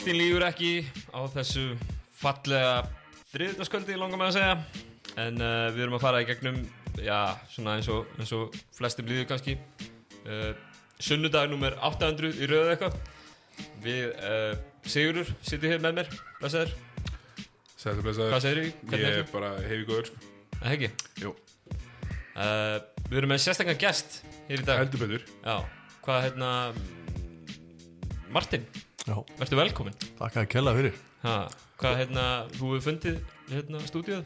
Boltin lífur ekki á þessu fallega þriðutasköldi langar með að segja en uh, við erum að fara í gegnum já, svona eins og, eins og flestum líður kannski uh, sunnudag nummer 800 í rauðu eitthvað við uh, Sigurur sittum hér með mér, segir? Sættu blessaður. Hvað segirðu? Hvernig Ég er bara hefi góður sko. Það ekki? Jú, Uh, við erum með sérstaklega gest hér í dag heldur betur. Já, hvað hérna Martin, verður velkomin þakka að kella fyrir. Ha, Hvað hérna, þú hefur fundið hérna stúdíuð,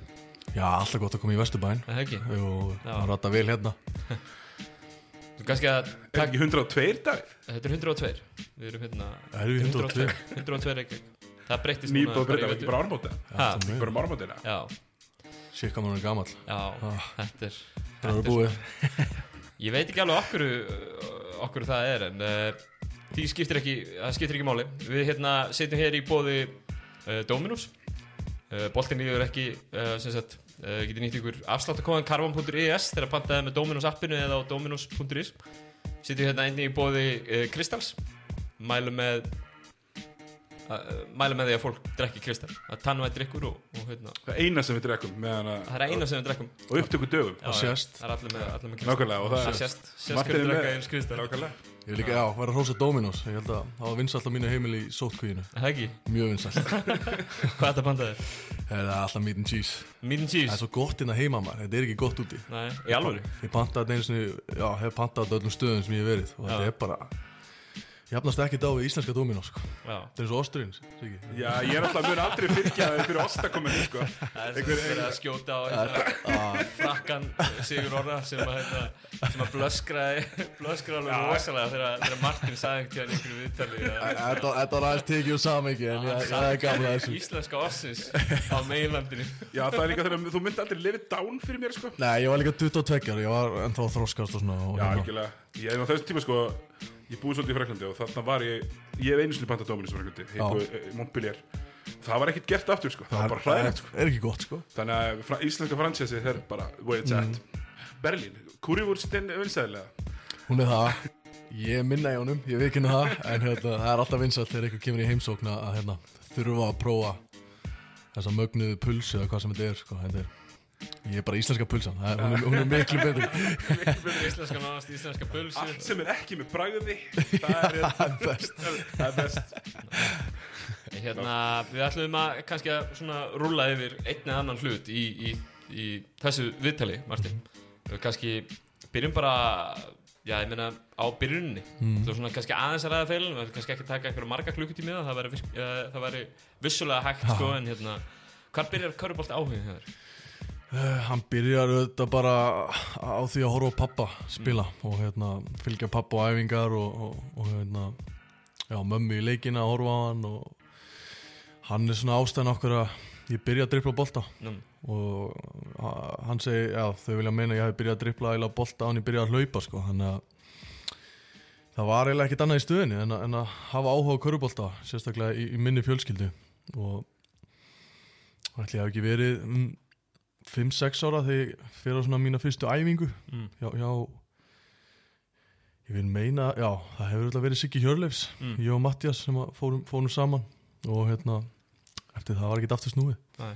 Já, alltaf gott að koma í Vesturbæn það ekki? Jú, Já. maður rata vel hérna. Þú kannski að Er ekki 102 dag? Þetta er 102 Við erum hérna Erum við 102? 102 ekki Það breyttist Nýbúið að bara breyta, ekki bara ármóta? Ha, Já, Bara ármótina? Já, Sér hvað maður er gamall. Já, Ah. þetta er Það er þetta er búið. Ég veit ekki alveg okkur, okkur það er en uh, því skiptir ekki, það skiptir ekki máli. Við hérna setjum hér í bóði uh, Dominus. Uh, Boltin líður ekki, uh, sagt, uh, getur nýtt ykkur afsláttakóðan carbon.is þegar pantaði með Dominus appinu eða á dominus.is. Setjum hérna einnig í bóði uh, Kristals. Mælum með, mælum með því að fólk drekki Kristal. Það tannvæð drikkur og, og hérna, Það er eina sem við drekkum meðan að, það er eina sem við drekkum. og upptöku dögum. Það er allir með, allir með Kristal. Nákvæmlega, og það er... sést, sést Martin hvernig er drekka eins Kristal. Nákvæmlega. Ég vil líka, já, vera að hrósa Dominos Ég held að það var vinsalt á mínu heimili í sótkvíinu Það ekki? Mjög vinsalt Hvað er þetta pantaði? Það er alltaf meat and cheese Meat and Það er cheese? svo gott inn að heima maður Þetta er ekki gott úti Nei, í alvöru? Ég pantaði þetta einu sinni Já, hef pantaði þetta öllum stöðum sem ég hef verið Og þetta er bara Jafnast ekki á við íslenska Dominos sko. Já Þetta er eins og osturinn Siggi. Já, ég er alltaf mun aldrei fylgja það fyrir ostakomenni, sko. Það er verið að skjóta á hérna frakkan Sigur Orra sem að, hérna, sem að blöskraði blöskraði alveg rosalega þegar, Martin sagði einhvern tíðan einhverju viðtali Þetta var aðeins tekið úr samingi En ég ég er gamla þessu íslenska ossins á meginlandinu Já, það er líka þegar þú myndi aldrei lifið down fyrir mér, sko. Nei, ég var líka 22 ára, ég var ennþá að þroskast og svona hérna-. Ég búið svolítið í Fraklandi og þarna var ég, ég hef einu sinni pantað Dominus í Fraklandi, í Montpellier. Það var ekkert gert aftur, sko. Það var bara hræðilegt, sko. er ekki gott sko Þannig að íslenska fransesi þeir bara where it's at Berlín, Kurivúrstin vinsæðilega Hún er það, ég minna í honum, ég vikinu það En hérna, það er alltaf vinsalt þegar eitthvað kemur í heimsókna að hérna, þurfa að prófa þessa mögnuðu pulsu eða hvað sem þetta er sko. þetta er, Ég er bara íslenska pulsan, það er, hún, er, hún er miklu betur Fyrir íslenska nánast íslenska pulsu Allt sem er ekki með bragði Það er, Það best það er best Hérna, við ætlum að kannski að svona rúlla yfir einn eða annan hlut í, í, í þessu viðtali, Martin mm. kannski byrjum bara já, ég meina á byrjunni mm. það er svona kannski aðeins að ræða feilin við ætlum kannski ekki að taka einhverja marga klukkutími í það það væri, virk- eh, það væri vissulega hægt sko, en hérna, hvar byrjar Körubolt áhugin hér? Uh, Hann byrjar auðvitað bara á því að horfa á pappa spila og hérna, fylgja pappa á æfingar og, og, og hérna, já, mömmu í leikina að horfa á hann og hann er svona ástæðan okkur að ég byrja að dripla bolta. Nú, og ha- hann segi, já, þau vilja meina að ég hef byrjað að drippla eða bolta á hann ég byrjað að hlaupa sko, þannig að það var eiginlega ekkert annað í stöðinni en, að- en að hafa áhuga á körubolta sérstaklega í, í minni fjölskyldu. Og ætli hef ekki verið um, 5-6 ára þegar ég fyrir á svona mína fyrstu æfingu Mm. já, já ég vil meina, já, það hefur örugglega verið Siggi Hjörleifs, Mm. ég og Mattias sem fórum, fórum saman og hérna eftir það var ekki aftur snúið næ.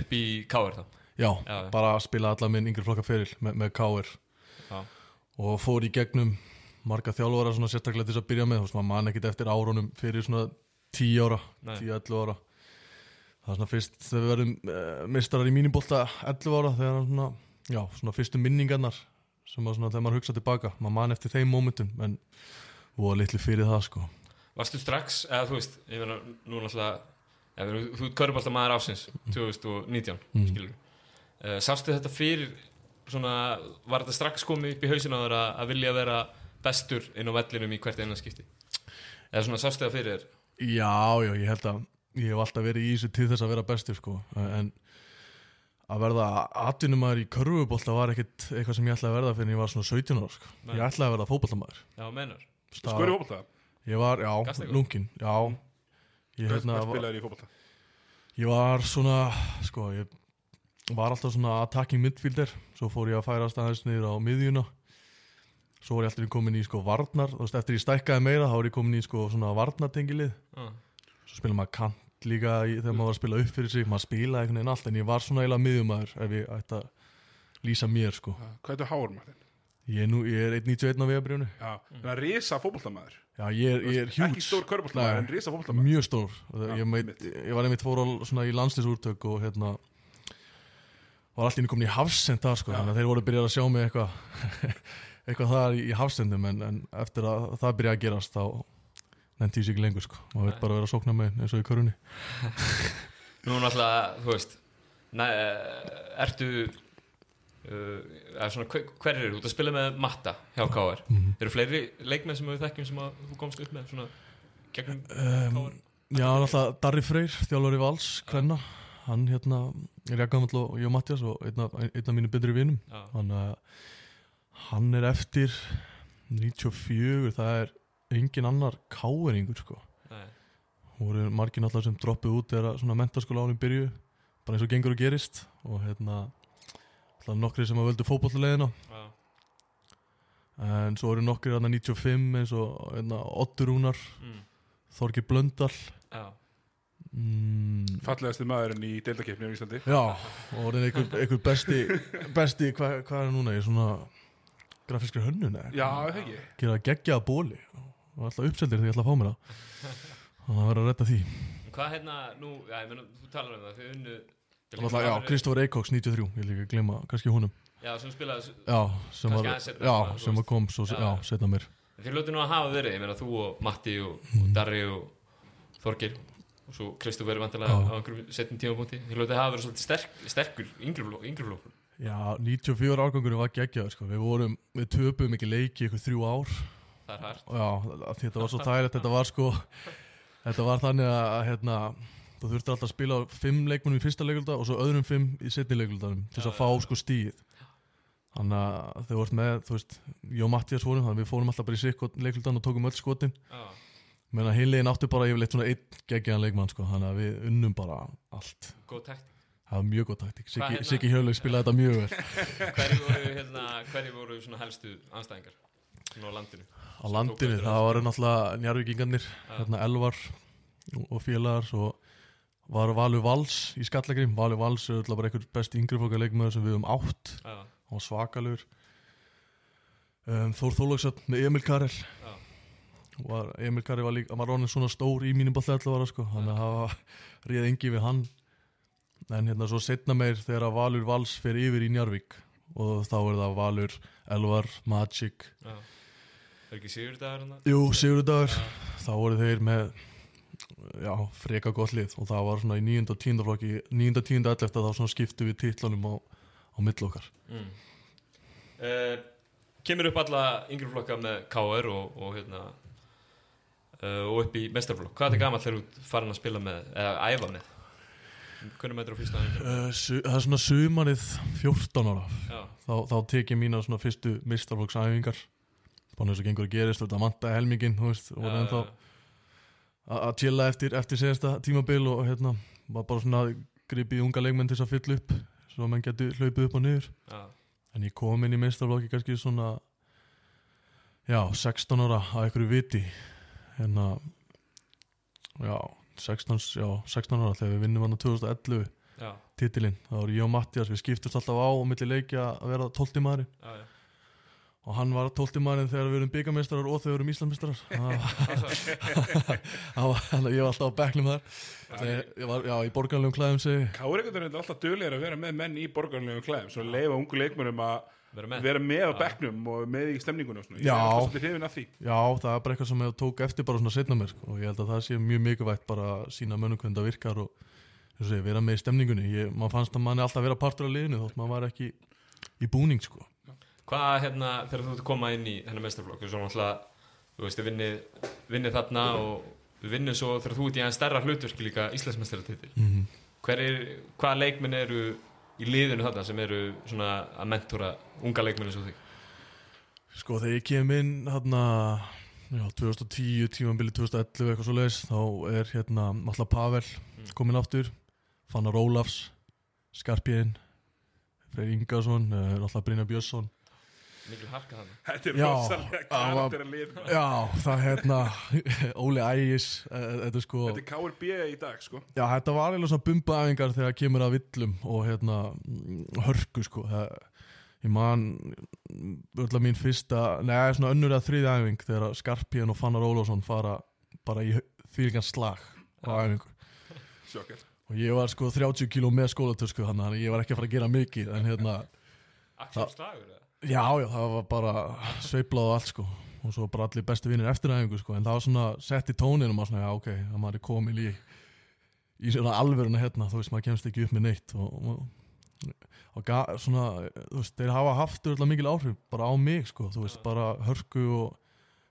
upp í Káir þá Já, Já, bara spila allar minn yngri flokka feril með, með K.R. og fór í gegnum marga þjálfara svona sérstaklega til þess að byrja með þú veist maður man ekkit eftir árunum fyrir svona 10 ára, Nei. 10-11 ára það er svona fyrst þegar við verðum uh, mistarar í mínibólta 11 ára þegar svona, já, svona fyrstu minningarnar sem að svona þegar maður hugsa tilbaka maður man eftir þeim mómentum en voru litli fyrir það sko Varstu strax, eða þú veist, ég meina, nú náttúrulega, eða, þú, þú körbálta maður ásins 2019, mm. skilur uh, Sástu þetta fyrir, svona, var þetta strax komið upp í hausinu að, að vilja vera bestur inn á vellinum í hvert einan skipti? Eða svona, sástu það fyrir þér? Já, já, ég held að ég hef alltaf verið í þessu til þess að vera bestur sko. En að verða atvinnumæður í körfubólta var ekkit eitthvað sem ég ætlaði að verða fyrir en ég var svona 17 ára sko. Ég ætlaði að verða fótboltamaður. Já, menar Stað- Skori fótbolta? Ég var, já, lungin Já, ég, Hvað hérna, hvað var, spilaður í fótbolta? ég var svona sko, ég var alltaf svona attacking midfielder. Svo fór ég að færast aðeins niður á miðjuna. Svo var ég alltaf komin í sko varnar. Þú veist, eftir ég stækkaði meira þá var ég komin í sko svona varnartengilið. Já. svo spila maður kant líka í, þegar maður var að spila upp fyrir sig maður spilaði einhvern veginn allt en ég var svona eiginlega miðjumæður ef ég ætti að lýsa mér sko. Hvað er þetta háur, Martin? ég er, nú, ég er 1.91 á vegabrjónu Já, það er risa fótboltamaður. Já ég er, ég er Ekki hjúts stór körbóltamaður, Nei. en risa fótboltamaður. Mjög stór. Já, ég, meit, ég var einmitt fór á svona í landslýsúrtök og hérna var einu komin í hafsend það sko, Já. þannig að þeir voru að byrja að sjá mig eitthvað eitthvað þar í, í hafsendum en, en eftir að það byrja að gerast þá nefndi ég sig ekki lengur sko. Maður Nei. bara að vera að sókna með eins og í körunni Nú náttúrulega, þú veist næ, eh, Ertu uh, eða svona, hver, hver eru út að spila með Matta hjá KR mm Eru fleiri leikmenn sem við þekkjum sem að þú komst upp með svona gegnum um, KR? Já, náttúrulega Darri Freyr, þjálfari Vals, Kvenna. Hann hérna er jakkamall og ég og Mattias og einn af, einn af mínu betri vinum. Hann, hann er eftir 94, það er engin annar káeringur sko. Nei, voru margir náttúrulega sem droppuð út þegar svona mentaskóla ánum byrju bara eins og gengur og gerist. Og hérna náttúrulega nokkri sem að völdu fótbollleðina já, en svo eru nokkri hérna 95 eins og hérna, Ottur Rúnar, mm, Þorgir Blöndal. Já, mm, Fallegasti maðurinn í deildakefni á Íslandi. Já, og orðin einhver, einhver besti, besti hvað hva er núna, ég er svona grafískri hönnun eða? Já, það ekki. Gera geggja að bóli og alltaf uppseldir þegar ég ætla að fá mér það. Þannig að vera að redda því. Hvað hérna, nú, já, ég meina, þú talar um það, þau unnu alltaf, já, Kristófur Eikoks 93, ég líka að glema kannski húnum, Já, sem spilaði, já, sem var seinna, já, svona, sem var kom svo, Já, já, setna mér. Þeir ljótu nú að hafa verið, ég meina, þú og Matti og, Mm. og Darri og Þorgir og svo Kristofur vantilega Já. á einhverjum setjum tímapunkti þeir ljótu að hafa verið svolítið sterk, sterkur flokkur Já, 94 árgangur var geggjaður sko. við vorum, við töpum ekki leiki ykkur þrjú ár það er hægt já, þetta var svo tægilegt þetta var sko þetta var þannig að, hérna, þú þurfti alltaf að spila fimm leikmunum í fyrsta leikulda og svo öðrum fimm í setni leikuldanum til þess að fá sko stíð þannig að þau vart með þú veist, ég og Mattias vorum þannig að við fórum alltaf bara í sikk leikuldan og tókum öll skotin. Menn að hinlegin áttu bara yfirleitt svona einn geggjaðan leikmann sko, þannig að við unnum bara allt. Góð takt það var mjög góð taktík, Siggi, hérna- Hjölu spilaði þetta mjög vel. Hverju voru, hérna, hverju voru svona helstu anstæðingar svona á landinu. Á landinu, það eftir var náttúrulega njárvíkingarnir, Já. hérna Elvar og, og félagar svo var Valur Vals í Skallagrim Valur Vals er alltaf bara einhver besti yngri fólka leikmaður sem við höfum átt. Var svakalur. Um, Þór Þólagsson með Emil Karel. Já, var, Emil Karel var líka, hann var svona stór í mínum bótt allavega sko, þannig að það réð engi við hann. En hérna svo setna meir þegar að Valur Vals fer yfir í Njarvík og þá er það Valur, Elvar, Magic. Já er ekki sigur dagar hérna Jú, Sigurdagur þá voru þeir með já, freka gott lið og það var svona í 9. og 10. flokki 9. og 10. 11. þá svona skiptu við titlunum á, á mill okkar mm. uh, kemur upp alla yngri flokka með KR og, og hérna uh, og upp í mestarflokk hvað er gamall þegar þú farin að spila með eða æfa með hvernig mætur á fyrsta æfingu uh, su, það er svona sumarið 14 ára þá, þá tek ég mína svona fyrstu mistarflokksæfingar bara eins og gengur að gerist þetta vantaði helmingin þú veist, og já, ennþá að að chilla eftir, eftir senasta tímabil og hérna var bara svona gripið unga leikmenn til þess að fylla upp svo að menn getur hlaupið upp og niður. Já, En ég kom inn í meistarflokki kannski svona Já, 16 ára að einhverju viti. Hérna Já, 16, já, 16 ára þegar við vinnum hann á 2011 já, titilinn, þá voru ég og Mattias við skiptust alltaf á og milli leikja að vera 12 maður já, já. Og hann var 12 maður þegar við erum byggameistarar og þau erum íslameistarar Þannig að ég var alltaf á bekknum þar Þegar ég var, já, í borgarlegum klæðum segi Káreikundur er alltaf duglegir að vera með menn í borgarlegum klæðum svo leifa ungu leikmönum að vera með vera með á Já. bekknum og með í stemningunum og svona. Ég Já. er alltaf svolítið hrifin af því Já, það er bara eitthvað sem ég tók eftir bara svona setna mér sko. og ég held að það sé mjög mikilvægt bara að sína mönnum hvernig það virkar og eins og segja, vera með í stemningunni ég, maður fannst að manni alltaf vera partur af liðinu þótt maður var ekki í búning sko. Hvað hérna þegar þú ert að koma inn í hennar mestarflokk þú náttúrulega, þú veist, vinnið vinnið þarna og vinnum svo þegar þú ert í aðeins stærra hlutverki líka Íslandsmeistaratitil mm -hmm. Hver er, hvaða leikminn eru í liðinu þarna sem eru svona að mentora unga leikminn eins og þig? Sko þegar ég kem inn hérna, já, 2010, tímambili 2011 eitthvað svo leiðis, þá er hérna alltaf Pavel kominn aftur Fannar Ólafs, Skarpjén Freyr Ingarsson, uh, alltaf Brynja Björnsson mikil harka hann Þetta er rosalega karakter að lið Já, það hérna Óli Ægis eh, Þetta er sko Þetta er KRB í dag sko. Já, þetta var eiginlega svona bumbaæfingar þegar kemur að villum og hérna hörku sko. Það, ég man öll mín fyrsta, neða svona önnur eða þriði æfing þegar Skarpíðan og Fannar Ólafsson fara bara í þvílgan slag á æfingu. Sjokkar og ég var sko 30 kíló með skólatösku þannig að ég var ekki að fara að gera mikið en hérna, Axel Slagur eða? Já, já, það var bara sveiplað og allt sko. Og svo bara allir bestu vinnir eftir æfingu sko. En það var svona sett í tónin og maður svona, já, ok, að maður er komin í í svona alvöruna hérna, þú veist, maður kemst ekki upp með neitt og, og, og svona, þú veist, þeir hafa haft öll mikil áhrif bara á mig, sko, þú veist, bara hörku og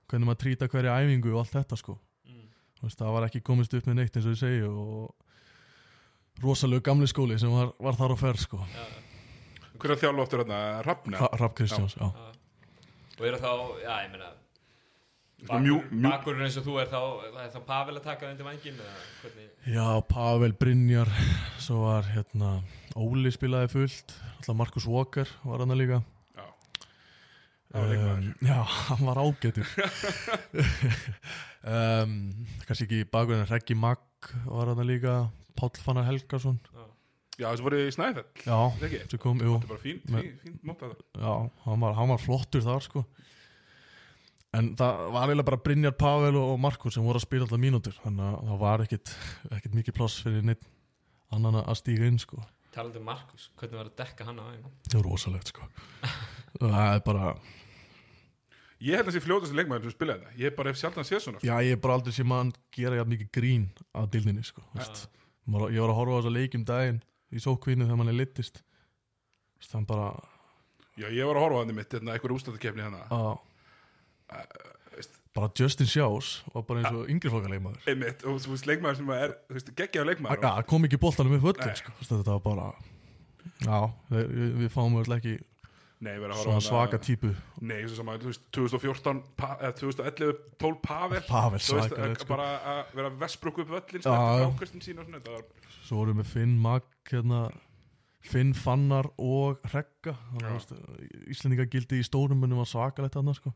hvernig maður trýta hverja æfingu og allt þetta, sko, Mm. þú veist, það var ekki komist upp með neitt eins og ég segi og rosalegu gamli skóli sem var, var þar á ferð, sko, Já, Hver er að þjálfa áttur hérna? Rafna? Ra- Rapp Kristjáns, já. Og eru þá, já, ég meina Bakurinn eins og þú er þá Það er þá Pavel að taka undir vangin eða hvernig Já, Pavel Brynjar, svo var hérna Óli spilaði fullt, alltaf Markus Walker var hann líka. Já Það var leikmaður Um, já, hann var ágætur um, kannski ekki bakgrunn Reggi Magg var hann líka Páll Fannar Helgason Já, Já, þessu voru í Snæfell. Já, Það sem kom, jú. Þetta bara fín, fín, fín móta það já, hann var, hann var flottur þar sko. En það var eiginlega bara Brynjar Pavel og Markus sem voru að spila alltaf mínútur þannig að það var ekkit, ekkit mikið pláss fyrir neitt annan að stíga inn sko. Talandi um Markus, hvernig var að dekka hann á aðeins það var rosalegt sko. Það er bara, Ég held að þessi fljótast leikmaður sem spilaði þetta. Ég hef bara hef sjaldan séð svona já ég er bara aldrei sem mann gera jafn mikið grín af dildinni sko. Veist. Ég var að horfa á þessa leikjum daginn í sókvinni þegar mann er litist þannig bara Já, ég var að horfa á hann mitt Hérna, einhver ústættakefni hérna. Að veist. bara Justin Shaws var bara eins og yngri fólka leikmaður. Einmitt, og þú veist, leikmaður sem er geggjaður leikmaður. Ja, kom ekki boltanum upp völlin sko. Þetta var bara já, við, við- við fáum öll ekki Nei, ég var að horfa á svona svaka típu Nei, veist, 2014 pa, eða 2011, 12 Pavel Pavel Þú veist, að- sko. bara að vera vesprúk upp völlin eftir frákastin sín og svona þetta var, svo vorum við Finn Mag hérna, Finn Fannar og Hregga Já. Íslendinga gildi í stórum munum var svakalegt annars sko.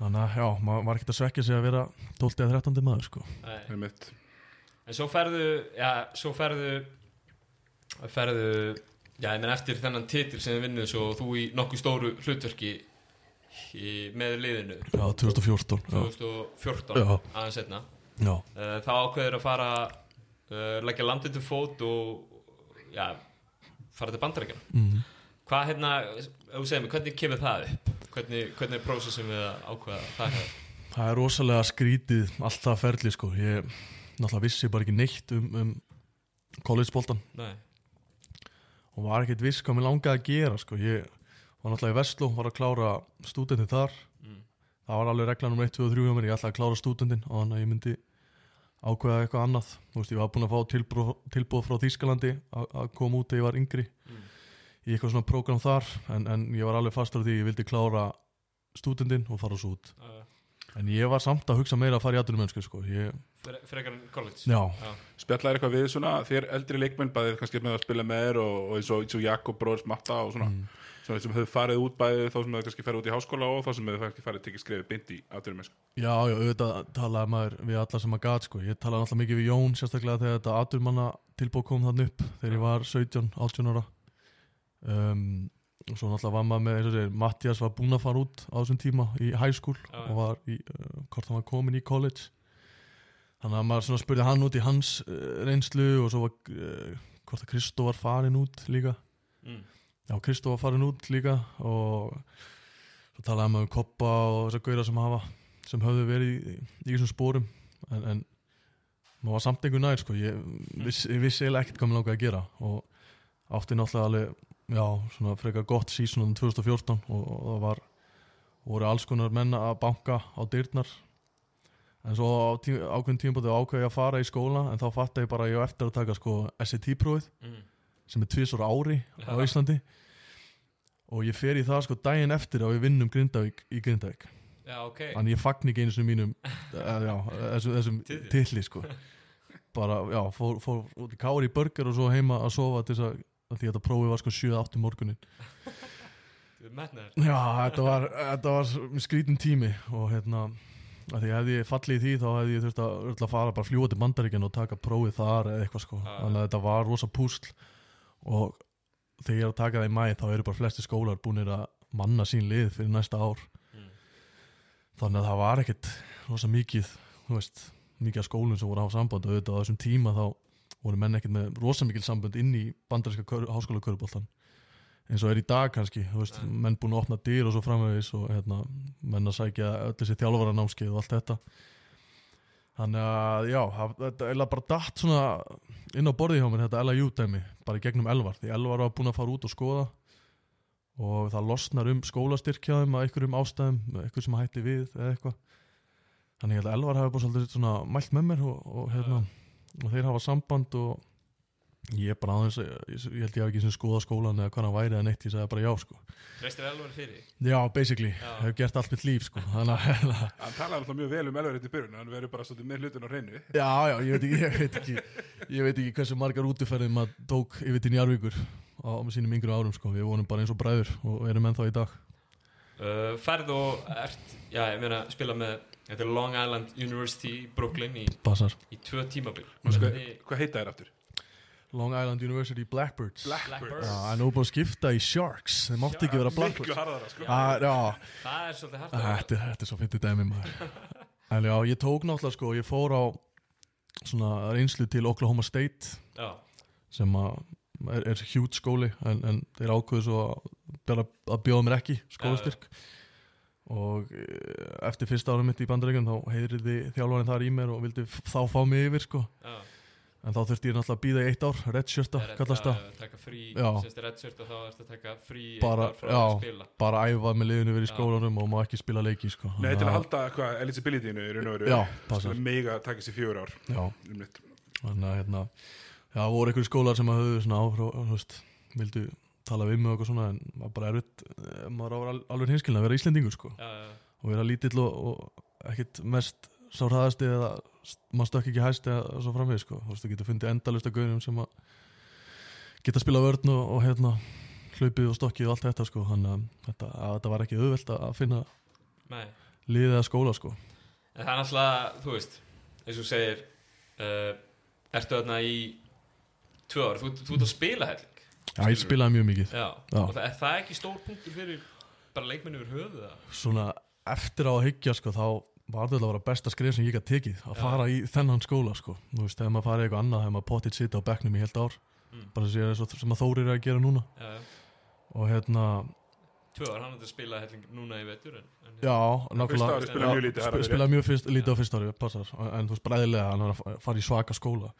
þannig að já, maður var ekkert að svekja sig að vera 12 eða 13 maður sko. En svo ferðu, já, svo ferðu ferðu, já, ég menn eftir þennan titil sem þið vinnuð svo þú í nokkuð stóru hlutverki í, með liðinu. Já, 2014 já, 2014 Já. aðeins setna uh, þá ákveður að fara uh, leggja landið til fót og já, fara til bandarækjana Mm. hvað hérna, mig, hvernig kemur það upp? Hvernig, hvernig er prósessum við að ákveða það hér það er rosalega skrítið alltaf ferli sko. ég náttúrulega vissi bara ekki neitt um, um collegeboltan Nei, og var ekkert viss hvað mér langaði að gera sko. ég var náttúrulega í Vestló var að klára stúdentin þar. Mm. það var alveg reglan um 1, 2 og 3 hjá mér. Ég ætlaði að klára stúdentin og þannig að ég myndi ákveða eitthvað annað. Þú veist, ég var búin að fá tilbúð, tilbúð frá Þýskalandi að koma út þegar ég var yngri Mm. í eitthvað svona prógram þar. En, en ég var alveg fastur á því ég vildi klára stúdendin og fara svo út. Uh, en ég var samt að hugsa meira að fara í aðdurum frekar en college já, Já. spjallaði eitthvað við svona þér eldri leikmenn bæðið kannski með að spila með þér og, og eins og, eins og Jakob Bróðs Matta og svona, Mm. svona sem höfðu farið út bæðið þá sem höfðu kannski farið út í háskóla og þá sem höfðu kannski farið tekið skrefið beint í aðturum sko. já, já, auðvitað talaði maður við alla sem að gat sko. ég talaði alltaf mikið við Jón sérstaklega þegar þetta aðdurmanna tilbúð kom þannig upp þegar ég var 17, 18 ára um, og svo náttúrulega var maður með eins og segir, Mattias var búinn að fara út á þessum tíma í high school og var í, uh, hvort hann var komin í college þannig að maður spurði hann út í hans uh, reynslu og svo var uh, hvort að Kristó var farin út líka Mm. já, Kristó var farin út líka og svo talaði maður um Koppa og þessar gauðra sem hafa sem höfðu verið í, í þessum spórum en, en maður var samt einhver nær sko. ég, viss, ég vissi eiginlega ekkert hvað mér langaði að gera og átti náttúrulega alveg já, svona frekar gott sísón um 2014 og, og það var voru alls konar menna að banka á dyrnar en svo á tí, ákveðin tímabóti ákveði ég að fara í skóla en þá fatt ég bara að ég á eftir að taka sko SAT-prófið Mm. sem er tvisar ári á Já. Íslandi. Og ég fer í það sko daginn eftir að við vinnum Grindavík í Grindavík. Já, ok. Þannig ég fagn ekki einu sinni mínum uh, já, þessum, þessum titli sko. Bara, já, fór, fór út í kári í burger og svo heima að sofa til þess að, því að þetta prófið var sko 7-8 morgunin metnaður. Já, þetta var, þetta var skrítin tími og hérna að því hefði ég fallið í því þá hefði ég þurft að, að fara bara til bandaríkjan og taka prófið þar eða eitthvað sko. Já. þannig að þetta var rosa púsl. Og þegar ég er að taka það í mæ þá eru bara flesti skólar búinir að manna sín lið fyrir næsta ár. Mm. þannig að það var ekkit rosa mikið þú veist, mikið af skólum sem voru hafa samband. Og auðvitað á þessum tíma þá voru menn ekkit með rosa mikil samband inn í bandaríska háskóla köruboltan eins og er í dag kannski, veist, menn búin að opna dyr og svo framvegis og hérna, menn að sækja öll þessi þjálfara námskeið og allt þetta. Þannig að já, þetta er bara datt svona inn á borði hjá mér þetta LIU dæmi, bara í gegnum Elvar því Elvar var búin að fara út og skoða og það losnar um skólastyrkjaðum að einhverjum ástæðum, eitthvað sem hætti við eða eitthvað. Þannig að Elvar hafi bara svolítið svona mælt með mér og, og, hérna, og þeir hafa samband og ég er bara aðeins ég, ég held ég hafi ekki sem skoða skólan eða hvað hann væri eða neitt, ég sagði bara já sko. Treystir Elvar fyrir? Já, basically, Já. hef gert allt mitt líf sko. Þannig að hérna, Hann talaði alltaf mjög vel um elverið í byrjun Hann verður bara svolítið með hlutin á hreinu. Já, já, ég veit ekki ég veit ekki, ég veit ekki hversu margar útiferðið maður tók yfir til Njarvíkur á sínum yngri árum sko, við vonum bara eins og bræður og erum ennþá í dag. Uh, Færð og ert, já ég meina spila með Þetta er Long Island University í Brooklyn í, í tvö tímabil. Sko, hvað heita þér aftur? Long Island University Blackbirds. Blackbirds. Já, en nú búin að skipta í Sharks. Þeir mátti ekki vera Blackbirds. Harðara sko. Ah, já, Það er svolítið hægt Þetta er, þetta er svo fyndið dæmi maður. En já, ég tók náttúrulega sko Ég fór á svona reynslu til Oklahoma State Já, sem að er, er hjút skóli en, en þeir ákveðu svo að, bara að bjóða mér ekki skólastyrk. Og eh, eftir fyrsta árum mitt í bandaríkjum þá heyriði þjálfarinn þar í mér og vildi þá fá mig yfir sko. Já en þá þurfti ég náttúrulega að býða í eitt ár redshirta Það er kallast að það taka frí, Já. sérst redshirt og þá ertu að taka frí Bara- eitt ár frá já. að spila bara æfa með liðinu verið í Já. skólanum og má ekki spila leiki sko Nei, til að halda hvað eligibilityinu í raun og veru Já. Skulle mega taka sér fjögur ár Já, um þannig að hérna já, það voru einhverju skólar sem að höfðu svona áhrá, þú veist, vildu tala við mig og eitthvað svona en maður bara erfitt eh, maður á al- alveg hinskilin að vera Íslendingur sko Já, já, sá hraðasti eða maður stökk ekki hæst eða svo framvegis sko. Þú veist, þú getur fundið endalust af gauðum sem að geta spila vörn og, og hérna hlaupið og stokkið og allt þetta sko. Þannig að þetta, að þetta var ekki auðvelt að finna nei. liðið eða skóla sko. En það er náttúrulega, þú veist, eins og segir, uh, ertu þarna í tvö ár, þú, þú ert að spila helling. Já, ég spilaði mjög mikið. Já, Já. það, er það ekki stór punktur fyrir bara leikmenni yfir höfuð það? svona eftir á að hyggja sko þá var þetta að vera besta skrif sem ég gæti tekið að fara í þennan skóla sko. Þú veist, ef maður farið eitthvað annað, ef maður potið sitt á bekknum í heilt ár, Mm. bara sem, ég, sem að Þórir er að gera núna. Já, já. og hérna, Tvö ár, hann er að spila helling núna í vetur en, en já, nákvæmlega. ári spilaði mjög lítið, það er sp alveg spilaði mjög fyrst, lítið á fyrst ári passar, en þú veist, bræðilega hann var að fa- fara í svaka skóla.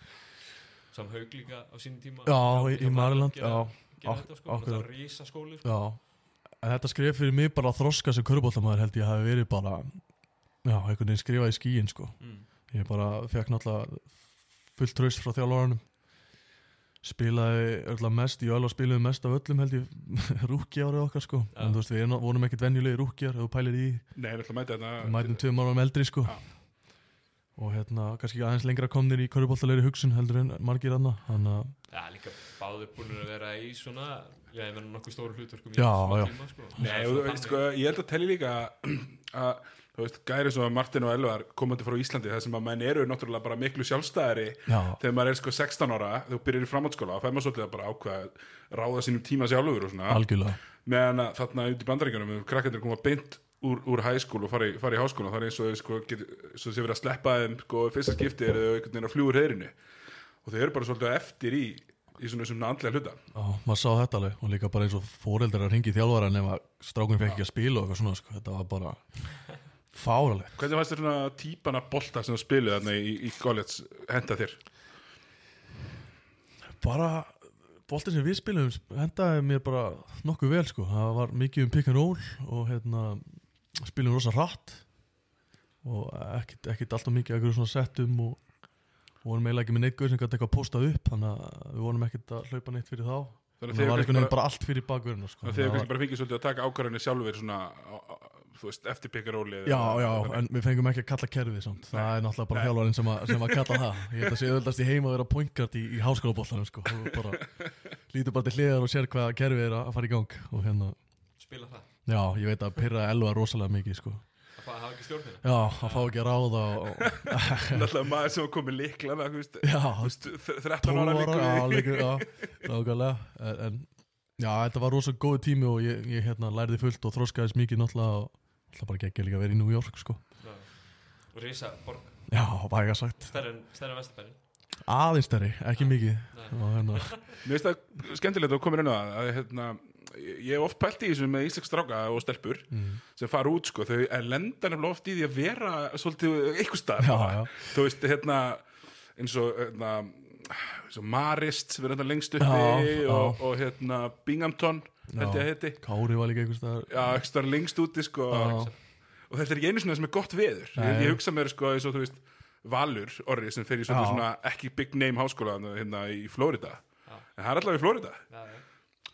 Sam Haug líka á sínum tíma. Já, í, Mariland, þetta sko, var rísa skóli sko. já. En þetta skrif fyrir mig bara að þroska sem körbóltamæður held ég hafi verið bara já, einhvern veginn skrifað í skíin sko mm. Ég bara fekk náttúrulega fullt traust frá þjálfarunum spilaði örgulega mest ég alveg spilaði mest af öllum held ég rúki árið okkar sko Já. en þú veist við erum- vorum ekkert venjulegi rúkjar ef þú pælir í, Nei, við þetta mætum tveim árum eldri sko Já. og hérna kannski aðeins lengra komnir í köruboltalegri hugsun heldur en margir aðna þannig að Já, líka báður búin að vera í svona Já, ég menna nokkuð stóru hlutverkum í Já, já. tíma sko. Nei, og sko, ég held að telli líka að, þú veist, gæri svo að Martin og Elvar komandi frá Íslandi, þar sem að menn eru náttúrulega bara miklu sjálfstæðari já, þegar maður er sko 16 ára, þú byrjar í framhaldsskóla og fær maður svolítið að bara ákveða ráða sínum tíma sjálfur og svona. Algjörlega. Meðan að þarna út í bandaríkjunum krakkandir koma beint úr, úr hæskóla og fara í, fara í háskóla, það er eins og þau, sko, get, svo sé verið að sleppa þeim sko, fyrsta skipti er þau einhvern veginn að fljúur heyrinu og þau eru bara svolítið eftir í í svona svona andlega hluta. Já, maður sá þetta alveg. Og líka bara eins og fóreldrar að ringi þjálfara ef að strákunum fekk ekki að spila og eitthvað svona sko. þetta var bara fáralegt Hvernig fannst þér svona típana bolta sem þú spiluð þarna í, í college henda þér? bara boltin sem við spilum hendaði mér bara nokkuð vel sko. það var mikið um pick and roll og hérna, spilum rosa hratt og ekkit, ekkit alltaf mikið eitthvað svona settum og og vorum eiginlega ekki með neitt guð sem gæti eitthvað postað upp þannig að við vorum ekkit að hlaupa neitt fyrir þá Þannig að það var einhvern veginn bara, allt fyrir bakverðina sko. þannig að þeir bara fengið svolítið að taka ákvarðanir sjálfur svona, á, á, þú veist, eftir pekaróli Já, já, en við fengum ekki að kalla kerfið samt. Það er náttúrulega bara Nei. þjálfarinn sem, að- sem að kalla það. Ég held að sé öðvöldast í heima að vera pointgard í, í háskólaboltanum sko. Þú bara, lítur bara til hliðar og sér hvað kerfið er að fara í gang. Og hérna, spila það. Já, ég veit að pyrra elva rosalega mikið sko. Að fá- hafa ekki stjórnina Já, að fá ekki að ráða Náttúrulega maður sem var komið líkla með, þú veist, Já, þú veist, 13 12 ára líka. Já, en, en þetta var rosalega góð tími og ég, ég hérna lærði fullt og þroskaðist mikið náttúrulega og náttúrulega bara geggja líka að vera í New York sko. Já. og Rísa borg Já, væga sagt. Stærri en, stærri en Vesturbærin Aðeins stærri, ekki mikið. Nei. og hérna, Mér finnst það skemmtilegt að koma inn á það að, hérna, ég hef oft pælt í þessu með íslensk stráka og stelpur mm, sem fara út sko, þau er lenda nefnilega oft í því að vera svolítið eitthvað stað Já, já. þú veist, hérna eins og hérna, eins og Marist sem er hérna lengst uppi Já, já. Og, og hérna Binghamton held ég að heiti. Kári var líka einhvers staðar. Já, ekki stað lengst úti sko. Já. og þetta er ekki einu svona sem er gott veður. Ég, ég hugsa mér sko veist Valur, orri, sem fer í svona, svona ekki big name háskóla hérna í Florida. Já. en það er allavega í já.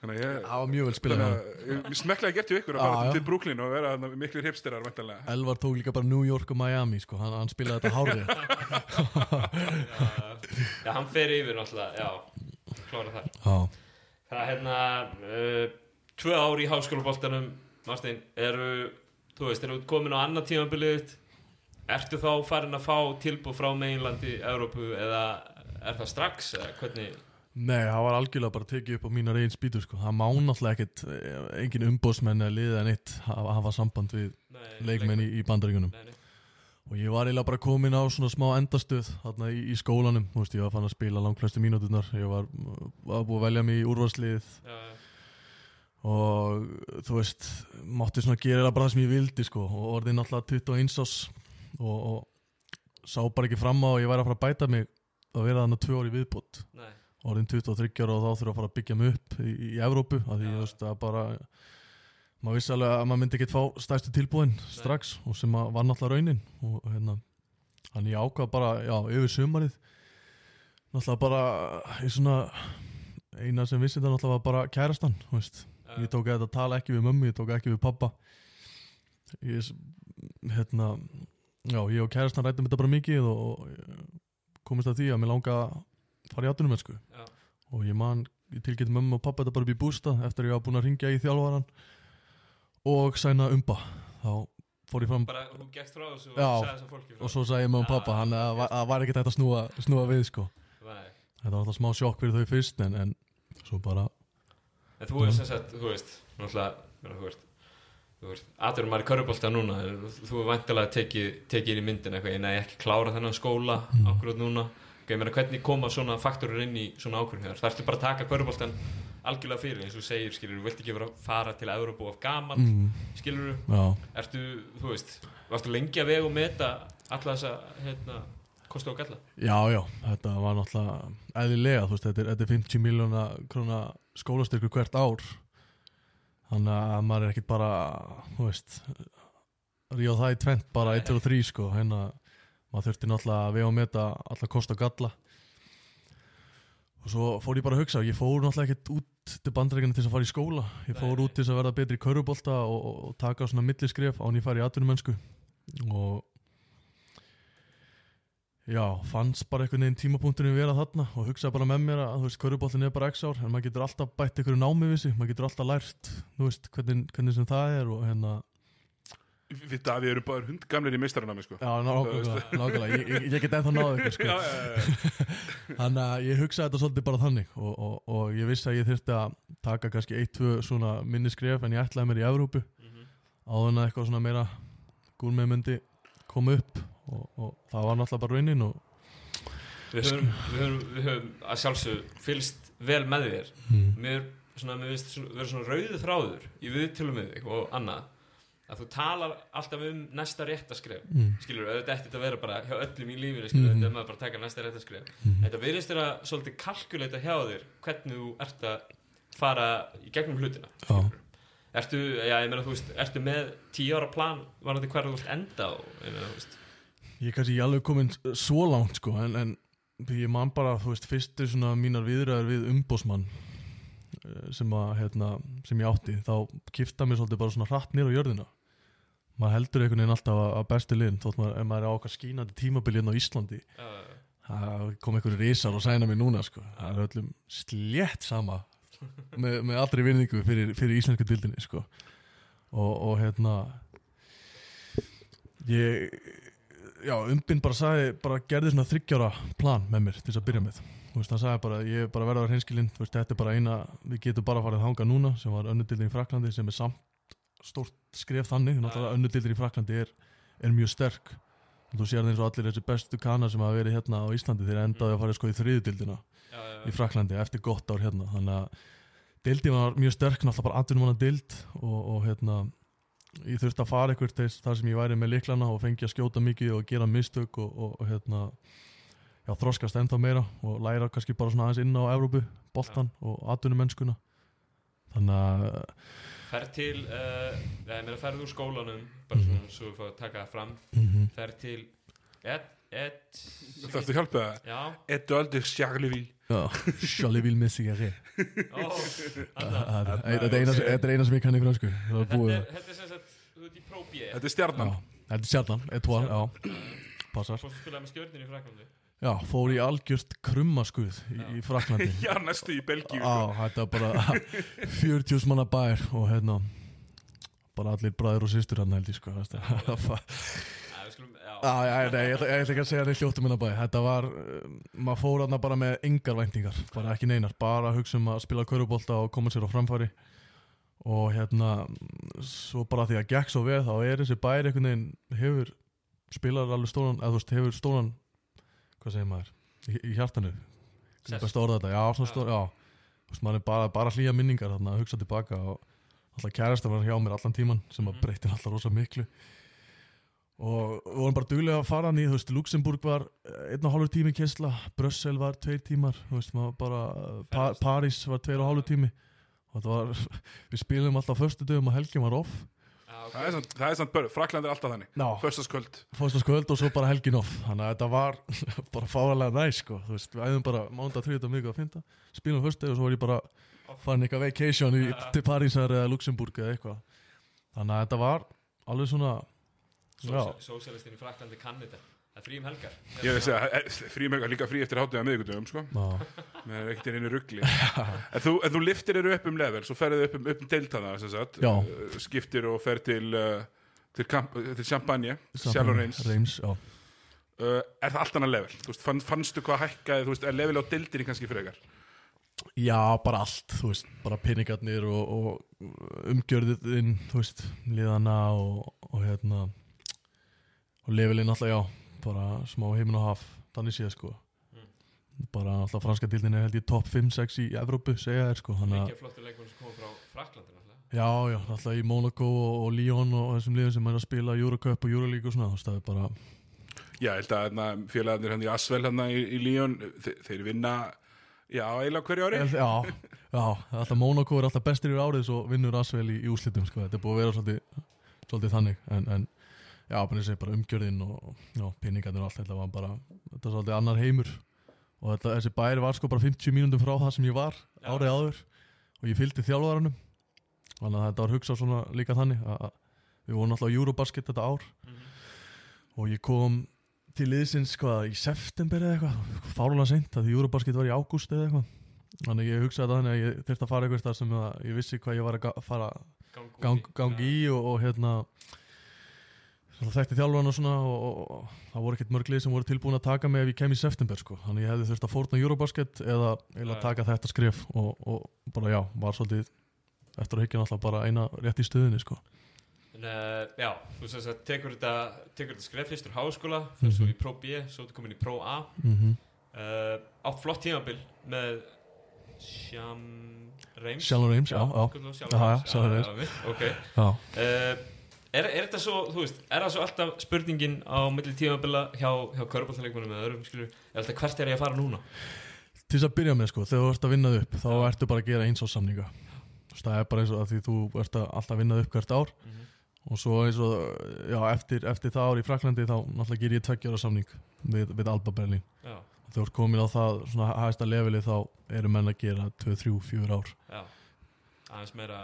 þannig að ég Það var mjög vel spilað að smekklega gert hjá ykkur að fara til Brooklyn og vera þarna miklir hipsterar væntanlega. Elvar tók líka bara New York og Miami sko, hann, hann spilaði þetta hárið Já, já, hann fer yfir náttúrulega, já, klára þar. Já, Það er hérna, uh, tvö ár í háskólaboltanum, Marstein, eru, þú veist, eru komin á annað tímabilið ertu þá farin að fá tilbúð frá meginlandi Evrópu eða er það strax, eða hvernig, Nei, það var algjörlega bara tekið upp á mínar eigin spýtur sko. Það má náttúrulega ekkit eh, engin umbóðsmenn eða liðið en eitt hafa, hafa samband við nei, leikmenn í, í bandaríkunum Nei, nei, og ég var eiginlega bara komin á svona smá endastöð þarna í, í skólanum, þú veist, ég var fann að spila langflestu mínúturnar, ég var, var búið að velja mig í úrvarslið já, já, og þú veist, mátti svona gera bara það sem ég vildi sko. Og orðið náttúrulega 21 ás og, og sá bara ekki fram á að ég væri að fara að bæta mig að vera þarna tvö ári viðbútt nei, orðin 23 ára og þá þurfa að fara að byggja mig upp í, í Evrópu af því Já. þú veist að bara maður vissi alveg að maður myndi ekki fá stærstu tilbúin strax og sem að var náttúrulega raunin. Og hérna hann ég ákvað bara, já, yfir sumarið náttúrulega bara í svona eina sem vissi þetta náttúrulega var bara kærastan, veist ég tók þetta að tala ekki við mömmu, ég tók ekki við pappa ég hérna já, ég og kærastan rættum þetta bara mikið og, og ég komist að því að mér langa að fara í atvinnumennsku. Já, og ég man, ég tilgæti mömmu og pappa þetta bara upp í bústa eftir að ég var búin að ringja í þjálfaran og sæna umba. Þá fór ég fram bara, þú gekst frá þessu og Já. sagði þess að fólki og svo sagði ég mömmu og pappa hann að það var ekki þetta að snúa, snúa við sko. Nei. þetta var alltaf smá sjokk fyrir þau fyrst en, en svo bara En þú sem sagt, þú veist, náttúrulega, þú veist, þú veist, aðurum maður í körfubolta núna, þú er vantilega tekið, tekið inn í myndin eitthvað, ég næ ekki klára þennan skóla Mm. akkurat núna. Ok, ég meina, hvernig koma svona faktorur inn í svona ákvörðum þér? Þarftu bara að taka körfuboltan algjörlega fyrir, eins og þú segir, skilur, þú vilt ekki vera að fara til Európa of gaman, mm, skilur ertu, þú veist, varstu lengi að vega og meta alla þessa, hérna, kostu og galla? já, já þetta var náttúrulega eðlilega þú veist, þetta er, þetta er 50 miljóna króna skólastyrkur hvert ár. Þannig að maður er ekkit bara þú veist ríða það í tvent bara 1 og 3 sko. Hérna maður þurfti náttúrulega að vega og meta alla kost og galla. Og svo fór ég bara að hugsa ég fór náttúrulega ekkert út til bandreikinu til þess að fara í skóla. Ég fór Nei, út til þess að verða betri í körfubolta og, og, og taka svona milliskref án ég fari í atvinnumönsku og já, fannst bara einhvern veginn tímapunkturinn vera þarna og hugsaði bara með mér að þú veist, körfuboltin er bara x ár en maður getur alltaf bætt einhverju námi við sig maður getur alltaf lært, þú veist, hvernig, hvernig sem það er og hérna Við Davíð erum bara hundgamlir í meistaranami sko. Já, nákvæmlega, nákvæmlega, ég, ég, ég get ennþá náðu ykkur sko. Já, já, já, Þannig að ég hugsaði þetta svolítið bara þannig og, og, og ég vissi að ég þyrfti að taka kannski eitt, tvö svona minni skref en ég ætlaði mér í Evrópu. Áður en og, og það var náttúrulega bara raunin og Við höfum, við höfum, við höfum að sjálfsög fylst vel með þér. Mm, mér finnst svona- vera svona rauðu þráður í viðtölum með þig og annað. Að þú talar alltaf um næsta réttaskref mm, skilur, auðvitað ætti þetta að vera bara hjá öllum í lífinu, skilur, Mhm. þetta er maður bara taka næsta réttaskref mm, þetta virðist þér að svolítið kalkuleita hjá þér hvernig þú ert að fara í gegnum hlutina Já. ertu, já, ég meina, þú veist, ertu með tíu ára plan, varandi hver þú vilt enda og, ég meina, þú veist, Ég er kannski alveg komin svo langt sko en, en ég man bara, þú veist, fyrstu svona mínar viðræður við umbósmann sem, að, hérna, sem ég átti þá kifta mér svolítið bara svona hratt nýr á jörðina maður heldur einhvern veginn alltaf að, bestu liðin þótt maður, ef maður er á okkar skínandi tímabilið á Íslandi það kom einhverju risar og sæna mér núna sko. það er öllum slétt sama með, með allri vinningu fyrir, fyrir íslensku dildinni sko. og, og hérna ég já, umbinn bara sagði, bara gerði svona þryggjára plan með mér til þess að byrja með. Þú veist, hann sagði bara, ég er bara verður hreinskilinn. Þú veist, þetta er bara eina, við getum bara farið hanga núna sem var önnudildin í Fraklandi sem er samt stórt skref þannig, náttúrulega önnudildin í Fraklandi er, er mjög sterk. Og þú sér það eins og allir þessi bestu kanar sem hafa verið hérna á Íslandi þeir endaði að fara sko í þriðudildina í Fraklandi eftir gott ár hérna. Þannig að deildin var mjög sterk náttúrulega bara atvinnum hana deild og, og hérna ég þurfti að fara eitthvað þess, þar sem ég væri með liklana og fengi að skjóta mikið og gera mistök og, og, og hérna já, þroskast ennþá meira og læra kannski bara svona aðeins inn á Evrópu, boltan og atvinnumennskuna. Þannig að ferð til uh, ja, ég meina ferð úr skólanum bara svona svo við fáum að taka það fram. Mm ferð til et, et Það ertu hjálpað það. Já, Étoile de Charleville. Já, Charleville með sigari ó, þetta er eina, þetta er eina sem ég kann í fransku þetta þetta er sem sagt þú ert í B Þetta er Já, stjarnan þetta er sjaldan, ettual, já. Passar. Fórstu að spila með stjörnir í Fraklandi Já, fór í algjört krummaskuð í, í Fraklandi Já, næstu í Belgíu Á, sko. þetta var bara 40 manna bær og hérna bara allir bræður og systur hann held ég sko það. Já, já, við skulum, já, já, nei, ég ætla ekki að segja neitt hljóttum minna bæ. Þetta var, uh, maður fór hann bara með engar væntingar, bara ekki neinar bara að hugsa um að spila körubólta og koma sér á framfæri og hérna svo bara því að gekk svo við þá er þessi bær einhvern veginn hefur spilar alveg stóran, eða þú veist, hefur stóran hvað segir maður, í, í hjartanu. Sess. hvernig best að orða þetta, já, svona stór, já. Þú veist, maður er bara, bara hlýja minningar þarna að hugsa tilbaka og alltaf kærasta var hjá mér allan tíman sem að Mhm. breytir alltaf rosa miklu. Og við vorum bara duglega að fara nýð, þú veist, Luxemburg var eh, einn og hálfur tími kessla, Brussel var tveir tímar, þú veist, maður bara pa Ferðast. París var tveir og hálfur tími var, við spilum alltaf förstu dögum og helgjum var off. Það er það er samt börn, Frakland er alltaf þannig. Föstaskvöld fórstaskvöld og svo bara helgin off. Þannig að þetta var bara fáralega næ sko. þú veist, við æðum bara mánda, þriðta, miðga og fynda spilum fyrstu og svo var ég bara farin eitthvað vacation í, til Parísar eða Luxemburg eða eitthvað. Þannig að þetta var alveg svona Sósíalistin í Fraklandi kann þetta Það er frí um helgar. Ég veist að frí með líka frí eftir hátið að miðgundum sko. já, með ekkert í ruggli en þú, en þú liftir eru upp um level svo ferðu upp um, upp um deiltana sem sagt, Já. uh, skiptir og fer til uh, til, kamp, til Champagne saman- Sjálf Reims Reims, já. uh, er það allt annað level? Þú veist, fann, fannstu hvað hækkaði, þú veist, er level á deildinni kannski frekar? Já, bara allt þú veist, bara peningarnir og, og umgjörðin þú veist, liðana og, og hérna. Og levelinn alltaf, já bara smá heiminn og haf, þannig séð sko. Bara alltaf franska dildin er held ég top 5-6 í Evrópu, segja þér sko Mikið flottur leikmenn sem koma frá Fraklandi náttúrulega. Já, já, alltaf í Monaco og, og Lyon og þessum liðum sem er að spila Eurocup og Euroleague og svona, þú veist, það er bara já, ég held að hérna, félagarnir hann í Asvel hérna í, í Líón þeir, þeir vinna já, eiginlega hverju ári. Já, já, alltaf Monaco er alltaf bestir í árið svo vinnur Asvel í, í úrslitum, sko, þetta er búið að vera svolítið, svolítið þannig, en, en já, bara umgjörðin og pinningarnir og allt, þetta var bara, þetta var svolítið annar heimur. Og þetta, þessi bæri var sko bara 50 mínúndum frá það sem ég var Já. árið áður. Og ég fylgdi þjálfaranum. Þannig að þetta var hugsað svona líka þannig að við vorum alltaf á Eurobasket þetta ár. Mhm. og ég kom til liðsins hvað í september eða eitthvað fárulega seint að því Eurobasket var í ágúst eða eitthvað. Þannig ég hugsaði þetta þannig að ég þurfti að fara eitthvað sem ég vissi hvað ég var að fara Gang út gang, gangi í og, og hérna þekkti þjálfan og svona og, og, og það voru ekkert mörglið sem voru tilbúin að taka mig ef ég kem í september sko þannig að ég hefði þurft að fórna Eurobasket eða, Já. taka þetta skrif og, og bara já, var svolítið eftir að higgja alltaf bara eina rétt í stöðinni sko En uh, já, þú sem sagt tekur þetta, tekur þetta skref fyrst úr háskóla fyrir svo Mhm. í Pro B, svo þú komin í Pro A mm uh, átt flott tímabil með Sjam Reims Shallow Reims, já, já. já, Já, já, Reims. já, ok Já, er, er þetta svo, þú veist, er það svo alltaf spurningin á milli tímabila hjá, hjá körbáltaleikmunum eða öðrum, skilur, er alltaf hvert er ég að fara núna? til þess að byrja með sko, þegar þú ert að vinna þig upp þá ertu bara að gera eins og samninga. Þú veist, það er bara eins og að því þú ert að alltaf vinna þig upp hvert ár. Mm og svo eins og, já, eftir, eftir það ár í Fraklandi þá náttúrulega ger ég tveggjára samning við, við Alba Berlin Já, þegar þú ert komin á það svona hægsta leveli þá eru menn að gera 2, 3, 4 ár. Já aðeins meira,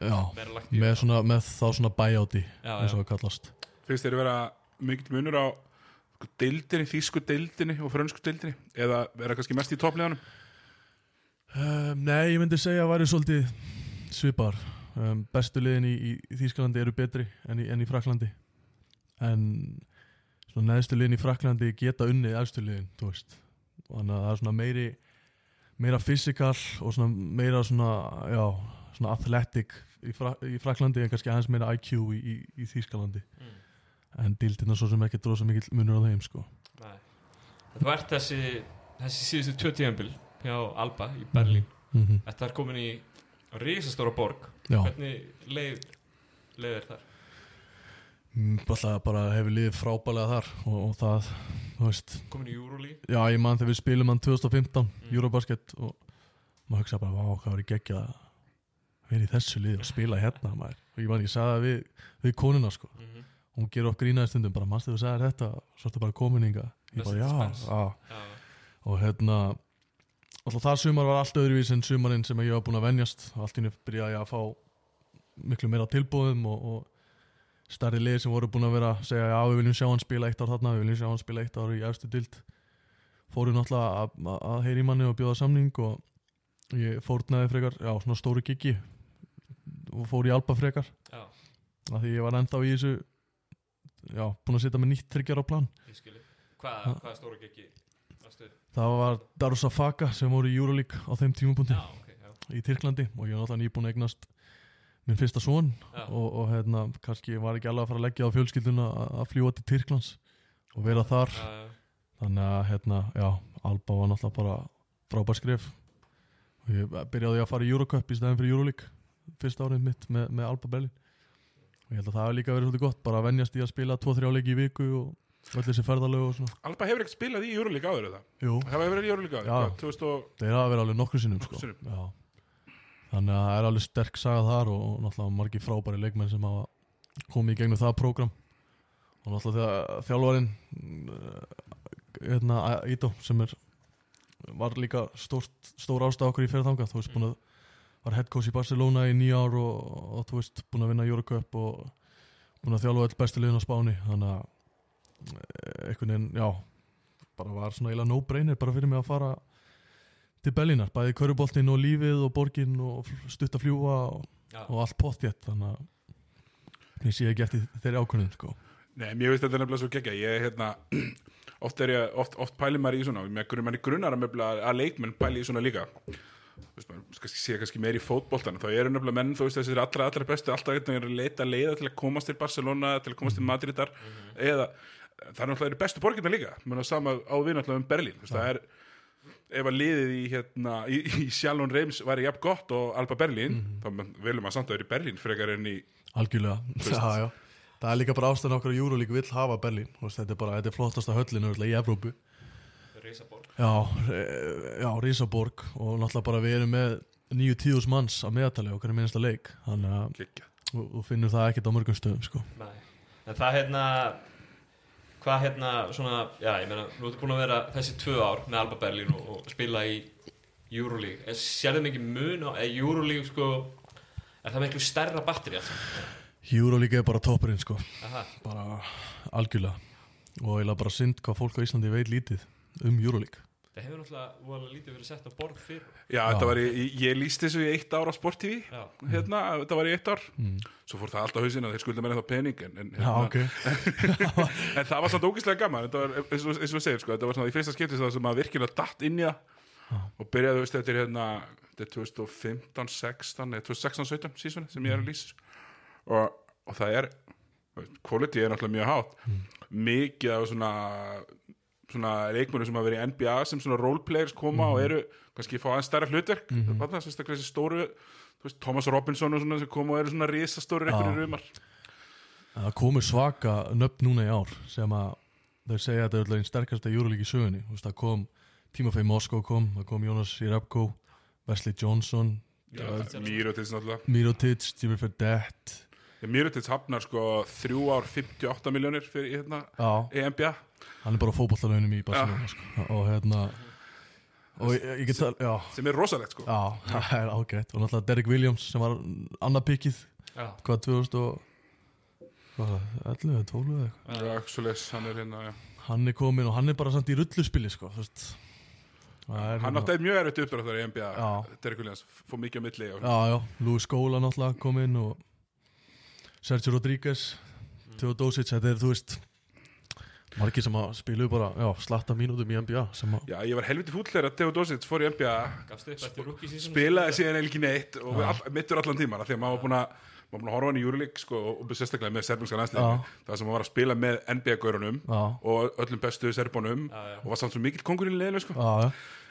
já, meira lagt í með, svona, með þá svona já, eins og það kallast. Finnst þeir vera mikill munur á sko, deildinni, þýsku deildinni og frönsku deildinni? Eða vera kannski mest í toppliðanum? Um, Nei, ég myndi segja að væri svolítið svipar um, bestu liðin í, í Þýskalandi eru betri en í, en í Fraklandi en svona neðstu liðin í Fraklandi geta unnið efstu liðin, þú veist. Þannig að það er svona meiri meira physical og svona meira svona, já, svona athletic í, Fra í Fraklandi en kannski aðeins meira IQ í, í, í Þýskalandi Mm. en dildina svo sem ekki dróða svo mikill munur á þeim sko Nei. Þú ert þessi, þessi síðustu tvö tíðanbíl hjá Alba í Berlín mm -hmm. Þetta er komin í risastóra borg Já, Hvernig leið, leið er þar? mm, bara, bara hefur liðið frábælega þar og, og það, þú veist Komin í Euroleague Já, ég man þegar við spilum hann 2015 Mm. Eurobasket og maður hugsa bara, hvað var ég geggja vera í þessu lið og spila hérna maður. og ég man, ég sagði það við, við konuna sko, mm -hmm. hún gerur okkur grínaði stundum bara, mannstu þú sagði þetta, svo ertu bara komininga ég bara, já, já. Já, og hérna alltaf það sumar var allt öðruvís en sumarinn sem ég var búin að venjast. Og allt í nefn byrjaði ég að fá miklu meira tilbúðum og, og stærri lið sem voru búin að vera að segja já við viljum sjá hann spila eitt ár þarna við viljum sjá hann spila eitt ár í efstu dild fóru náttúrulega að heyri manni og bjóða samning og ég fórnaði frekar, já svona stóru gigi og fór í Alba frekar. Af því ég var ennþá í þessu já, búin að setja með nýtt þryggjar á plan. Hvað, stóra gekki? Varstu? það var Darussafaka sem voru í Euroleague á þeim tímapunkti. Já, ok, já, í Tyrklandi og ég var náttúrulega nýbúin að eignast minn fyrsta já. og, og hérna, kannski var ekki alveg að fara að leggja á fjölskylduna að, fljúa til Tyrklands og vera þar. Já, já. þannig að hérna, já, Alba var náttúrulega bara frábær skrif og ég byrjaði að fara í Eurocup í stæðin fyrir Euroleague fyrsta árið mitt með, með Alba Berlin og ég held að það hefur líka verið svolítið gott bara að venjast í að spila 2-3 leiki í viku og öll þessi ferðalög og svona. Alba hefur ekkert spilað í Euroleague áður eða? Jú, Það hefur verið í Euroleague áður, Já. hvað, 2000 og... þeir hafa verið alveg nokkru sinnum sko. Þannig að það er alveg sterk saga þar og, og náttúrulega margir frábæri leikmenn sem hafa komið í gegnum það prógram. Og náttúrulega þegar þjálfarinn hérna, Ító sem er var líka stórt, stór ástæð okkur í fyrir þangað þú veist búin að var head coach í Barcelona í nýja ár og, og þú veist búin að vinna Eurocup og búin að þjálfa öll bestu liðin á Spáni. Þannig að eh, einhvern veginn, já bara var svona eiginlega no-brainer bara fyrir mig að fara til Bellinar, bæði köruboltin og lífið og borgin og stutt að fljúa og, og allt pottjett þannig að ég sé ekki eftir þeirri ákvörðin sko. Nei, mér veist þetta nefnilega svo geggja Ég, hérna, oft er ég, oft, oft pælir maður í svona Mér manni grunnar að, nefnilega að leikmenn pæli í svona líka Þú veist, maður kannski sé kannski meir í fótboltan þá eru nefnilega menn, þú veist, þessir allra, allra bestu alltaf einhvern veginn að leita leiða til að komast til Barcelona til að komast til Madridar. Eða það er náttúrulega bestu borgirna líka. Menn að sama á við náttúrulega um Berlín. Þú veist, það er ef að liðið í, hérna, í, í Sjálfón Reims væri jafn gott og Alba Berlín þá velum maður samt að vera í Berlín frekar en í algjörlega. Já, já. það er líka bara ástæðan okkur að Júrulík vill hafa Berlín. Þú veist, þetta er bara, þetta er flottasta höllin örugglega í Evrópu já, e- já, Rísaborg og náttúrulega bara við erum með nýju tíðus manns að meðatali okkur í minnsta leik. Þannig að þú, þú finnur það ekkert á mörgum stöðum sko. Nei. En það hérna hvað hérna svona já ég meina nú ertu búin að vera þessi tvö ár með Alba Berlin og, og spila í Euroleague. Er sérðu mikið mun á er Euroleague sko er það miklu stærra batteri alls Júrulík er bara toppurinn sko. Aha, bara algjörlega. Og eiginlega bara synd hvað fólk á Íslandi veit lítið um Júrulík það hefur náttúrulega lítið verið sett á borð fyrir Já, þetta var í, ég líst þessu í eitt ár á Sport TV já, hérna, þetta var í eitt ár. Mm. svo fór það alltaf hausinn að þeir skulda mér ennþá pening en, en, Já, hérna, ok en það var samt ógeðslega gaman. Þetta var, eins og, eins og þú segir, sko, þetta var svona í fyrsta skiptis það sem að virkilega datt inn í það. Já. og byrjaði, veist, þetta er hérna þetta er 2015, 16 eða 2016, 17 sísoni sem ég er að lýsa og, og það er quality er náttúrulega mjög hátt. Mikið af svona svona leikmönnum sem hafa verið í NBA sem svona roleplayers koma og eru kannski fá aðeins stærra hlutverk mm -hmm. það er þessi stóru veist, Thomas Robinson og svona sem koma og eru svona risastóri Já. einhverjir rumar. Það komur svaka nöfn núna í ár sem að þau segja að þetta er alltaf einn sterkasta júrulík í sögunni. Þú veist, það kom Tímofey Moskó kom, það kom Jonas Jerebko Wesley Johnson Mirotic náttúrulega. Mirotic, Jimmy Fredette. Mirotic hafnar sko þrjú ár 58 miljónir fyrir hérna Já, í NBA hann er bara á fótballalaunum í Barcelona sko. og hérna og ég, ég get það, já. sem er rosalegt sko. Já, það er ágætt. Og náttúrulega Derek Williams sem var annað pikkið já, hvað 2000 og hvað, 11 eða 12 eða eitthvað? Hann er hérna já. hann er komin og hann er bara samt í rulluspili sko, þú veist. Það er Hann hérna- átti mjög erfitt uppdráttar í NBA Já. Derek Williams, fór mikið á milli og... Já, já, Louis Skóla náttúrulega kom inn og Sergio Rodríguez Teodosic, þetta er, þú veist margir sem að spilu bara, já, slatta mínútum í NBA sem að, Já, ég var helviti fúll þegar Theodosic fór í NBA season? spilaði síðan eiginlega ekki neitt og all, mittur allan tíman af því að maður var búin að maður var búin að horfa hann í Júrlík sko, og sérstaklega með serbinska landsliðinu það sem maður var að spila með NBA-gaurunum og öllum bestu serbunum og var samt svo mikill kongur í liðinu sko.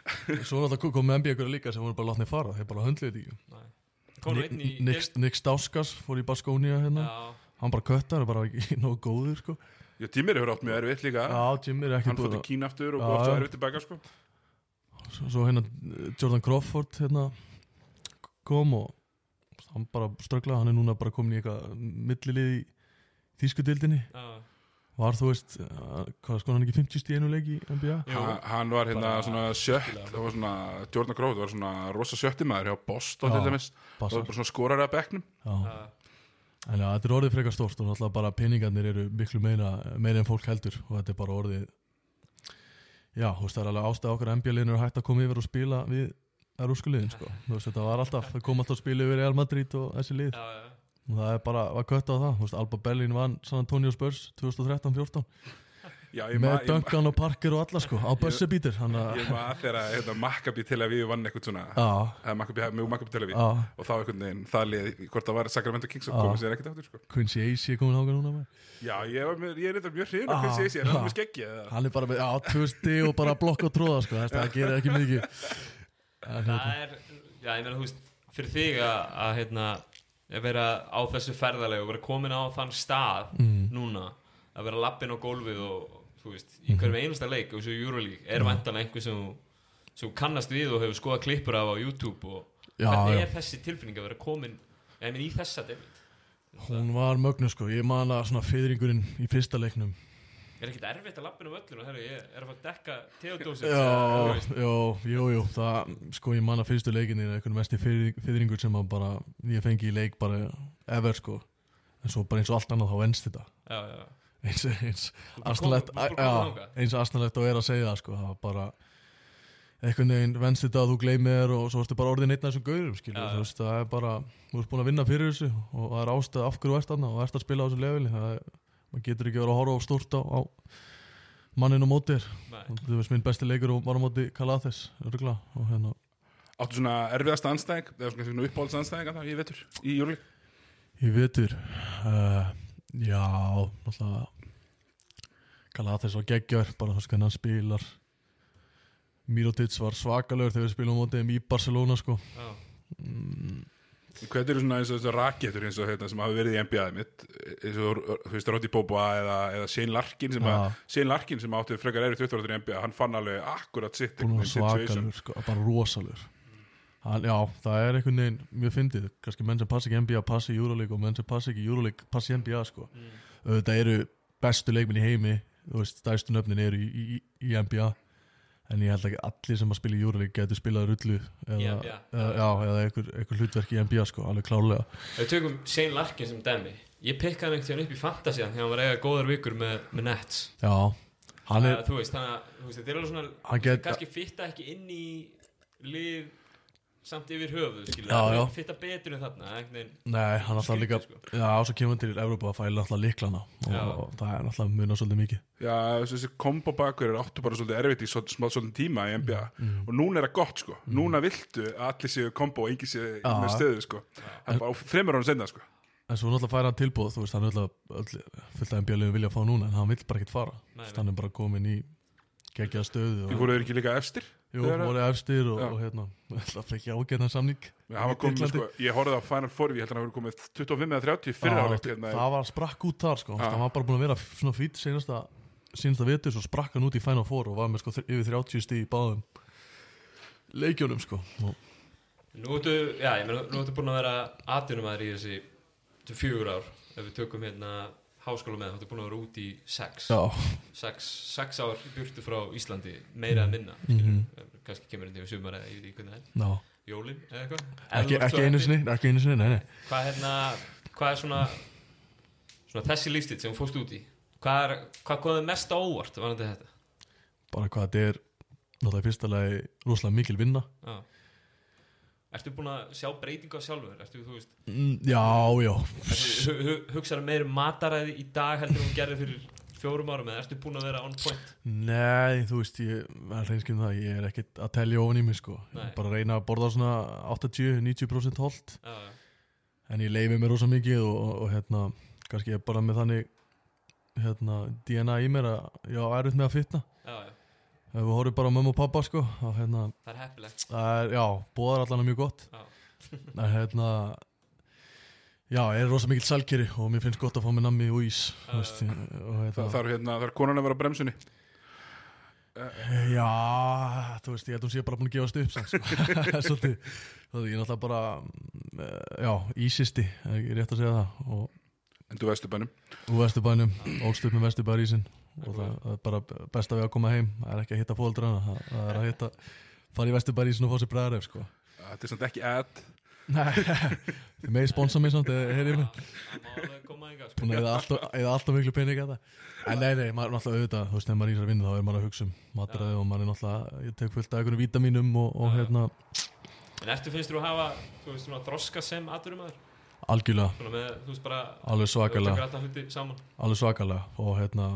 Svo náttúrulega kom með NBA ykkur líka sem voru bara látnið fara, þeir bara höndlið þetta ekki. Nick, Stauskas fór í Baskónia hérna, hann bara köttar, bara ekki nógu góður sko. Já, Tímir hefur átt mjög erfitt líka. Já, Jimmy er ekki hann fótt í búin Kína aftur og Já, góð aftur já. erfitt tilbaka sko. svo, svo hérna eh, Jordan Crawford hérna kom og hann bara strögglaði, hann er núna bara komin í eitthvað millilið í þýskudildinni já, var þú veist, eh, hvað sko hann ekki 50 stíðinu leik í NBA. Ha, hann var hérna Bara svona sjött það var svona, Jordan Crawford var svona rosa sjötti maður hjá Boston Já, til dæmis. Það var bara svona skorari að bekknum. Já. En já, þetta er orðið frekar stórt og náttúrulega bara peningarnir eru miklu meira, meira en fólk heldur og þetta er bara orðið Já, þú veist, það er alveg ástæð okkar NBA-liðin eru hægt að koma yfir og spila við erúskuliðin, sko. Þú veist, þetta var alltaf, það kom alltaf að spila yfir Real Madrid og þessi lið. já, já. Og það er bara, var kött á það, þú veist, Alba Berlin vann San Antonio Spurs 2013-14 Já, ég með ma- ég ma- Duncan og Parker og alla, sko, á að, ég maður þegar hérna, Maccabi Tel Aviv vann eitthvað svona Maccabi, með Maccabi Tel Aviv já, og þá einhvern veginn, það lið, hvort það var Sacramento Kings og komið sér ekkert aftur sko. Quincy Ace er komin ákveð núna með. Já, ég, var með, ég er eitthvað mjög hrifin og hvernig sé ég, er hann Já. með skeggi eða? Hann er bara með, já, tvö stig og bara blokk og tróða, sko, að það gerir ekki mikið. Hérna, Það er, já, ég meina, þú veist, fyrir þig að, að hérna, að vera á þessu ferðalegu og vera komin á þann stað Mm. núna, að vera lappin á gólfið og, þú veist, Mhm. í hverjum einasta leik og svo Euroleague, er vantanlega einhver sem sem kannast við og hefur skoðað klippur af á YouTube og Já, hvernig já. er þessi tilfinning að vera komin, meina, í þessa deild? Hún var mögnu sko, ég man að svona fyrringurinn í fyrsta leiknum Er ekkert erfitt að lappin á völlinu herru, ég er að fara að dekka Theodosic Já, já, jú, jú, það, sko ég man að fyrstu leikinni er einhvern mesti fyrringur sem að bara, ég fengi í leik bara ever sko En svo bara eins og allt annað þá venst þetta Já, já, já. Eins asnalegt og er að segja sko. Það var bara, einhvern veginn venst þetta að þú gleymir þér og svo ertu bara orðin einn af þessum gaurum það er bara, þú ert búin að vinna fyrir þessu og það er ástæð af hverju ert annað og ert að spila á þessu leveli. Það er, maður getur ekki verið að horfa á stórt á, á manninn og móti þér. Nei, Þú veist, minn besti leikur var á móti örgla og hérna Áttu svona erfiðast anstæðing eða svona, svona uppáhalds anstæðing að það, ég vetur, í júli Ég vetur uh, Já, náttúrulega Kalates var geggjar bara þess að hann spilar. Mirotic var svakalögur þegar við spilum á móti þeim í Barcelona sko. Já, mm, Hvað eru svona eins og þessu raketur eins og þetta sem hafa verið í NBA mitt eins og, þú veist, Roddy Boba eða, eða Shane Larkin sem, að. Shane Larkin sem átti frekar erið 20 ára í NBA, hann fann alveg akkurat sitt svakalögur sko, bara rosalögur hann, Já, það er einhvern veginn mjög fyndið. Kannski menn sem passi ekki í NBA passi í Euroleague og menn sem passi ekki í Euroleague passi í NBA sko. Mm, auðvitað eru bestu leikminn í heimi þú veist, stærstu nöfnin eru í, í, í NBA en ég held ekki allir sem að spila í Euroleague getur spilað rullu eða, eða, já, eða einhver, einhver hlutverk í NBA sko, alveg klárlega. Við tökum Shane Larkin sem dæmi. Ég pikkaði hann einhvern veginn upp í Fantasían þegar hann var eiga góðar vikur með, með Nets. Já, hann er, uh, Þú veist, þannig að þetta er alveg svona get kannski fitta ekki inn í lið samt yfir höfuð Já, já. fitta betur en þarna veginn. Nei, hann alltaf líka sko. já, svo kemur hann til Evrópa að fæla alltaf líklana og, og það er alltaf munað svolítið mikið. Já, þessi kombo bakur er áttu bara svolítið erfitt í svolítið tíma í NBA Mm. og núna er það gott sko, núna viltu að allir séu kombo og engi séu Já. með stöðu sko, það er bara þreymur ára senna sko. En svo náttúrulega færa hann tilbúð, þú veist, hann er alltaf fullt af NBA-liðum vilja að fá núna en hann vill bara ekkert fara, Þú hann er bara komin í geggjað stöðu Við og, voru þeir ekki líka efstir jú, þegar- voru efstir og, og hérna, alltaf ekki ágæðan samning. Við hafa komið, Tyrklandi. sko, ég horfði á Final Four, ég held að hann hafi komið 25 eða 30 fyrir Já, áleikt hérna, það var sprakk út þar sko. Það var bara búin að vera svona fýtt senasta sínasta vetur svo sprakk hann út í Final Four og var með sko yfir 30 stíð í báðum leikjunum sko. Og, Nú ertu, já, ég meina, nú ertu búin að vera atvinnumæður í þessi þessi fjögur ár ef við tökum hérna háskóla með, þá ertu búin að vera út í sex. Sex, sex ár burtu frá Íslandi meira en minna Mhm. skilur, kannski kemur þetta í sumar eða ég veit ekki hvernig það er. Já. jólin eða eitthvað? Ekki, einu sinni ekki einu sinni, nei, nei. Hvað hérna hvað er svona svona þessi lífstíð sem þú fórst út í? Hvað er, hvað kom þið mest á óvart var þetta? Bara hvað þetta er náttúrulega lagi rosalega mikil vinna. Já. Ertu búin að sjá breytingu á sjálfur? Ertu, þú veist, mm, Já, já. hu hu hugsaðu meir um mataræði í dag heldur hún gerði fyrir fjórum árum eða ertu búin að vera on point? Nei, þú veist, ég er reynskinn það ég er ekkit að telja ofan í mig sko. Bara reyna að borða svona 80-90% holt. Já, já, en ég leifi mér rosa mikið og, og, og hérna, kannski ég er bara með þannig hérna, DNA í mér að ég á erfitt með að fitna ef við horfum bara á mömmu og pappa sko og hérna, það er heppilegt. það er, já, bóðar allan mjög gott. En hérna já, ég er rosa mikill sælkeri og mér finnst gott að fá mér nammi og ís þú veist, og Það, hérna, það er hérna, það er konan að vera bremsunni? Já, þú veist, ég held að hún sé bara búin að gefast upp samt, sko. svolítið, þú veist, ég er náttúrulega bara mm, já, ísisti er ekki rétt að segja það og En þú vestu bænum? Úr vesturbænum, ólst upp með vesturbærísin og það, það er bara besta við að koma heim. Það er ekki að hitta fóldrana það, er að hitta, fara í vesturbærísin og fá sér bræðaref sko. Þetta er samt ekki ad. Nei, megið sponsa mig samt mig. Það má alveg koma enga sko. Að eða alltaf, eða alltaf miklu pening að það. En nei, nei, maður er náttúrulega auðvitað Þú veist, þegar maður er í þessar vinnu þá er maður að hugsa um matræði og maður er náttúrulega, ég tek fullt af einhvern vítamínum og, og Já. hérna, En ertu finnst þú að hafa, þú veist, svona þroska sem aðurumæður? algjörlega. Svona með, þú veist, bara alveg Þú svakalega, alltaf alveg svakalega. Og hérna,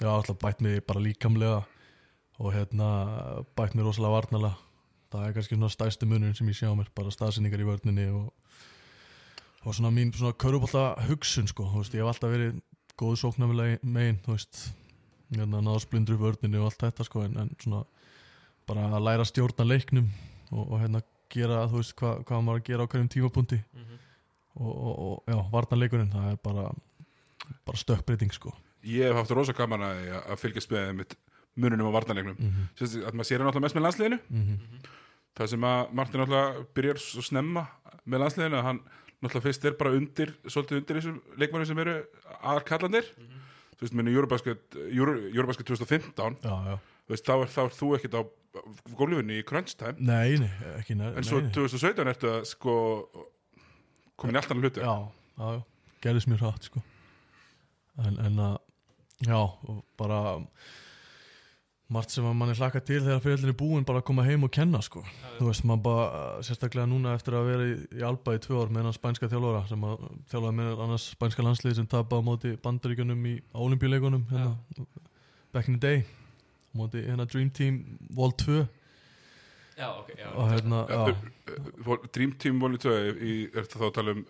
já, alltaf bætt mig bara líkamlega og hérna bætt mig rosalega varnalega það er kannski svona stæsti munurinn sem ég sjá mér bara staðsendingar í vörninni og, og svona mín svona körubólta hugsun sko, þú veist, ég hef alltaf verið góð sóknarlega megin, þú veist hérna náðs blindur í vörninni og allt þetta sko, en, en svona bara að læra stjórna leiknum og, og hérna gera, þú veist, hva, hvað maður að gera á hverjum tímapunkti. Mm -hmm. og, og, og já, varnarleikurinn, það er bara bara stökkbreyting sko Ég hef haft rosa gaman að, að fylgjast með mitt mununum á varnarleiknum. Mm -hmm. Sérst, að maður sér hann alltaf mest með landsliðinu. Það sem að Martin alltaf byrjar svo snemma með landsliðinu að hann náttúrulega fyrst er bara undir svolítið undir þessum leikmannum sem eru aðkallandir þú veist, minni Eurobasket 2015 Já, já. veist, þá er, þá er þú ekkert á gólfinu í crunch time. Nei, nei, ekki nei, en svo nei, nei. 2017 ertu að sko komin í allt annar hluti. Já, já, já, gerðist mér hratt sko. En, en að, já, og bara margt sem að manni hlaka til þegar fyrirlinni er búin bara að koma heim og kenna sko. Þú veist, maður bara, sérstaklega núna eftir að vera í, í Alba í tvö ár með hennar spænska þjálfara sem að þjálfaði með annars spænska landslið sem tapa á móti bandaríkjunum í olimpíuleikunum hérna, back in the day móti hérna Dream Team Vol 2 Já, ok, já. Og hérna, Já, já, Vol- Dream Team Vol 2 í, er þetta þá að tala um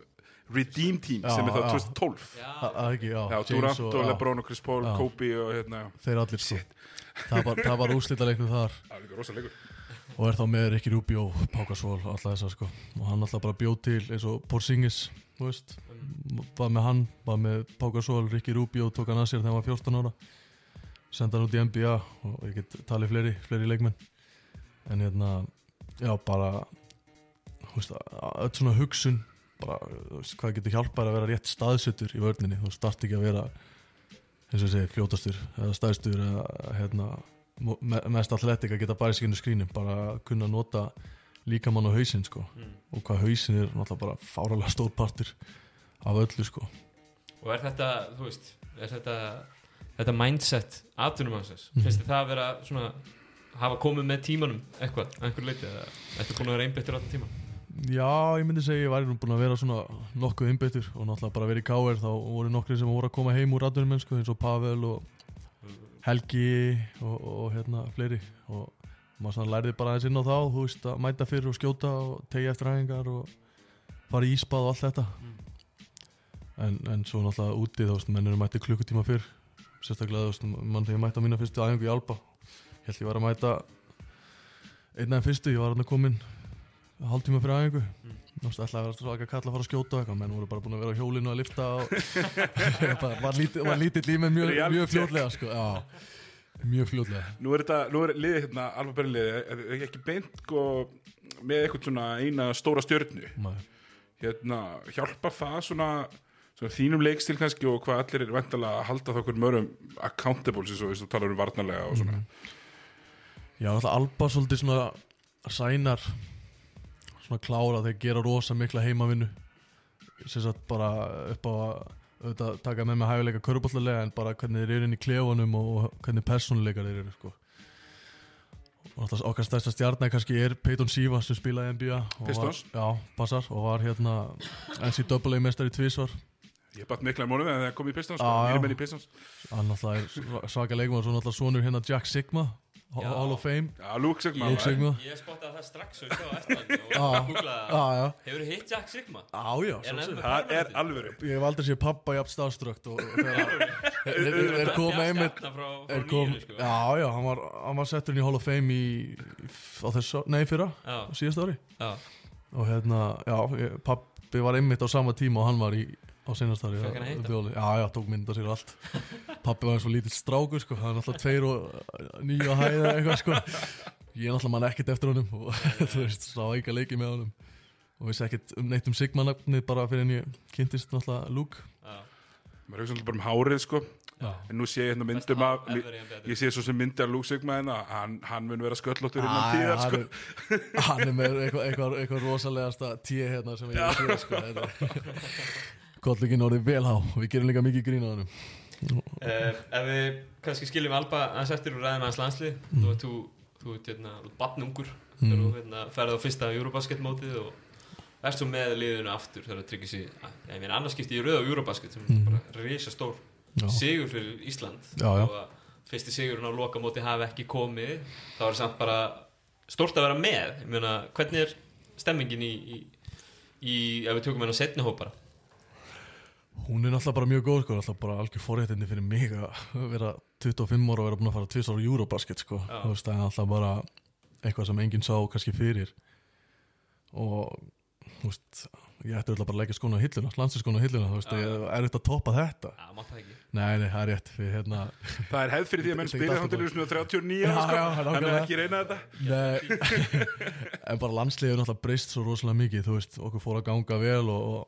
Redeem Team Já, sem er. 2012 það það ekki, já, Já, James Durant og, Lebron og Chris Paul, Já. Kobe og hérna, þeir allir sko. það var, það var úrslita leiknum þar og er þá með Ricky Rubio, Pákasvól alltaf þessar sko. Og hann alltaf bara bjóð til eins og Porzingis, var með hann, var með Pákasvól Ricky Rubio, tók hann að sér þegar hann var 14 ára. Senda hann út í NBA og ég get talið fleiri, fleiri leikmenn. En hérna já bara öll svona hugsun bara, þú veist, hvað getur hjálpað að vera rétt staðsettur í vörninni, þú start ekki að vera eins og segi, fljótastur eða staðstur eða hérna mest athletic að geta bara skinu skrínum bara kunna nota líkamann og hausinn sko. Mm. og hvað hausinn er náttúrulega bara fáralega stór partur af öllu sko. Og er þetta, þú veist, er þetta þetta mindset aðtunum hansins Mhm. finnst þið það að vera svona hafa komið með tímanum eitthvað, að einhver leiti eða ertu búin að vera einbyttur allan tíman Já, ég myndi segja ég væri nú búin að vera svona nokkuð innbyttur og náttúrulega bara verið í KR þá voru nokkri sem voru að koma heim úr aðdurum mennsku eins og Pavel og Helgi og, og hérna fleiri. Og maður svona lærði bara aðeins inn á þá þú veist að mæta fyrir og skjóta og tegja eftir hægingar og fara í íspað og allt þetta. Mm. en, en svo náttúrulega úti þá veist menn eru mætti klukkutíma fyrr. Sérstaklega þú veist mann þegar ég mætti á mína fyrstu æfingu í Alba held ég var að mæta einn af fyrstu, ég var hann komin hálftíma fyrir æfingu Mm. Veist, ætlaði að vera svaka kall að fara að skjóta og eitthvað, menn voru bara búin að vera á hjólinu að lifta og bara, var, lítill, í mig mjög, mjög check. fljótlega sko, mjög fljótlega Nú er þetta, nú er liðið hérna, alveg bæri liðið, ekki beint sko, með eitthvað svona eina stóra stjörnu. Hérna, hjálpar það svona, svona þínum leikstil kannski og hvað allir er væntalega að halda þá hverjum örum accountable sem þú talar um varnarlega og svona. Já, alltaf Alba svolítið svona sænar svona klára þeir gera rosa mikla heimavinnu sem sagt bara upp á að taka með mig hæfileika körubollarlega en bara hvernig þeir eru inn í klefunum og, hvernig persónuleikar þeir eru sko. og okkar stærsta stjarnar kannski er Peyton Siva sem spilaði í NBA Pistons? Já, passar og var hérna NCAA mestari tvísvar Ég batt mikla múlum en það kom í Pistons, sko. Já, já. Mínir menn í Pistons. hann náttúrulega er sva- svaka leikmann og svo náttúrulega sonur hérna Jack Sigma Hall of Fame. Já, Luke Sigma. Luke Sigma. Ég spottaði það strax og ég sá eftir hann. Og googlaði Já, það. Já, Hefur hitt Jack Sigma? já, já, Er Það er alvöru. Ég hef aldrei séð pappa jafn starstrukt og þegar þeir koma einmitt er frá kom, nýjunu sko. Já, já, hann var, hann var settur inn í Hall of Fame í, á þessu, nei, fyrra, síðast ári. Já, og hérna, já, pappi var einmitt á sama tíma og hann var í á senast ári Fékk hann að á- hitta? bjóli. Já, já, tók mynda sér allt. Pappi var eins og lítill strákur, sko. Hann er alltaf tveir og nýja á hæða eitthvað, sko. Ég er alltaf mann ekkert eftir honum og þú veist, sá ekki að leiki með honum. Og vissi ekkert um neitt um Sigma-nafnið bara fyrir en ég kynntist náttúrulega Luke. Já. Maður hugsa alltaf bara um hárið, sko. Já, En nú sé ég hérna myndum af, ég sé svo sem myndi af Luke Sigma en hann, hann mun vera sköllóttur innan tíðar, hann, sko. er, hann er með eitthvað, eitthvað, eitthvað rosalegasta tíu hérna sem ég séð sko, Kollugin orðið vel há og við gerum líka mikið grín á hann Uh, ef við kannski skiljum Alba aðeins eftir úr ræðum aðeins landslið þú ert þú, þú ert hérna badnungur þegar þú hérna, ferði á fyrsta Eurobasket mótið og ert svo með liðinu aftur þegar það tryggir sig ég meina annars skipti ég rauð á Eurobasket sem er Mhm. bara risa stór Já, sigur fyrir Ísland. Já, já. og fyrsti sigurinn á loka móti hafi ekki komið þá er samt bara stórt að vera með. Ég meina hvernig er stemmingin í, í, í ef við tökum hennar setni hópara hún er náttúrulega bara mjög góð sko, náttúrulega bara algjör forréttindi fyrir mig að vera 25 ára og vera búin að fara tvisar á Eurobasket sko, Já. þú veist, það er náttúrulega bara eitthvað sem enginn sá kannski fyrir og þú veist, ég ætti öll að bara leggja skóna á hilluna, landsinskóna á hilluna, þú veist, ég er auðvitað að toppa þetta Já, mátt það ekki Nei, nei, það er rétt, við hérna Það er hefð fyrir því að menn spila ekki þá til alltaf þessum 39 Já, ára, sko. já, Þannig að nákvæmlega. ekki reyna þetta.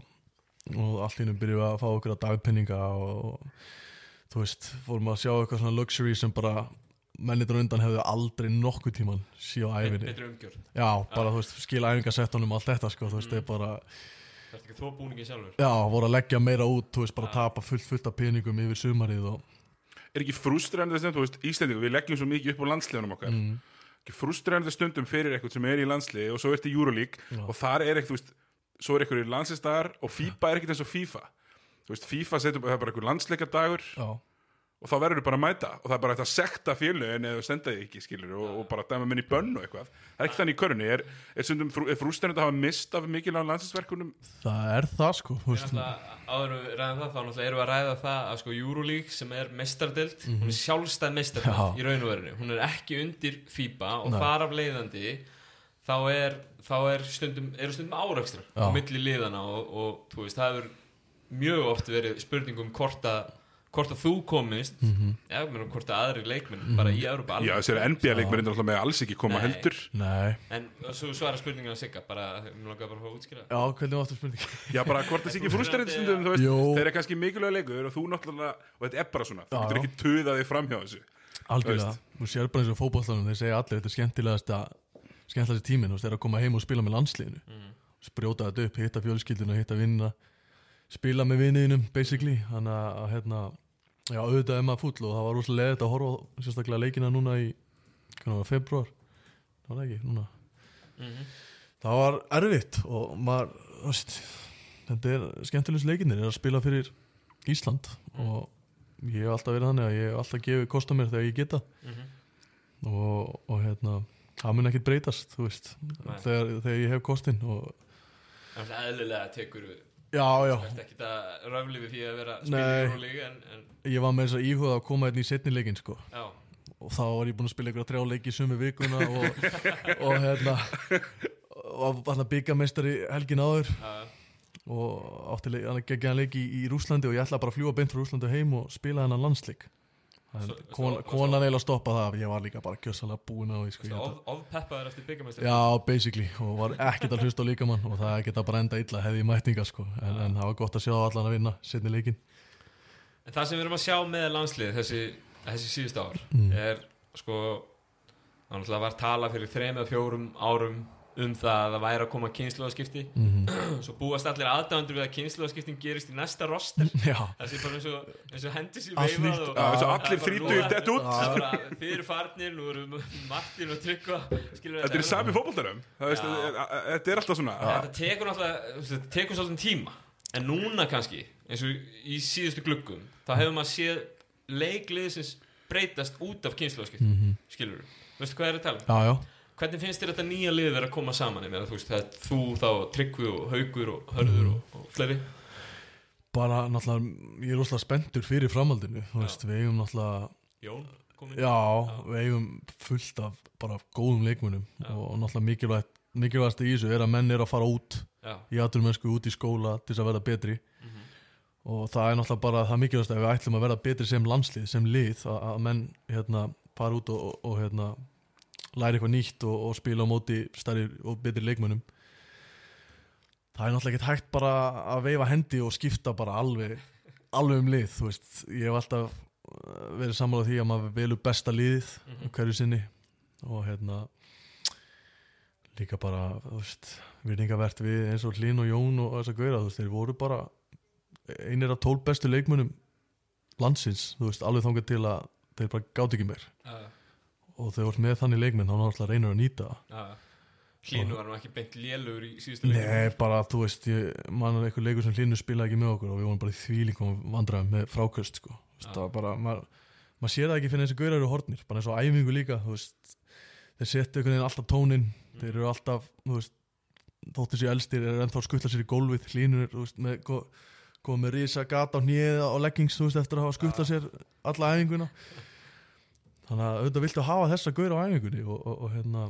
og, allt í hennum byrjuð að fá okkur að dagpenninga og, og þú veist, fórum að sjá eitthvað svona luxury sem bara mennitur undan hefðu aldrei nokkuð tíman síð á æfinni. betri umgjörð Já, bara þú veist, skila æfingasettunum og allt þetta sko, þú veist, það er bara, Það er ekki þó búningin sjálfur já, voru að leggja meira út, þú veist, bara Já. tapa fullt, fullt af peningum yfir sumarið og, Er ekki frústrænandi stundum, þú veist, Íslendingu, við leggjum svo mikið upp á landsliðunum okkar. mm, Ekki frústrænandi stundum fyrir eitthvað sem er í landsliði og svo ertu í Euroleague Já. og þar er eitthvað, þú veist, svo er eitthvað í landsliðsdagar og FIBA er ekkert eins og FIFA. Þú veist, FIFA setur bara, það er bara eitthvað landsleikadagur já, og þá verður þú bara að mæta og það er bara eitthvað að sekta félögin eða þú senda þig ekki, skilur, og, og bara dæma minni í bönn og eitthvað. Það er ekki þannig í körunni. Er, er, stundum, frú, er frústrænandi að hafa mist af mikilvægum landsliðsverkunum? það er það sko, áður við ræðum það, þá erum við að ræða það að sko Euroleague sem er mestardelt, hún er sjálfstæð mestardelt Mhm. Í raun og verinu, hún er ekki undir FIBA og Nei. þar af leiðandi þá er, þá er stundum, eru stundum árakstra á milli liðana og, og þú veist, það hefur mjög oft verið spurningum hvort að hvort að þú komist Mhm. eða meina, hvort að aðri leikmenn bara í Európa Já, þessi NBA-leikmennir náttúrulega með alls ekki koma Nei. heldur. nei, en svo svara spurningin að Sigga bara, mér langar bara að fá að útskýra já, hvernig þetta spurning? Já, bara hvort það sé ekki frústrænandi stundum, þú veist, Jú. þeir eru kannski mikilvæg leikur og þú náttúrulega, og þetta er bara svona, þú getur ekki tuðað þig fram hjá þessu. Algjörlega, þú sér bara eins og fótbollanum þeir segja allir, þetta er skemmtilegast að skemmtilegast tíminn, þú veist, þeir að koma heim og spila með landsliðinu. Mm. sprjóta þetta upp, hitta fjölskylduna, hitta vinnina spila með vinninum, basically. Þannig að, að, hérna já, auðvitað er maður fúll og það var rosalega leðið að horfa sérstaklega leikina núna í hvernig var, februar það var það ekki, núna. Mm það var erfitt og maður, þú veist þetta er skemmtilegst leikinir, er að spila fyrir Ísland. Og ég hef alltaf verið þannig að ég hef alltaf gefið kosta mér þegar ég geta. -hmm. og, og hérna það mun ekkert breytast, þegar, þegar ég hef kostin og Þannig að eðlilega tekur við. Já, já, Þetta ekki að röfli við því að vera að Euroleague en, en ég var með þess að íhuga að koma hérna í setni leikin sko. Já, og þá var ég búinn að spila ykkur þrjá leiki í sömu vikuna og, og hérna og var byggamestari helgin áður. Að, og átti leik, hann geggjað leik í, í Rúslandi og ég ætla bara að fljúa beint frá Rúslandi heim og spila hennan landsleik Konan eiginlega stoppa það ég var líka bara gjössalega búin á því sko, að- ofpeppaður eftir byggamestari Já, basically, og var ekkert að hlusta á líkamann og það geta bara enda illa hefði í mætninga sko. en, en það var gott að sjá allan að vinna setni leikin En það sem við erum að sjá með landslið þessi, þessi síðust ár Mm. er sko þannig að var tala fyrir þreim eða fjórum árum um það að það væri að koma kynnslóðaskipti Mhm. svo búast allir aðdæmandur við að kynnslóðaskiptin gerist í næsta roster það sé bara eins og, eins og hendi sér veifað og og það allir nú- dett út. það er bara fyrir farnir, nú eru Martin og Tryggva Þetta er sami fótboltarum Þetta er alltaf svona þetta tekur náttúrulega þetta tekur svolítið tíma en núna kannski, eins og í síðustu gluggum þá hefur maður séð leikliðsins breytast út af kynnslóðaskipti mm -hmm. skilur veistu hvað er að tala? um? Já, já Hvernig finnst þér þetta nýja lið vera að koma saman? Ég meina, þú veist, það þú þá, Tryggvi og Haugur og Hörður og, og fleiri. Bara náttúrulega, ég er rosalega spenntur fyrir framhaldinu veist, við eigum náttúrulega Jón komin Já, við eigum fullt af bara góðum leikmunum og náttúrulega mikilvægt mikilvægast í þessu er að menn er að fara út Já, í aturmennsku út í skóla til þess að verða betri. Og það er náttúrulega bara það mikilvægast að við ætlum að verða betri sem landslið, sem lið að, að menn hérna fara út og, og hérna læra eitthvað nýtt og, og spila á móti stærri og betri leikmunum það er náttúrulega ekki hægt bara að veifa hendi og skipta bara alveg alveg um lið, þú veist. Ég hef alltaf uh, verið sammálað því að maður velur besta liðið Mhm. hverju sinni og hérna líka bara, þú veist virðingavert við eins og Hlín og Jón og þess að gauðra, þú veist, þeir voru bara einir af tól bestu leikmunum landsins, þú veist, alveg þangað til að þeir bara gátt ekki meir. Já, og þeir voru með þannig leikmenn, þá náttúrulega reynir að nýta það. Hlínu var nú ekki beint lélugur í síðustu leiknum. Nei, bara, þú veist, ég, mann er eitthvað leikur sem Hlínu spilaði ekki með okkur og við vorum bara í þvílingum vandræðum með fráköst, sko. Þú það var bara, maður mað sér það ekki fyrir þessi gaurar eru hornir, bara eins og æfingu líka, þú veist. Þeir setja einhvern veginn alltaf tónin þeir eru alltaf, þú veist þóttir sér elstir, er ennþá skuttla sér í gólfið. Þú með ko- komið með risa gata á hnýða og leggings, þú eftir að hafa skuttla sér alla æfinguna þannig að auðvitað viltu hafa þessa gaur á æfingunni og, og, og hérna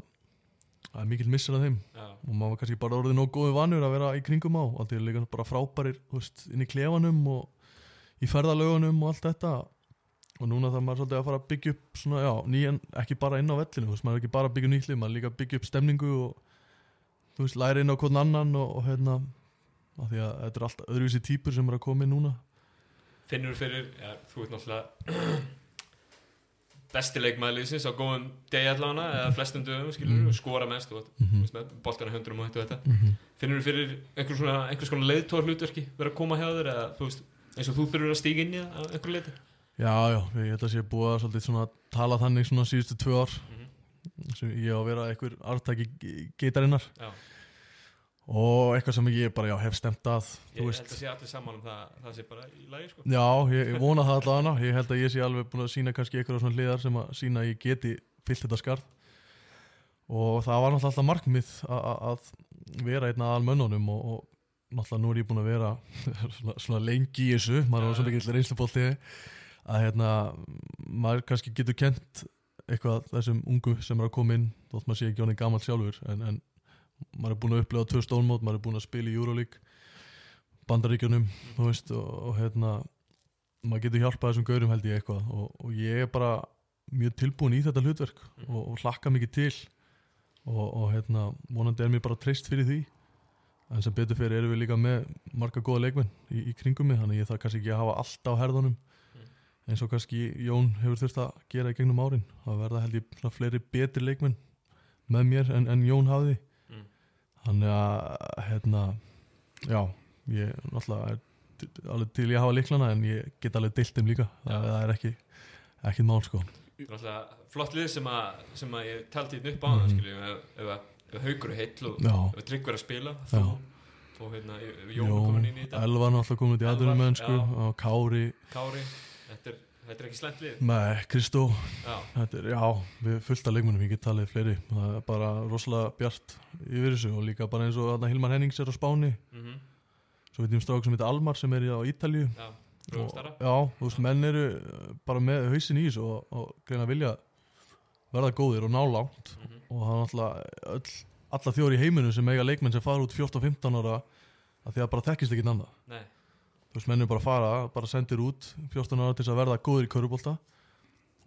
það er mikill missur af þeim. Já, og maður var kannski bara orðið nóg góði vanur að vera í kringum á og er líka bara frábærir veist, inn í klefanum og í ferðalögunum og allt þetta. Og núna þarf maður svolítið að fara að byggja upp svona, já, nýjan, ekki bara inn á vellinu veist, maður er ekki bara að byggja nýtlið, maður er líka að byggja upp stemningu og þú veist, læra inn á hvern annan og, og hérna af því að þetta er allt öðruvísi típur sem er að koma inn núna. Finnur fyrir, já, þú ert náttúrulega besti leikmaðliðsins á góðum degi allavega eða flestum dögum, skilur Mm. og skora mest og mm mm. með boltana höndrum og þetta og þetta. -hmm. finnur fyrir einhvers svona, einhvers konar leiðtór hlutverki vera að koma hjá þér eða þú veist eins og þú þurfur að stíga inn í það á einhverju leiti Já, já, ég held að sé búið að svolítið svona tala þannig svona síðustu tvö ár. Mm sem ég á að vera einhver artaki geitarinnar Já, og eitthvað sem ég bara, já, hef stemt að ég held að sé allir saman um það það sé bara í lagi sko. Já, ég, ég vona það allavega. Ég held að ég sé alveg búin að sína kannski eitthvað svona hliðar sem að sína að ég geti fyllt þetta skarð. Og það var náttúrulega alltaf markmið að- vera einn að almönnunum og, og náttúrulega nú er ég búin að vera svona, svona lengi í þessu. Maður var svo mikill reynslupolti að hérna, maður kannski getur kent eitthvað þessum ungu sem er að koma inn þótt maður sé ekki maður er búin að upplega tvö stólmót maður er búin að spila í Euroleague bandaríkjunum veist og, og hérna maður getur hjálpað þessum gaurum held ég eitthvað. Og, og ég er bara mjög tilbúin í þetta hlutverk og, og hlakka mikið til. Og, og hérna vonandi er mér bara treyst fyrir því. En sem betur fyrir erum við líka með marga góða leikmenn í, í kringum mig þannig ég þarf kannski ekki að hafa allt á herðunum eins og kannski Jón hefur þurft að gera í gegnum árin. Það verða held ég fleiri betri leikmenn með mér en, en Jón hafði. Þannig að hérna já, ég náttúrulega er alveg til ég að hafa liklana en ég get alveg deilt þeim líka. Það, það er ekki, ekki mál sko. Er alltaf flott lið sem að, sem að ég taldi hérna upp á það, Mhm. skiljum, ef, ef, að- ef haugur er heill og já, ef tryggur að spila, þú og hérna, Jón er komin inn í þetta, Elvar náttúrulega komin út í aðurum mennsku og Kári, Kári, þetta er, þetta er ekki slæmt lið. með Kristó. Er, já, við fullt af leikmunum ég get talið fleiri, það er bara rosalega bjart yfir þessu og líka bara eins og þarna Hilmar Hennings er á Spáni. Mhm, svo veit ég um strák sem heitir Almar sem er í- á Ítalíu. Já, Og-. Já, þú veist, menn eru uh, bara með hausin í þessu og, og greina vilja verða góðir og ná langt. Mhm. og það er náttúrulega alla þjóður í heiminu sem eiga leikmenn sem fara út 14-15 ára að því að bara þekkist ekki annað. Nei, þú veist, menn eru bara að fara, bara sendir út 14 ára til þess að verða góðir í körubólta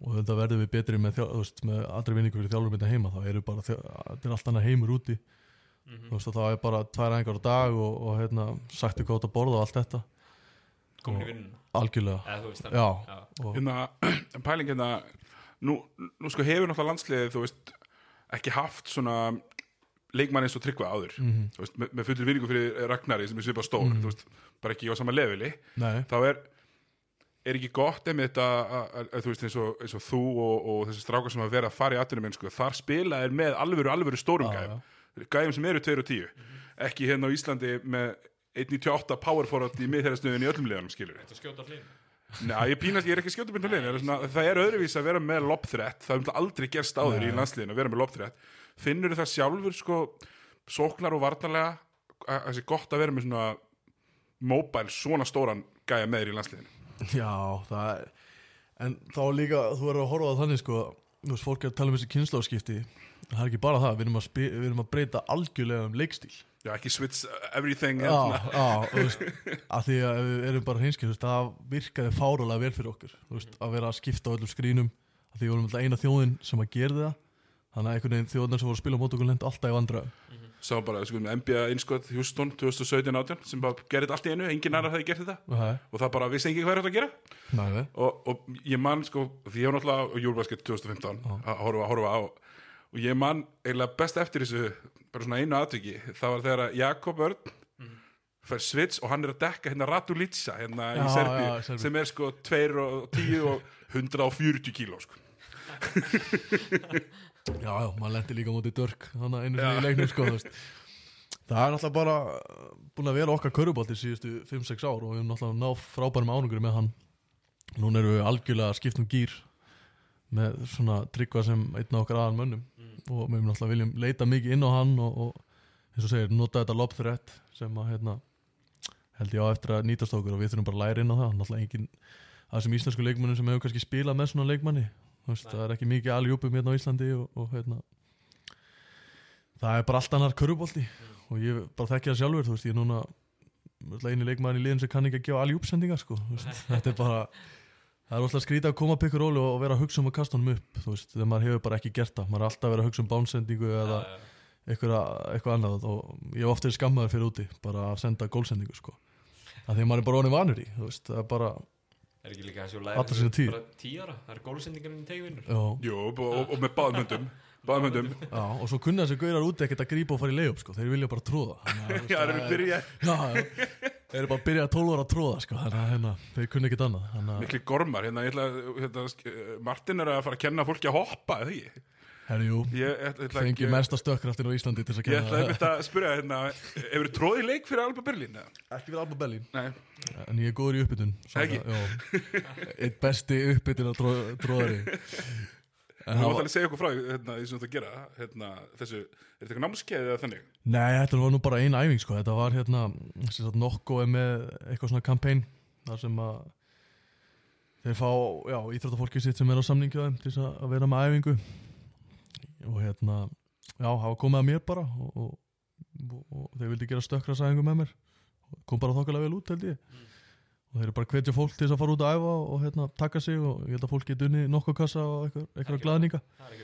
og þetta verður við betri með, veist, með andri vinningu fyrir þjálfur mynda heima þá eru bara, þjá- þetta er allt annað heimur úti. Mhm, þú veist, það er bara tvær engar á dag og, og hérna, sagt er gótt að borða og allt þetta. Komin í vinnuna. algjörlega, veist já, Já, og, hérna, pæling hérna nú, nú sko hefur náttúrulega landsliðið þú veist, ekki haft svona leikmann eins og tryggva áður. Mhm. þú veist, með, með fullir virðingu fyrir Ragnari sem er svipað stór, þú veist, bara ekki á sama leveli Nei, þá er er ekki gott emi þetta að, þú veist eins og, eins og þú og, og þessi strákar sem að vera að fara í atvinnum mennsku, þar spila er með alvöru, alvöru stórum Já, gæjum. gæjum sem eru 2 og 10 ekki hérna á Íslandi með 1.98 power forward í miðherrastöðin í öllum liðanum skilur Þetta skjóta hlýn Nei, ég pínast, ég er ekki skjóta svona, það er öðruvís að vera með lobthreat það er aldrei gerst áður í landsliðin að vera með lobthreat finnur það sjálfur sko sóknar og varnarlega að það sé gott að vera með svona mobile, svona stóran gæja með þér í landsliðinu? Já, það er En þá líka, þú verður að horfa á þannig sko Þú veist, fólk er að tala um þessi kynnslóðskipti Það er ekki bara það, við erum að, spi, við erum að breyta algjörlega um leikstíl. Já, ekki switch everything Já, hérna. já, þú veist að Því að við erum bara veist, það virkaði fárulega vel fyrir okkur Þú veist, að vera að skipta á öllum skrínum að Því við vorum alltaf eina þjóðin sem að gera það Þannig að einhvern veginn þjóðin sem voru að spila á mót okkur lendi alltaf í vandra Sá bara, sko, með NBA innskot Houston 2017-18 sem bara gerði allt í einu, engin annar hefði gert þetta. Nei, og það bara vissi engin hvað er þetta að gera. Nei, og, og ég man, sko, því ég var náttúrulega á Júlbasket 2015 að horfa, horfa á. Og ég man eiginlega best eftir þessu bara svona einu atviki, það var þegar Jakob Örn fær svits og hann er að dekka hérna Ratulitsa hérna Já, í Serbíu já, Serbíu. sem er sko 2 og 10 og 140 kíló sko. Já, já, maður lendi líka móti dörk Þannig að einu Já. í leiknum sko. Það er náttúrulega bara búin að vera okkar körubolti síðustu 5-6 ár og við erum náttúrulega náð frábærum ánugur með hann Núna erum við algjörlega að skipta um gýr með svona tryggva sem einn af okkar aðan mönnum og við erum náttúrulega viljum leita mikið inn á hann og, og eins og segir, nota þetta lobthreat sem að hérna held ég á eftir að nýtast okkur og við þurfum bara að læra inn á það náttúrulega engin að þessum íslensku leikmönnum sem hefur kannski spilað með svona leikmanni það er ekki mikið aljúpum hérna á Íslandi og, og hérna. Það er bara allt annar körubolti og ég bara þekki það sjálfur þú veist, ég er núna eini leikmann í liðin sem kann ekki að gefa aljúpsendingar sko, þetta er bara það er alltaf skrítið að koma upp ykkur róli og vera að hugsa um að kasta honum upp, þú veist, þegar maður hefur bara ekki gert það, maður er alltaf að vera að hugsa um bánsendingu eða eitthvað, eitthvað annað og ég hef ofta skammaður fyrir úti bara að senda gólsendingu sko. Að því að maður er bara honum vanur í, þú veist, það er bara Er ekki líka tíð. Bara tíu ára, það er gólusendingarinn í tegvinnur já, Jú, og, með báðum höndum báðum höndum Já, og svo kunna þessi gaurar úti ekkert að grípa og fara í leiðup sko. þeir vilja bara tróða Já, það eru byrja Já, já, þeir eru bara að byrja að 12 ára að tróða sko. þannig að hérna, þeir kunna ekkert annað. Mikli gormar, hérna, ég ætla, að- hérna Martin er að fara að kenna fólki að hoppa eða ekki? Herri, jú, Ég ætla, ætla fengi ekki mesta stökkraftin á Íslandi til þess að Ég ætla gera einmitt að spyrja hérna, hefur þú tróðið leik fyrir Alba Berlín? eða? Ekki við Alba Bellin, Nei, en ég er góður í uppbytun Ekki? Eitt besti uppbytun á tró, tróðari þú það mátt alveg segja okkur frá hérna, því sem þú ert að gera hérna, þessu, er þetta eitthvað námskeið eða þannig? Nei, þetta var nú bara ein æfing sko. Þetta var hérna er með eitthvað svona kampæn þar sem að þeir fá já, íþróttafólki sitt sem er á samningu að vera með æfingu og hérna já, hafa komið að mér bara og, og, og, og þeir vildi gera stökkrasæfingu með mér. Kom bara þokkalega vel út held ég. Og þeir eru bara hvetja fólk til þess að fara út að æfa og, hérna, taka sig og ég held að fólk geti unni nokkuð kassa og eitthvað, eitthvað er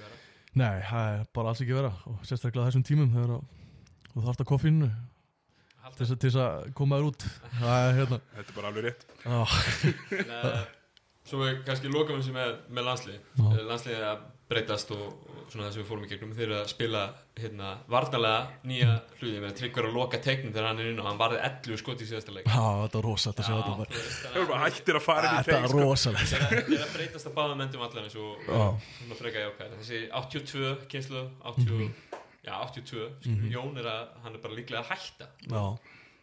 vera. Nei, það er bara alls ekki vera. Og sérstaklega á þessum tímum þegar að- þú þarft að koffinu til þess að- til þess að koma þér út. Það er hérna. Þetta er bara alveg rétt. Uh, Svo við kannski þessi með, með landslið Já. Landslið er að breytast og, og svona það sem við fórum í gegnum Þeir eru að spila hérna, varnalega nýja hluti með tryggur að loka teiknum þegar hann er inn og hann varði 11 skot í síðasta leik. Á, þetta er rosalegt að sjá þetta Já, bara. Það er þannig bara að- hættir að fara inn í Þetta teik er sko. rosalegt. Þeir eru að- að breytast að báða mendum allan eins og Já. svona freka jákvæð þessi 82 kynslu 80, já 82 mm Jón er að hann er bara líklega að hætta. Já,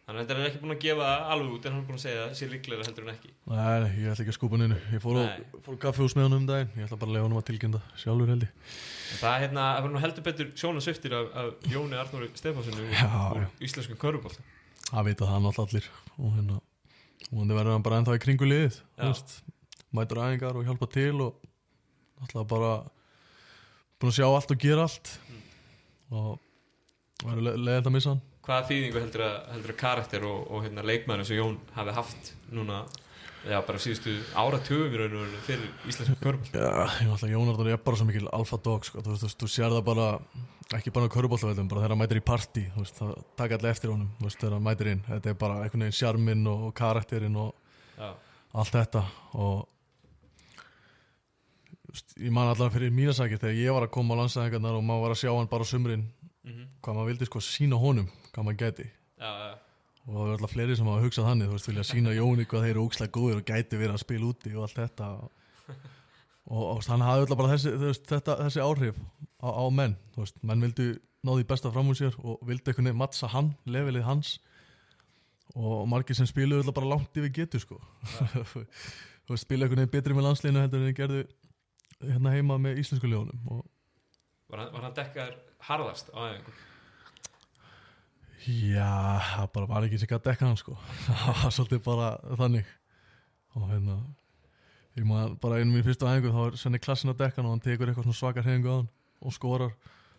þannig að þetta er ekki búin að gefa alveg út en hann er búin að segja að sé líklega heldur en ekki. Nei, ég ætla ekki að skúpa hann innu Ég fór á, kaffehús með hann um daginn. Ég ætla bara að lega hann að tilkynna sjálfur held ég. En það er hérna, það nú heldur betur sjóna sviftir af, af Jóni Arnóri Stefánssonu Já, úr, já. úr íslenskum körubóll Það það náttúrulega allir. Og hérna, og hann verður hann bara ennþá í kringu liðið Mætur æfingar og hjálpa til og bara búin að að hvaða þýðingu heldur að, heldur að karakter og, og hérna, leikmæður og Jón hafi haft núna já, bara síðustu áratugum í raun og veru fyrir íslenskum körubóll Já, ég náttúrulega Jónardur er bara svo mikil alfa dog sko. þú, veist, þú, sér það bara ekki bara á körubóltaveldum, bara þegar hann mætir í partí þú veist, það taka allir eftir honum veist, þegar hann mætir inn, þetta er bara einhvern veginn sjarminn og, karakterinn og já, allt þetta og veist, ég man allavega fyrir mína sakir þegar ég var að koma á landsæðingarnar og maður var að sjá hann bara á sumrin Mhm. hvað maður vildi sko sína honum hvað maður gæti. Já, já, og það er alltaf fleiri sem hafa hugsað þannig þú veist, vilja sína Jóni hvað þeir eru ókslega góðir og gæti verið að spila úti og allt þetta. Og, hann hafði alltaf bara þessi, veist, þetta, þessi áhrif á, á menn, veist, menn vildu náði besta fram úr sér og vildu einhvern veginn mattsa hann, levelið hans. Og margir sem spiluðu alltaf bara langt yfir getur sko. Veist, spila einhvern veginn betri með landsliðinu heldur en þeir gerðu hérna heima með íslensku ljónum og var hann, var hann dekkaður harðast á æfingu? Já, það bara var ekki sem gæti dekka hann sko. Það var svolítið bara þannig. Og hérna ég maður bara einu mín fyrstu aðeingu þá er Svenni klassin að dekka hann og hann tekur eitthvað svona svakar hefingu á hann og skorar.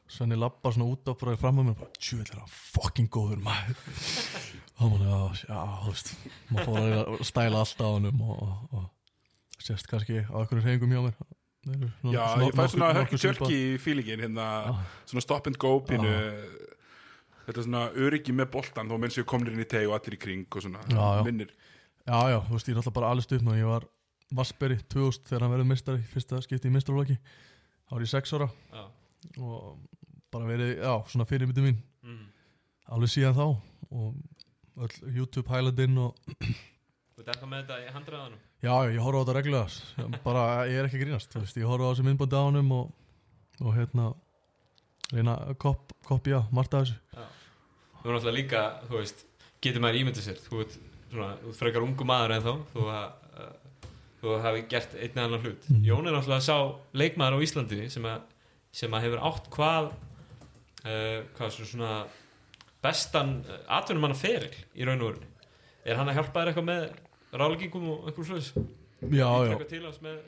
Svenni lappar svona út af bara fram að mér bara tjúvill hann fucking góður maður. Þá maður já, já, þú veist maður fór að að stæla allt á hann og, og, og sést kannski á einhverjum hefingum hjá mér eru svona- Já, svona- ég fæ svona hörki tjörki í fílingin hérna, Ah. svona stop and go pínu. Þetta er svona öryggi með boltan þó menn séu komnir inn í teg og allir í kring og svona Já, já. minnir Já, já, þú veist, ég er alltaf bara alveg stuð með ég var Vassberi 2000 þegar hann verið mistari fyrsta skipti í mistralóki þá var ég 6 ára. Já, og bara verið, já, svona fyrirmyndi mín. Mm. alveg síðan þá. Og öll YouTube highlightinn og Þú ert eitthvað með þetta í handræðanum? Já, ég horfa á þetta reglulega bara, ég er ekki að grínast, veist, ég horfa á þessi myndbandi á honum og, og hérna reyna að kop, kopja margt af þessu Já. Þú er náttúrulega líka, þú veist, getur maður ímyndið sér, þú svona, þú frekar ungu maður en þá, þú, uh, þú hafi gert einn eða annan hlut. Mhm. Jón er náttúrulega sá leikmaður á Íslandi sem að, sem að hefur átt hvað, uh, hvað svona, svona bestan uh, atvinnum hann feril í raun og verunni. Er hann að hjálpa þér eitthvað með ráleggingum og einhverjum sluðis? Já, já, með,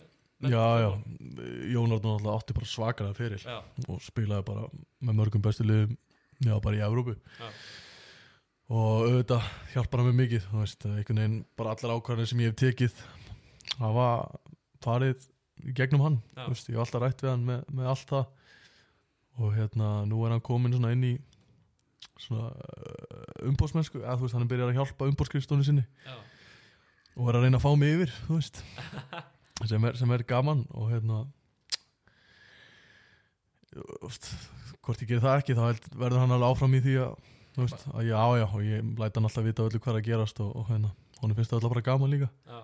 með já, já. Jón Arnór alltaf átti bara svakalega fyrir Já, og spilaði bara með mörgum bestu liðum já, bara í Evrópu. Já. og auðvitað hjálpar hann mér mikið þú veist, einhvern veginn bara allar ákvarðanir sem ég hef tekið hafa farið gegnum hann veist, ég hef alltaf rætt við hann með, með allt það. Og hérna, nú er hann komin svona inn í svona umbóðsmennsku, eða þú veist, hann er byrjað að hjálpa umbóðskrifstónu sinni. Já, og er að reyna að fá mig yfir veist. Sem er, sem er gaman og hérna úst, hvort ég gerir það ekki þá verður hann alveg áfram í því að, veist, að já já og ég læta hann alltaf vita öllu hvað er að gerast og, og hérna, hún finnst það alltaf bara gaman líka. Já,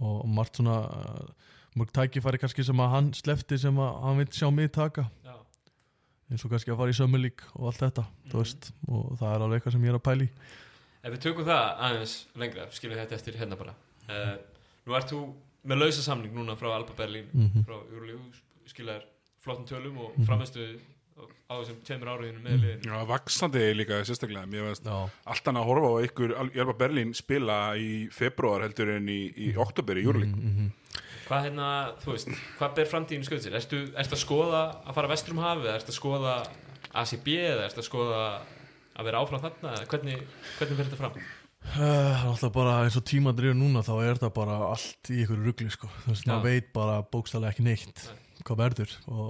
og, margt svona uh, mörg tækifæri kannski sem að hann slefti sem að hann vil sjá mig taka. Já. eins og kannski að fara í sömulík og allt þetta, þú veist og það er alveg eitthvað sem ég er að pæli Ef við tökum það aðeins lengra, skilum þetta eftir hérna bara uh, Nú ert þú með lausa samning núna frá Alba Berlín mm frá Júrlíu, skilaðir flottum tölum og Mhm. framistu á þessum tveimur áriðinu með Mhm. liðinu Já, vaksandi líka sérstaklega Mér veist já, allt annað að horfa á ykkur Jálfa Berlín spila í februar heldur en í, í oktober í júrling mm -hmm. Hvað hérna, þú veist, hvað ber framtíðin skauð sér? Ertu, ertu að skoða að fara vestur um hafið eða ertu að skoða ACB eða ertu að skoða að vera áfram þarna eða hvernig, hvernig fyrir þetta fram? Eh, Það er alltaf bara eins og tíma drifur núna þá er það bara allt í ykkur ruggli sko. þú veist, maður veit bara bókstæðlega ekki neitt hvað verður og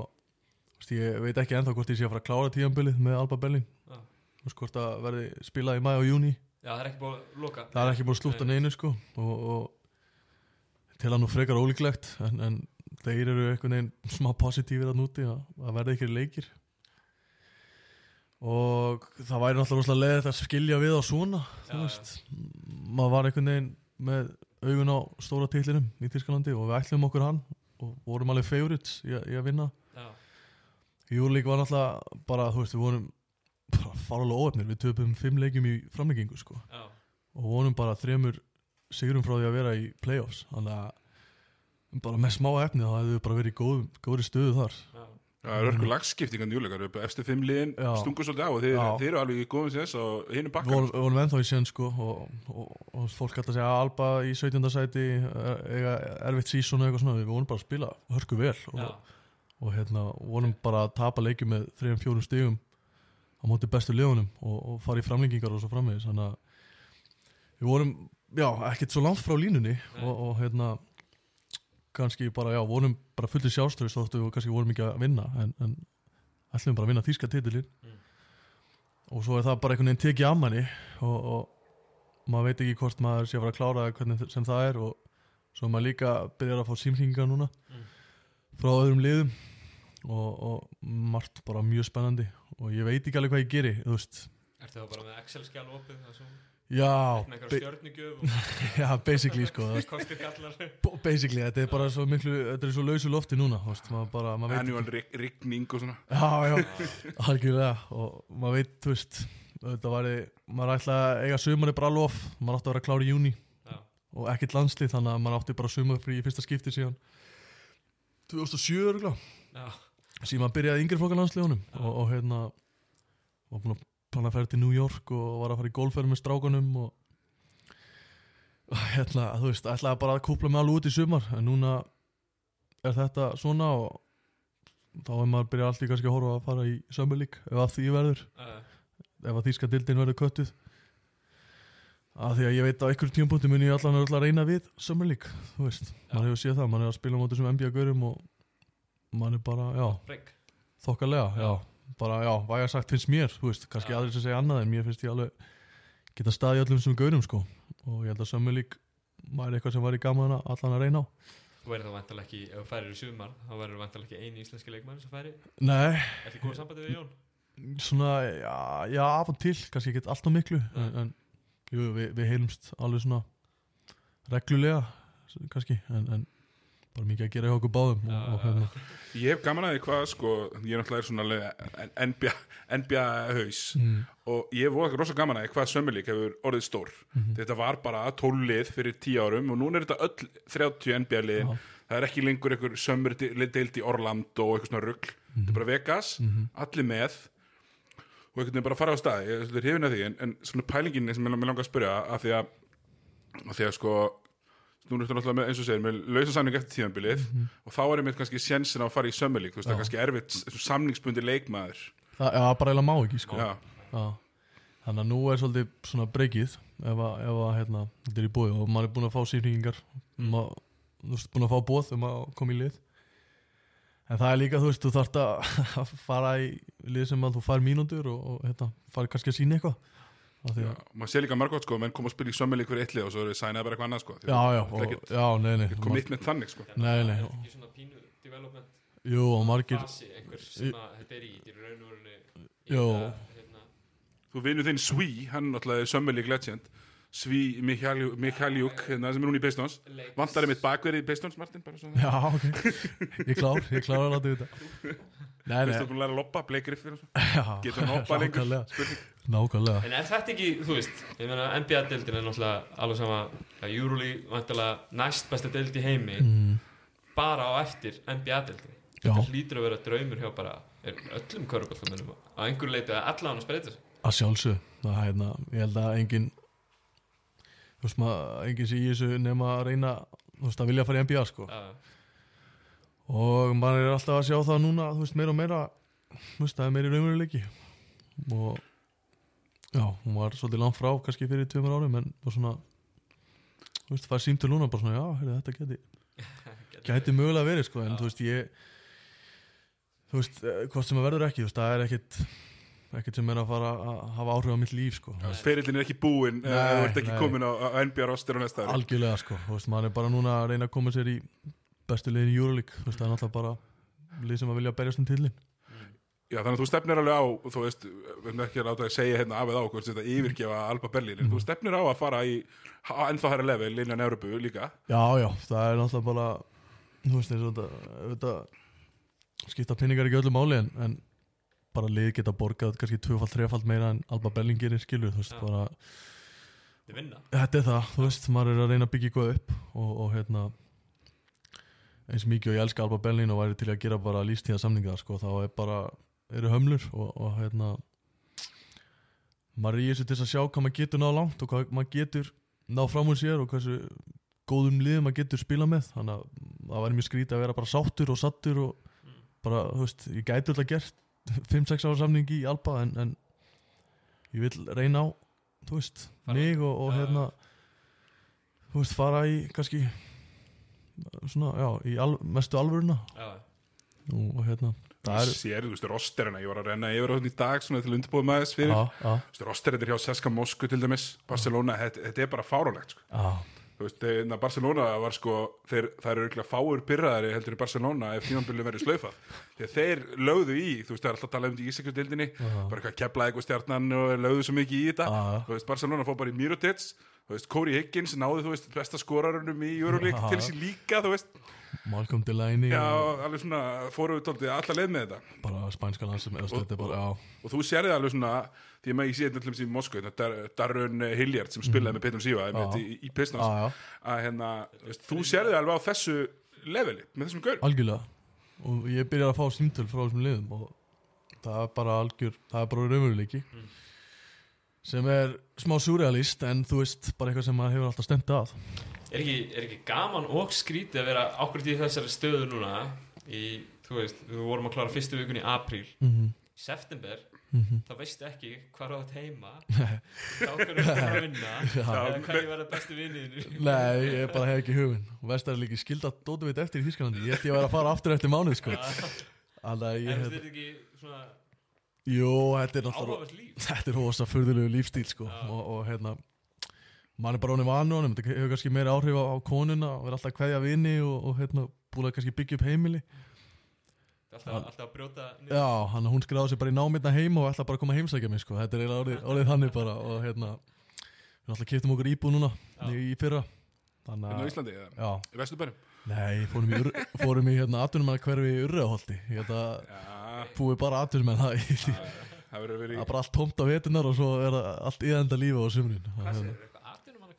veist, ég veit ekki ennþá hvort ég sé að fara að klára tíðanbilið með Alba Berlin Já. þú veist hvort það verði spilað í mæ og júni Já, það er ekki búið að loka. Það er ekki búin að slúta neinu sko og, og til að nú frekar ólíklegt en, en þeir eru einhvern veginn smá positífir að núti að, að verða ykkur leikir og það væri náttúrulega leðið að skilja við á svona þú veist, maður var einhvern veginn með augun á stóra titlinum í Týrskalandi og við ætlum okkur hann og vorum alveg favorites í, í að vinna. Júlík var náttúrulega bara, þú veist, við vorum bara fálega óöfnir, við töpum fimm leikjum í framleggingu sko. Já, og vonum bara þremur sigurum frá því að vera í playoffs. Þannig að bara með smá efni þá hefðu við bara verið í góð, góðri stöðu þar. Já, Það eru örkur lagskiptingan júleikar eftir fimm liðin Já. stungu svolítið á og þeir, þeir eru alveg í góðum sérs og hinu við bakkar vorum, við vorum ennþá í sen sko og, og, og fólk alltaf að segja að Alba í 17. sæti er- eiga erfitt sísón og eitthvað svona, við vorum bara að spila hörku vel og, og hérna vorum bara að tapa leikjum með 3-4 stigum á móti bestu liðunum og, og fara í framlengingar og svo framvegis. Þannig að við vorum já, ekkert svo langt frá línunni og hérna kannski bara, já, vorum bara fullið sjálfstöðis þóttu við kannski vorum ekki að vinna en, en ætlum bara að vinna þýska titilin Mm. og svo er það bara einhvern veginn tekið af manni og, og maður veit ekki hvort maður sé að fara að klára það hvernig sem það er og svo maður líka byrjar að fá símringa núna Mm. frá öðrum liðum og, og margt bara mjög spennandi og ég veit ekki alveg hvað ég geri þú veist, Ertu þá bara með Excel-skjál opið og svo já, já basically sko basically, þetta er bara svo miklu þetta er svo lausu lofti núna þú veist, maður bara, maður veit annual rig- rigning og svona. Já, já, algjörlega og maður veit, þú veist þetta var, maður ætla að eiga sumari bara lof, maður átti að vera klár í júni og ekkert landslið þannig að maður átti bara sumarfrí í fyrsta skipti síðan. 2007 örugglega. já, síðan maður byrjaði yngri flokka landsliðunum og, og hérna var búin að plana að ferja til New York og var að fara í golfferð með strákunum og og hérna, þú veist, ætlaði bara að kúpla mig alveg út í sumar. En núna er þetta svona og þá er maður byrjað alltaf kannski að horfa að fara í League ef að því verður, uh, ef að þýska dildin verður köttuð að því að ég veit á einhverjum tímapunkti mun ég allan að að reyna við League, þú veist, maður hefur séð það maður er að spila á móti sem NBA-gaurum og maður er bara, já, breyk Þokkalega, já. Bara, já, hvað ég sagt finnst mér, þú veist, kannski aðrir sem segja annað en mér finnst ég alveg geta staði öllum sem gaurum, sko. Og ég held að sömulík væri eitthvað sem væri gaman að allan að reyna á. Þú verður þá vantalega ekki, ef þú færir í sumar þá verður vantalega ekki eini íslenski leikmann sem færi Nei, Er þið góð sambandi við Jón? svona, já, já, af og til, kannski ekki alltaf miklu, Nei. en, en jú, við, við heilumst alveg svona reglulega, kannski, en, en bara mikið að gera hjá okkur báðum og, og hérna, ég hef gaman að því hvað sko ég er náttúrulega er svona NBA, NBA haus. Mm, og ég hef voða rosa gaman að því hvað sömmerlík hefur orðið stór. Mhm. þetta var bara 12 lið fyrir 10 árum og núna er þetta öll 30 NBA liðin Já. það er ekki lengur einhver sömmerdeild í Orlando og eitthvað svona rugl. Þetta er bara Vegas, Mhm. allir með. Og einhvern veginn bara fara á stað. Ég er hrifin af því en, en svona pælingin sem ég langar að spyrja af því að, af því að sko núna ertu náttúrulega með, eins og segir, með lausa samning eftir tíðanbilið Mhm. og þá er einmitt kannski sjensin á að fara í sömmerlík, þú veist, það er kannski erfitt samningsbundi leikmaður. Það, já, bara eiginlega má ekki, sko. Já, Já, þannig að nú er svolítið svona breykið ef að, ef að hérna, þetta er í bóði og maður er búin að fá sýningar um að, þú veist, búin að fá bóð um að koma í lið. En það er líka, þú veist, þú þarft að fara í lið sem að þú fær mínútur og, og hérna, fari kannski að sína eitthvað Maður sé líka margótt sko, menn koma að spila í sömmerlík fyrir eitt lið og svo er það sænaði bara eitthvað annað sko já, já, og, já, nei, nei ekkert commitment þannig sko. Nei, nei. Ekki svona pínu development Jú, og margir fasi einhver sem að þetta er í Þetta er í raun og verinu Jú. hérna, Þú vinur þinn Sví, hann er náttúrulega sömmerlík legend. Sví Mikhaljuk, hérna sem er núna í Pistons. Vantar einmitt bakverið í Pistons, Martin, bara svona. Já, ok, ég klár, ég klár að láta þetta Nei, nei, Þú búin að læra að loppa, Blake Griffin og svo. Já Getur hann hoppa lengur? nákvæmlega, Spurning. nákvæmlega. En er þetta ekki, þú veist, ég meina NBA-deildin er náttúrulega alveg sama. Að Euroleague vantilega næst besta deild í heimi mm, bara á eftir NBA-deildin Já. Þetta hlýtur að vera draumur hjá bara er öllum köruballumennum á einhverju leiti að allan að spreita sig. Að sjálfsög, það er hérna, ég held að engin Þú veist maður, engin sé í þessu nema að reyna Þú veist að vilja fara í NBA sko. Já, Og maður er alltaf að sjá það núna, þú veist, meira og meira það er meiri raunveruleiki Og Já, hún var svolítið langt frá, kannski fyrir tveimur árum En var svona Þú veist, það er símtur núna, bara svona, já, heyrðu, þetta geti Gæti mögulega verið, sko En Já. þú veist, ég Þú veist, eh, hvort sem að verður ekki, þú veist, það er ekkit Ekkit sem er að fara að hafa áhrif á mitt líf, sko Ferillin er ekki búinn Nei, eða Þú ert ekki nei. komin á, NBA roster á næsta ári Algjörlega, sko, veist, maður er bara núna að reyna að koma sér í bestu liðin í Euroleague. Þú veist, það er náttúrulega bara lið sem að vilja berjast um tillin Já, þannig að þú stefnir alveg á Þú veist, við erum ekki að láta að segja hérna af eða á hvort þetta yfirgefa Alba Berlin en þú stefnir á að fara í ennþá hæra level innan Európu líka. Já, já, það er náttúrulega bara þú veist þetta, skipta pinningar ekki öllu máli en, en bara lið geta borgað kannski tvöfald, þrefald meira en Alba Berlin gerir skilur, þú veist, Já. bara þetta er það, þú veist, maður er að reyna að byggja eitthvað upp og, og hérna eins mikið og ég elska Alba Berlin og væri til að gera bara lístíða samninga sko, þá er bara, eru hömlur og, og hérna maður er í þessu til að sjá hvað maður getur náð langt og hvað maður getur náð fram úr sér og hversu góðum liðum maður getur spila með. Þannig að það væri mjög skrítið að vera bara sáttur og sattur og bara, þú veist, ég gæti alltaf gert 5-6 ára samning í Alba en, en ég vil reyna á þú veist, mig og, og hérna þú veist, fara í kannski svona, já, í al, mestu alvöruna. Já, og, og hérna, það er Sér, þú veist, rosterina, ég var að renna yfir á þetta í dag svona til undirbúið maður fyrir. Þú veist, rosterina er hjá Seska Mosku til dæmis Barcelona, þetta, þetta er bara fárálegt sko. já, þú veist, þegar Barcelona var sko þeir, það eru auðvitað fáur pyrraðari heldur í Barcelona ef tímanbyrju verið slaufað. Þegar þeir lögðu í, þú veist, það er alltaf að tala um þetta í Ísakjöldildinni, bara eitthvað keflaði eitthvað stjarnan og lögðu svo mikið í þetta. Þú veist, Barcelona fór bara í Mirotic þú veist, Corey Higgins náði, þú veist, besta skorarunum í Euroleague Já. til sín líka, þú veist. Malcolm Delaney já, alveg svona, fóru við tóltið alla leið með þetta. Bara spænska landsum eða er bara, já, og þú sérði alveg svona því að ég sé þetta til dæmis í Moskva þetta Dar Darun Hilliard sem spilaði með Petrum Já. í, í Pistons. Að hérna, þú þú sérði alveg á þessu leveli, með þessum gaur algjörlega. Og ég byrjar að fá símtöl frá þessum liðum og það er bara algjör það er bara raunveruleiki sem er smá surrealist en þú veist, bara eitthvað sem hefur alltaf stemt að Er ekki, er ekki gaman og skrítið að vera ákveðt í þessari stöðu núna í, þú veist, við vorum að klára fyrstu vikun í apríl mm -hmm. í september, Mhm. þá veistu ekki hvað rátt heima þá hvernig þú að vinna eða hvað ég verða bestu vinniðinu Nei, ég bara hef ekki hugin og veist það er líki skilda dótu veit eftir í Þísklandi ég ætti að vera að fara aftur eftir mánuð sko. Að En þú hef veist þetta ekki svona Jú, þetta er náttúrulega Þetta er rosa furðulegu lífstíl sko. Já. og, og hérna mann er bara honum vanu honum þetta hefur kannski meira áhrif á, á konuna og vera alltaf að kveðja vini og, og hérna búin að kannski byggja upp heimili alltaf, alltaf að brjóta niður. Já, hann hún skráði sig bara í námiðna heima og ætla bara að koma að heimsækja mig sko. þetta er eiginlega orðið, orðið þannig bara og hérna við alltaf kiptum okkur íbúð núna Já. í, í fyrra Þannig hérna að, Íslandi, eða já, í Vesturbærum nei, fórum í, fórum í hérna atvinnum að hverfi í Urraholti ég held að búið bara atvinnum en það það er bara allt tómt á vetunar og svo er allt íðenda lífi á sumrin. Hvað segir eitthvað atvinnum hann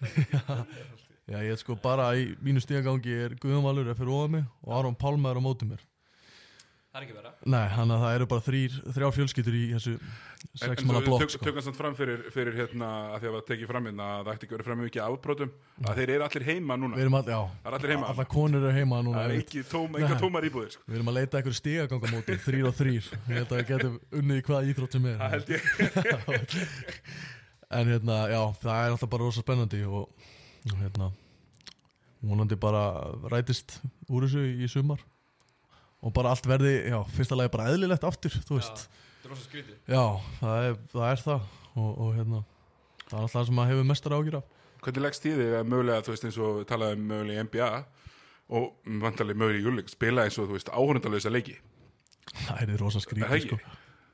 að Já, ég er sko bara í mínu stígagangi er Guðjón Valur er fyrir ofað mig og Aron Pálma er á móti mér Það er ekki vera Nei, hann að það eru bara þrýr, þrjár fjölskyldur í þessu En, sex en manna svo blokk tök, sko. tökum samt fram fyrir, fyrir hérna að því að það tekið fram hérna að það ætti ekki verið fram mikið afbrotum að þeir eru allir heima núna Við erum all, já, er allir heima. Alla konur eru heima núna það er ekki tóm, tómar íbúðir sko. Við erum að leita eitthvað stígaganga móti, þrýr og þrýr Ég held að við getum unnið í hvað íþrótt sem er það held ég En hérna, já, það er alltaf bara rosa spennandi og, og hérna vonandi bara rætist úr þessu í sumar og bara allt verði, já, fyrsta lagi bara eðlilegt aftur, þú veist. er rosa skrítið. Já, það er það, er það. Og, og hérna það er alltaf það sem maður hefur mestar ágjur af. Hvernig leggst í þig að mögulega, þú veist, eins og við talaðum mögulega í NBA og vantarlega mögulega í júleik spila eins og, þú veist, áhörundalösa leiki. Það er rosa Er það skrítið sko.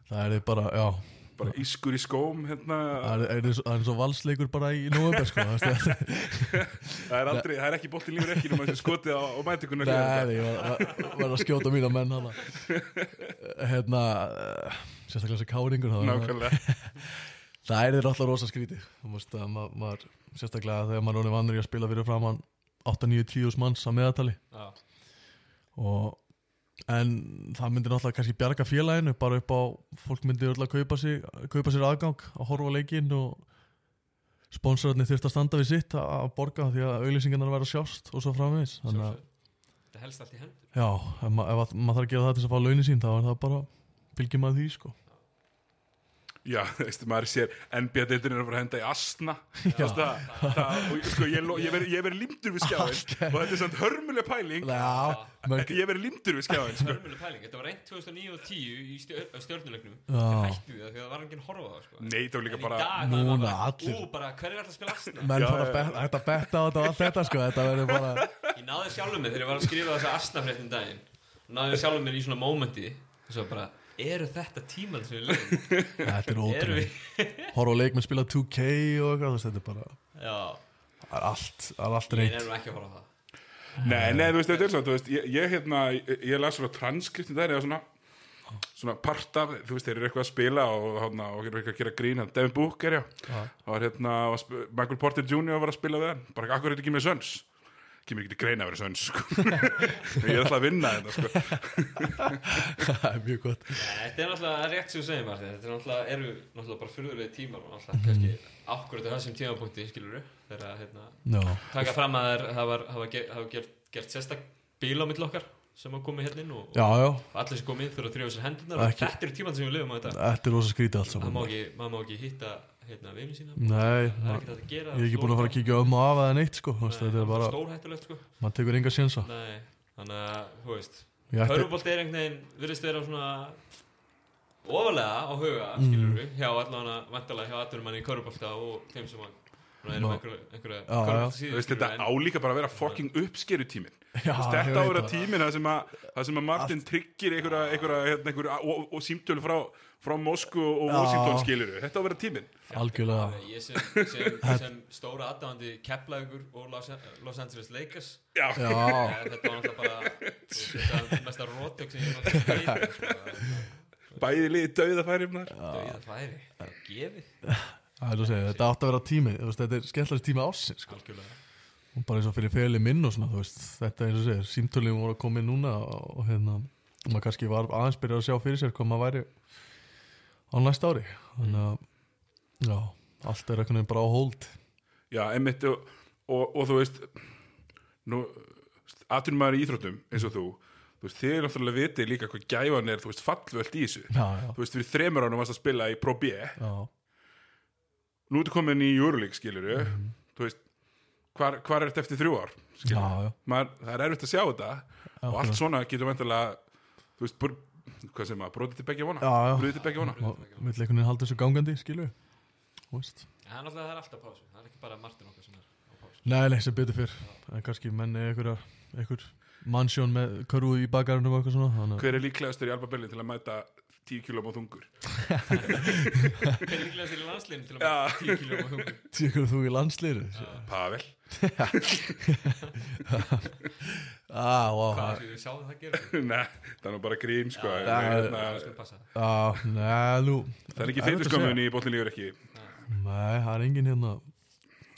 Það er bara, já bara ískur í skóm hérna, Það er, er, það er eins og valsleikur bara í november sko. það er- það er aldrei, það er ekki bótt í lífur ekki nema þessi skotið á, á mætingunni Nei, ég var, var, að skjóta mína menn hana. Hérna eh, Sérstaklega þessi káringur það, það er þér alltaf rosa skrítið. Þú veist að ma maður Sérstaklega þegar maður er vanur í að spila fyrir framann 8-9-10 manns á meðatali Já, og en það myndir náttúrulega kannski bjarga félaginu bara upp á, fólk myndir öll að kaupa, sig, kaupa sér aðgang að horfa á leikinn og sponsorarnir þurft að standa við sitt að borga því að auðlýsingarnar verða sjást og svo framvegis. Þannig að. Þetta helst allt í hendur. Já, ef, ma ef að- maður þarf að gera það til að fá launin sín þá er það bara fylgjum að því sko Já, þú veist, maður sér NBA-deildin er að fara að henda í asna. Það, það, og sko, ég, ég verið veri límdur við skjáin og þetta er samt hörmuleg pæling. Já, ég verið límdur við skjáin sko. Hörmuleg pæling, þetta var reynd 2009 og 10 í stjör, stjórnulegnum Já. Hættu við það því að það var enginn að horfa á það sko. Nei, það var líka bara Núna allir- Ú, bara, hver er alltaf að spila asna? menn fara að bet- hægt að betta á þetta og allt þetta sko. Þetta verður bara Ég náði sjálfum mig þegar ég var að skrifa þessa asnafréttin daginn. Náði sjálfum mér í svona mómenti. Og svo bara, eru þetta tíman sem við lefum? þetta er ótrúlega við? horfa á leikmenn spila 2K og eitthvað þú veist, þetta er bara Já, það er allt, er allt ég reynd er nú ekki að horfa á það Nei, nei, þú veist, þetta er svo, þú veist, ég, ég hérna, ég, ég las svona transkriptin þær eða svona, svona part af, þú veist, þeir eru eitthvað að spila og, hérna, og eru eitthvað að gera grín, hérna, Devin Booker, já, Já. og var hérna, Michael Porter Jr. var að spila við hann, bara, akkur er þetta ekki með söns? Kemur ekki til greina að vera söns, sko. ég ætla að vinna þetta, sko. það er mjög gott. Þetta er náttúrulega rétt sem þú segir Martin Þetta er náttúrulega, eru náttúrulega bara fyrðulegi tímar og Mhm. náttúrulega kannski akkurat á þessum tímapunkti, skilur við þegar að hérna, Já, taka fram að þær hafa, hafa, hafa gert, gert sérstak bíl á mill okkar sem hafa komið hérna inn og, já, já, og allir sem komið inn þurfa að þrjóða sér hendunar og þetta eru tíman sem við lifum á þetta þetta er rosa skrítið allt maður saman má ekki, maður má ekki hitta hérna vini sína. Nei, það er þetta að gera ég er ekki búin að fara að kíkja um og af eða neitt sko, veist, þetta er bara, stórhættulegt sko. maður tekur enga sjensa Nei, þannig að, þú veist Ég ætti, Hörfubolt er einhvern veginn, virðist vera svona ofalega á huga, Mm. skilur við, hjá allavega vantalega hjá atvinnum manni í körfubolta og þeim sem að Þetta en- álíka bara að vera fucking uppskeru tímin Já, þetta á að vera tímin það sem að, það sem að Martin tryggir einhverja, einhverja, hérna, einhverja og, og símtölu frá, frá Moskú og. Washington skilur þetta á að vera tímin algjörlega. Ég sem, sem, sem stóra aðdáðandi Keflavíkur og Los, Los Angeles Lakers. Já, Já, eh, Þetta var náttúrulega bara mesta rótök sem ég náttúrulega sko, bæði liði dauða færim þar. Dauða færi, það er gefið segja, þetta átti að vera tími þú veist, þetta er skemmtilegst tími ásins sko. Algjörlega. Og bara eins og fyrir feli minn og svona þú veist, þetta eins og segir, símtölum voru að koma inn núna og, og hérna og maður kannski var aðeins byrjað að sjá fyrir sér hvað maður væri á næsta ári. Þannig að, já, allt er veginn bara á hold. Já, einmitt og, og, og þú veist nú, aðtunum maður í íþróttum eins og þú þú veist, þið er náttúrulega vitið líka hvað gæfan er þú veist, fallvöld í þessu. Já, já, þú veist, fyrir þremur ánum varst að spila í Pro B. Já, nú ertu komin í Euroleague, skilur þú veist, hvar, hvar er þetta eftir þrjú ár já, skilur já, maður, það er erfitt að sjá þetta. Og allt svona getur vendarlega þú veist, br hvað sem að bróðið til begja vona? Já, já. bróðið til begja vona. Veginn halda þessu gangandi, skilju þú veist. Það er náttúrulega það er alltaf pásu. Það er ekki bara Martin okkar sem er á pásu. Nei, nei, sem betur fyrr. En kannski menni einhverja einhver mannsjón með körfu í bakarunum og eitthvað svona þannig að hver er líklegastur í Alba Berlin til að mæta 10 km á þungur. Er líklegast til landsliðinu til að maður 10 kíló á hungur Tíkur þú í landsliru Pavel. Ah, wow, Hvað er við sáum það gera? Nei, það er nú bara grín sko. Hérna, skal passa. Ah, Nei, það er ekki að feituskömmun í bótlinlífur ekki. Nei, það er engin hérna.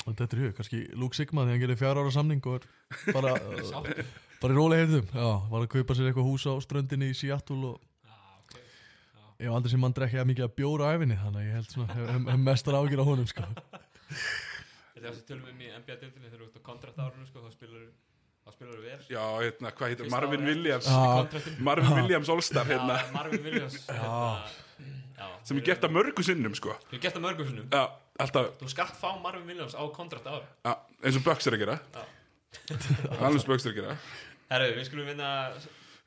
Og þetta er hug, kannski Luke Sigma því hann gerir fjara ára samning og er bara bara í rólega heyrðum já, var að kaupa sér eitthvað hús á ströndinni í Seattle og ég hef aldrei sem mann drekki að mikið að bjóra á æfinni þannig að ég held svona, hef, hef, hef mestar ágjur á honum sko. Þetta er það sem tölum við um í NBA-dildinni þegar þú ert á kontrakt árunum sko, þá spilar þá spilar vel. Já, hérna, hvað heitir, Fyrsta Marvin. Williams? Marvin Williams Allstar hérna. Já, Marvin Williams hérna, já, sem er gert að mörgu sinnum sko. Þú er gert að mörgum sinnum. Já, alltaf, Þú skalt fá Marvin Williams á kontrakt ári já, eins og Bucks er að gera. Já. Alveg Bucks er að gera. Herru, við skulum vinna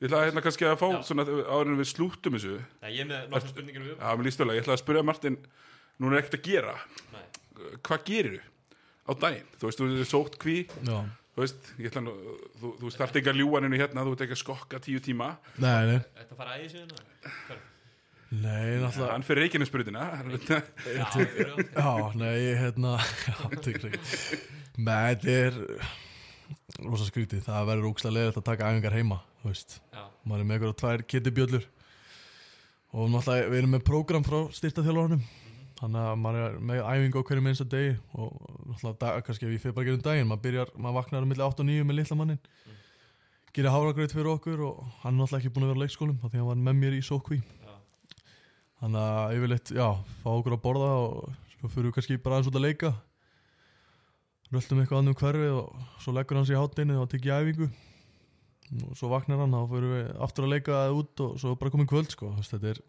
Ég ætla hérna kannski að fá Já. svona en við slúttum þessu. Nei, ég er með nokkra spurningir við Já, mér líst vel að ég ætla að spyrja Martin Núna er ekkert að gera. Nei, Hvað gerir á daginn? Þú veist, þú er sótt kví já, Þú veist, ég ætla nú Þú, þú þarft ekki að ljúa henni hérna Þú ert ekki að skokka tíu tíma. Nei, nei. Þetta fara æði síðan Hver? nei, náttúrulega Hann fyrir reikinnesbrutina Já, fyrir Já, nei, ég hérna Já, tekur ekki. Nei, þetta er rosa skrítið, það verður ógslag leðið að taka æfingar heima, þú veist. Já, maður er með eitthvað tvær kittibjöllur og náttúrulega við erum með prógram frá styrtaþjálfarnum þannig að maður er með æfingu á hverju minnsta degi og náttúrulega dag, kannski ef ég fyrir bara gerum daginn maður byrjar, maður vaknar á milli 8 og 9 með litla mannin Mm. gerir háragröð fyrir okkur og hann er náttúrulega ekki búin að vera á leikskólum af því hann var með mér í sókví. Já, þannig að yfirleitt, já, fá okkur að borða og svo fyrir við kannski bara aðeins út að leika röldum eitthvað annum hverfi og svo leggur hann sér í hátdeinu og tekið æfingu og svo vaknar hann og fyrir við aftur að leika út og svo bara komin kvöld sko, þetta er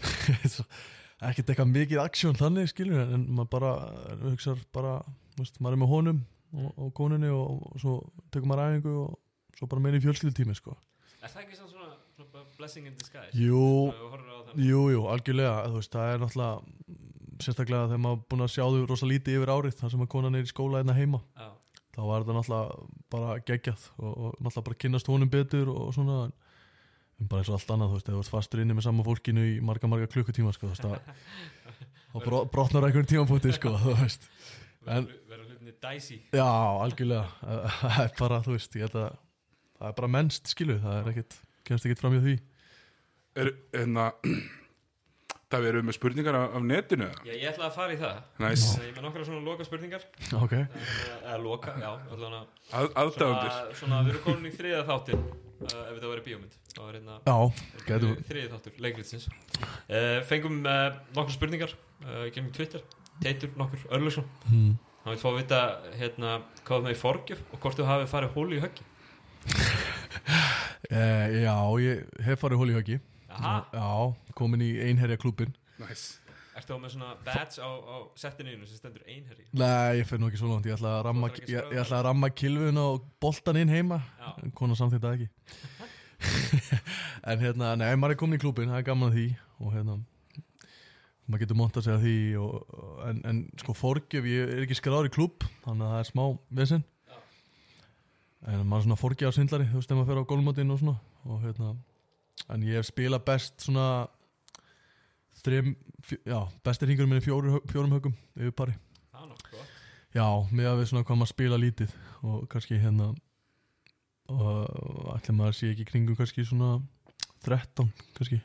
ekkert eitthvað mikið aksjón þannig skilur en maður bara hugsa bara, veist, maður er með honum og, og konunni og, og svo tekur maður æfingu og svo bara meina í fjölskyldutími sko. Er það ekki svona, svona, blessing in disguise? Jú. Jú, jú, algjörlega, veist, það er náttúrulega sérstaklega þegar maður búin að sjá þau rosa lítið yfir árið, þar sem að konan er í skóla einna heima, Já, þá var þetta náttúrulega bara geggjað og, og náttúrulega bara kynnast honum betur og svona en, en bara eins og allt annað, þú veist, ef þú ert fastur inni með sama fólkinu í marga, marga klukkutíma, sko, þú veist, bro, brotnar á einhvern tímafóti, sko, þú veist En- verður hlutinni dicey. Já, algjörlega, það er bara, þú veist, að það er bara mennst, skilu, það er ekkit, kemst ekkit fram í því. Er, hérna Það við erum með spurningar af, af netinu Já, ég ætla að fara í það. Þannig Ég er með nokkra svona loka spurningar. Ok, Eða loka, já allan að Að, aðdáðundur Svona, svona við erum komin í þriða þáttin uh, Ef þetta verið bíómynd. Það hérna Þriði þáttur, leikritsins uh, Fengum uh, nokkur spurningar uh, Gennum Twitter. Teitur nokkur Örlusson hmm. Hann vil fá að vita hérna Hvað er með í forgjöf Og hvort þú hafi farið hóli í höggi. Eh, já, ég hef farið hóli í höggi Já, komin í einherja klúbin Næs Ertu á með svona badge á, á settinu sem stendur einherri Nei, ég fer nú ekki svo langt. Ég ætla að ramma, ég, ég ætla að ramma kilvun og boltan inn heima. Konan samþýtt það ekki. En hérna, nei, maður er komin í klúbin Það er gaman að því Og hérna maður getur sig að því og, og- en, en sko forgjöf, ég er ekki skráður í klubb þannig að það er smá vesinn Já. en maður er svona forgjöf svindlari, þú veist, ef maður fer á gólmótin og svona og hérna, en ég hef spilað best svona þrim, fjö, já, bestir hingur minni fjórum, fjórum högum yfir pari Það er nokkuð gott. Já, með að við svona hvað maður spila lítið og kannski hérna og ætli maður sé ekki kringum kannski svona 13 kannski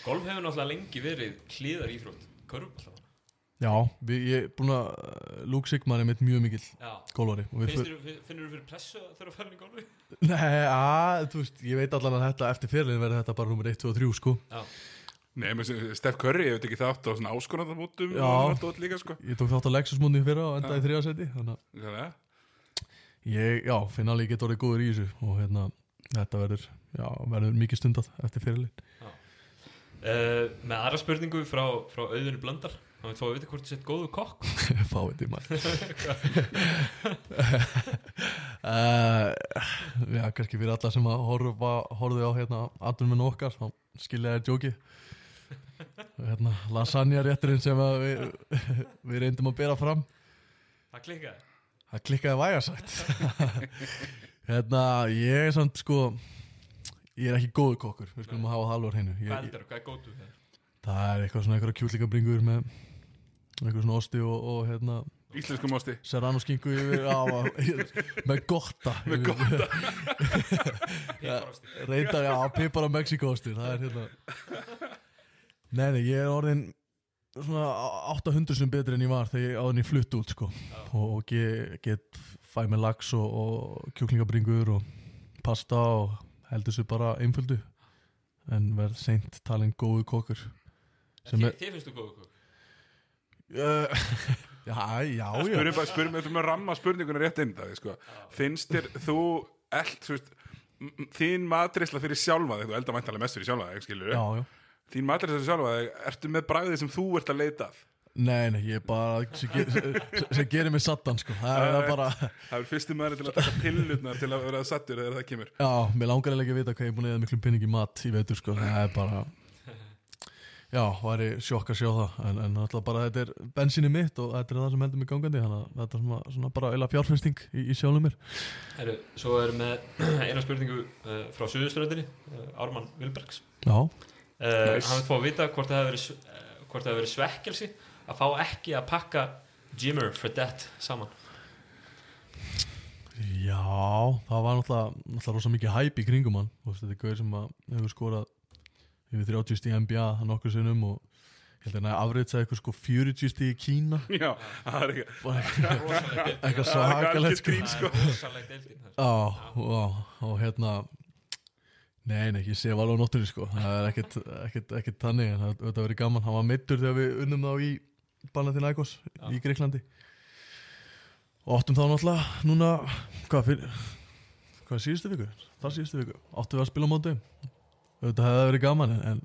Golf hefur náttúrulega lengi verið hlýðar íþrótt. Körfubolta. Já, við, ég er búin að uh, Luke Sigmar er mitt mjög mikill Já. gólvari þér, finnur þú fyrir pressu að fara inn í golfi? Nei, að, þú veist, ég veit allan að þetta eftir fyrirlin verður þetta bara nummer 1, 2 og 3 sko Já. Nei, Steff Curry, ég veit ekki þátt á svona áskonandamótum sko Ég tók þátt á Lexus múndi fyrra og endaði í þriðasæti þannig að ég, já, finn alveg ég get orðið góður í þessu og hérna, þetta verður já, verður mikið stundað eftir fyrirlin Uh, með aðra spurningu frá, frá auðunni Blöndar. Hann vil fá að vita hvort þú sett góðu kokk. Fáið því maður uh, Já, kannski fyrir alla sem að horfa, horfðu á hérna aðdunum minn okkar, þá skilja þér djóki hérna, lasagna rétturinn sem við, við reyndum að bera fram Það klikkaði. Það klikkaði væga sagt Hérna, ég er samt sko Ég er ekki góður kokkur Við skulum að hafa það alveg á hreinu Hvað þú? Er gótu það? Það er eitthvað svona eitthvað kjúlingabringur með eitthvað svona osti og, og hérna Íslenskum ásti serrano skinku yfir á, með gotta með gotta. Reyndar, já, pipar á Mexikóstir það er hérna nei, nei, ég er orðin svona 800 sem betri en ég var þegar ég en ég flutt út sko. Og, og get, get fæ með lax og, og kjúklingabringur og pasta og heldur sér bara einföldu. En verð seint talin góðu kokkur. Þið finnst þú góðu kokk? Uh, já, já, já Spurum bara, spurum við að ramma spurninguna rétt inn það, sko Finnst þér þú eld, þú veist Þín matrisla fyrir sjálfa þig, þú eldar mæntalega mest fyrir sjálfa þig, skilur já, Þín matrisla fyrir sjálfa þig, ertu með bragðið sem þú ert að leita að Nei, nei, ég er bara sem, sem, gerir mig sattan sko. það er Nei. bara Það er fyrstu maður til að taka pillutnar til að vera sattur þegar það kemur Já, mér langar eiginlega ekki að vita hvað ég er búin að eða miklum pinning í mat í veitur sko. það er bara Já, væri sjokk að sjá það en, en alltaf bara þetta er bensinni mitt og þetta er það sem heldur mig gangandi þannig að þetta er svona, svona bara eila fjárfesting í, í sjálfum mér Heru, svo er með eina spurningu uh, frá Suðuströndinni, uh, Ármann Vilbergs. Já, Uh, Nice. Hann vil fá að vita hvort það hefur verið, eh, svekkelsi að fá ekki að pakka Jimmer Fredette saman. já það var náttúrulega, náttúrulega rosa mikið hæp í kringum hann þetta er gauð sem að hefur skorað yfir 30 stíð NBA hann okkur sinnum og ég held að hann afreitsa eitthvað sko 40 stíð í Kína. Já, það er eitthvað Það er svakalegt sko. sko. Er og, og hérna Nei, nei, ég sé alveg á nóttunni sko. Það er ekkert, ekkert, ekkert þannig. En það þetta verið gaman, hann var meittur þegar við unnum þá í Banathinaikos í Greiklandi og áttum þá náttúrulega núna, hvað fyrir hvað síðustu viku, það síðustu viku. Áttum við að spila á móti þetta hefði verið gaman en, en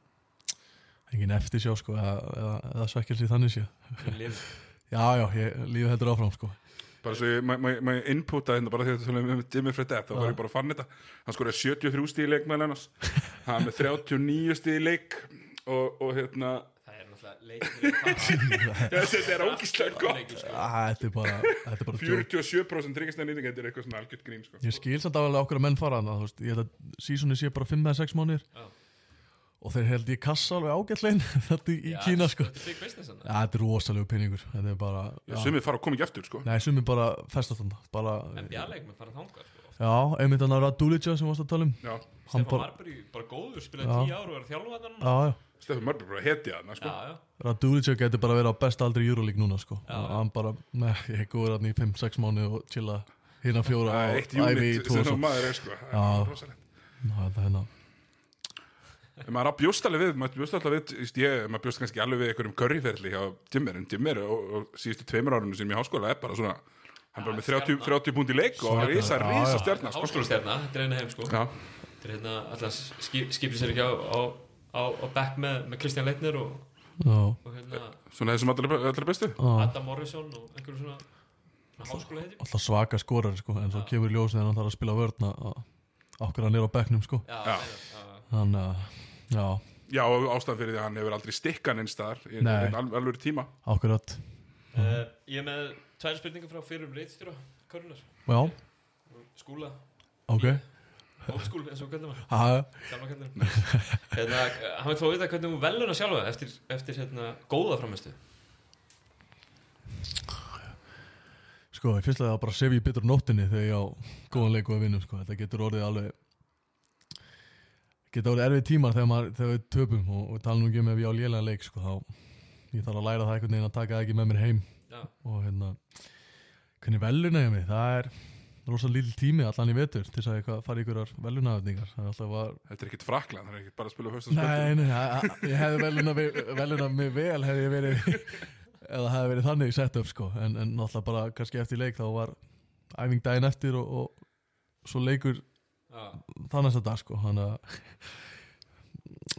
engin eftir sjá sko eða, eða, eða svekkelsi þannig sé. Já, já, ég, lífið heldur áfram sko. Bara svo ég, maður ma, ma inputa hérna bara þegar þú talum um Jimmy Fredette þá var ég bara að fann þetta. Hann skoraði 73 stíð í leik með Hann er með 39 stíð í leik og, og hérna Þetta er ógíslega gott sko. Æ, Þetta er bara, þetta er bara djók. 47% tryggastæða nýting Þetta er eitthvað svona algjört grín sko. Ég skil samt alveg okkur að menn fara sísoni sé bara 5 eða 6 mánuðir Já. og þeir held ég kassa alveg ágætlegin þetta í Já, Kína sko. Þetta er er rosalegu peningur, þetta er bara, já. Sumið fara að koma ekki eftir sko. nei, sumi bara festastanda, bara, NBA-leik með fara þangað. Sko. já, einmitt hann að Radulica sem varst að tala um, Já, hann Stefán bara, Marbury, bara góður, spilaði Já. 10 ár og var þjálfað hann. já, já, Stefán Mörður bara hetja þarna sko. Radulica getur bara verið á besta aldri í Euroleague núna sko, Já. hann bara, nei, ég góður hann í 5-6 mánuði og chilla hérna fjóra eitt æfi í það er sko. Það Já. er er hérna, En maður á bjóst alveg við, maður bjóst alltaf við, ég, maður bjóst kannski alveg við einhverjum curryferli hjá Jimmer, en Jimmer og, og síðustu tveimur árunum sem ég háskóla er bara svona, hann bara með 30, 30 púnt í leik og Já, risa já. stjarnar, sko. Háskólastjarna, þetta er eina heim sko. Þetta er hérna alltaf skip, skipir sér ekki á, á, á, á back með, með Kristján Leitner og, og hérna svona þessum allra, allra bestu. Adam Morrison og einhverju svona, svona háskóla heiti. alltaf svaka skorar sko, en svo kemur ljós þegar hann þarf að spila vörn að okkur hann er á bekknum sko. Já, Já. já. já, já. þannig að já, Já, og ástæðan fyrir því að hann hefur aldrei stikkan einn staðar í Nei. einn al- alvöru tíma Akkurat uh, Ég er með tvær spurningar frá fyrir um Já, skúla ok Old school, eins og kallum hann Ha, Gamla kallum hérna, Hann veit fá að vita hvernig hún veluna sjálfa eftir, eftir hérna, góða framistu Sko, ég finnst að það bara sef ég betur á nóttinni þegar ég á góðan leik og að vinna sko. Þetta getur orðið alveg getur orðið erfið tímar þegar, maður, þegar við töpum og, og tala nú ekki um ef ég á lélega leik sko, þá ég þarf að læra það einhvern veginn að taka það ekki með mér heim. Já, og hérna hvernig ég mig, það er rosa lítil tími allan í vetur til að fara í ykkurar velunafningar það var Þetta er ekkit frakland, það er ekkit bara að spila fyrsta Nei, nei, ég hefði veluna, veluna mig vel hefði ég verið eða hefði verið þannig sett upp sko. En, en náttúrulega bara kannski eftir leik þá var æfing daginn eftir og, og svo leikur já, þannig að dag sko.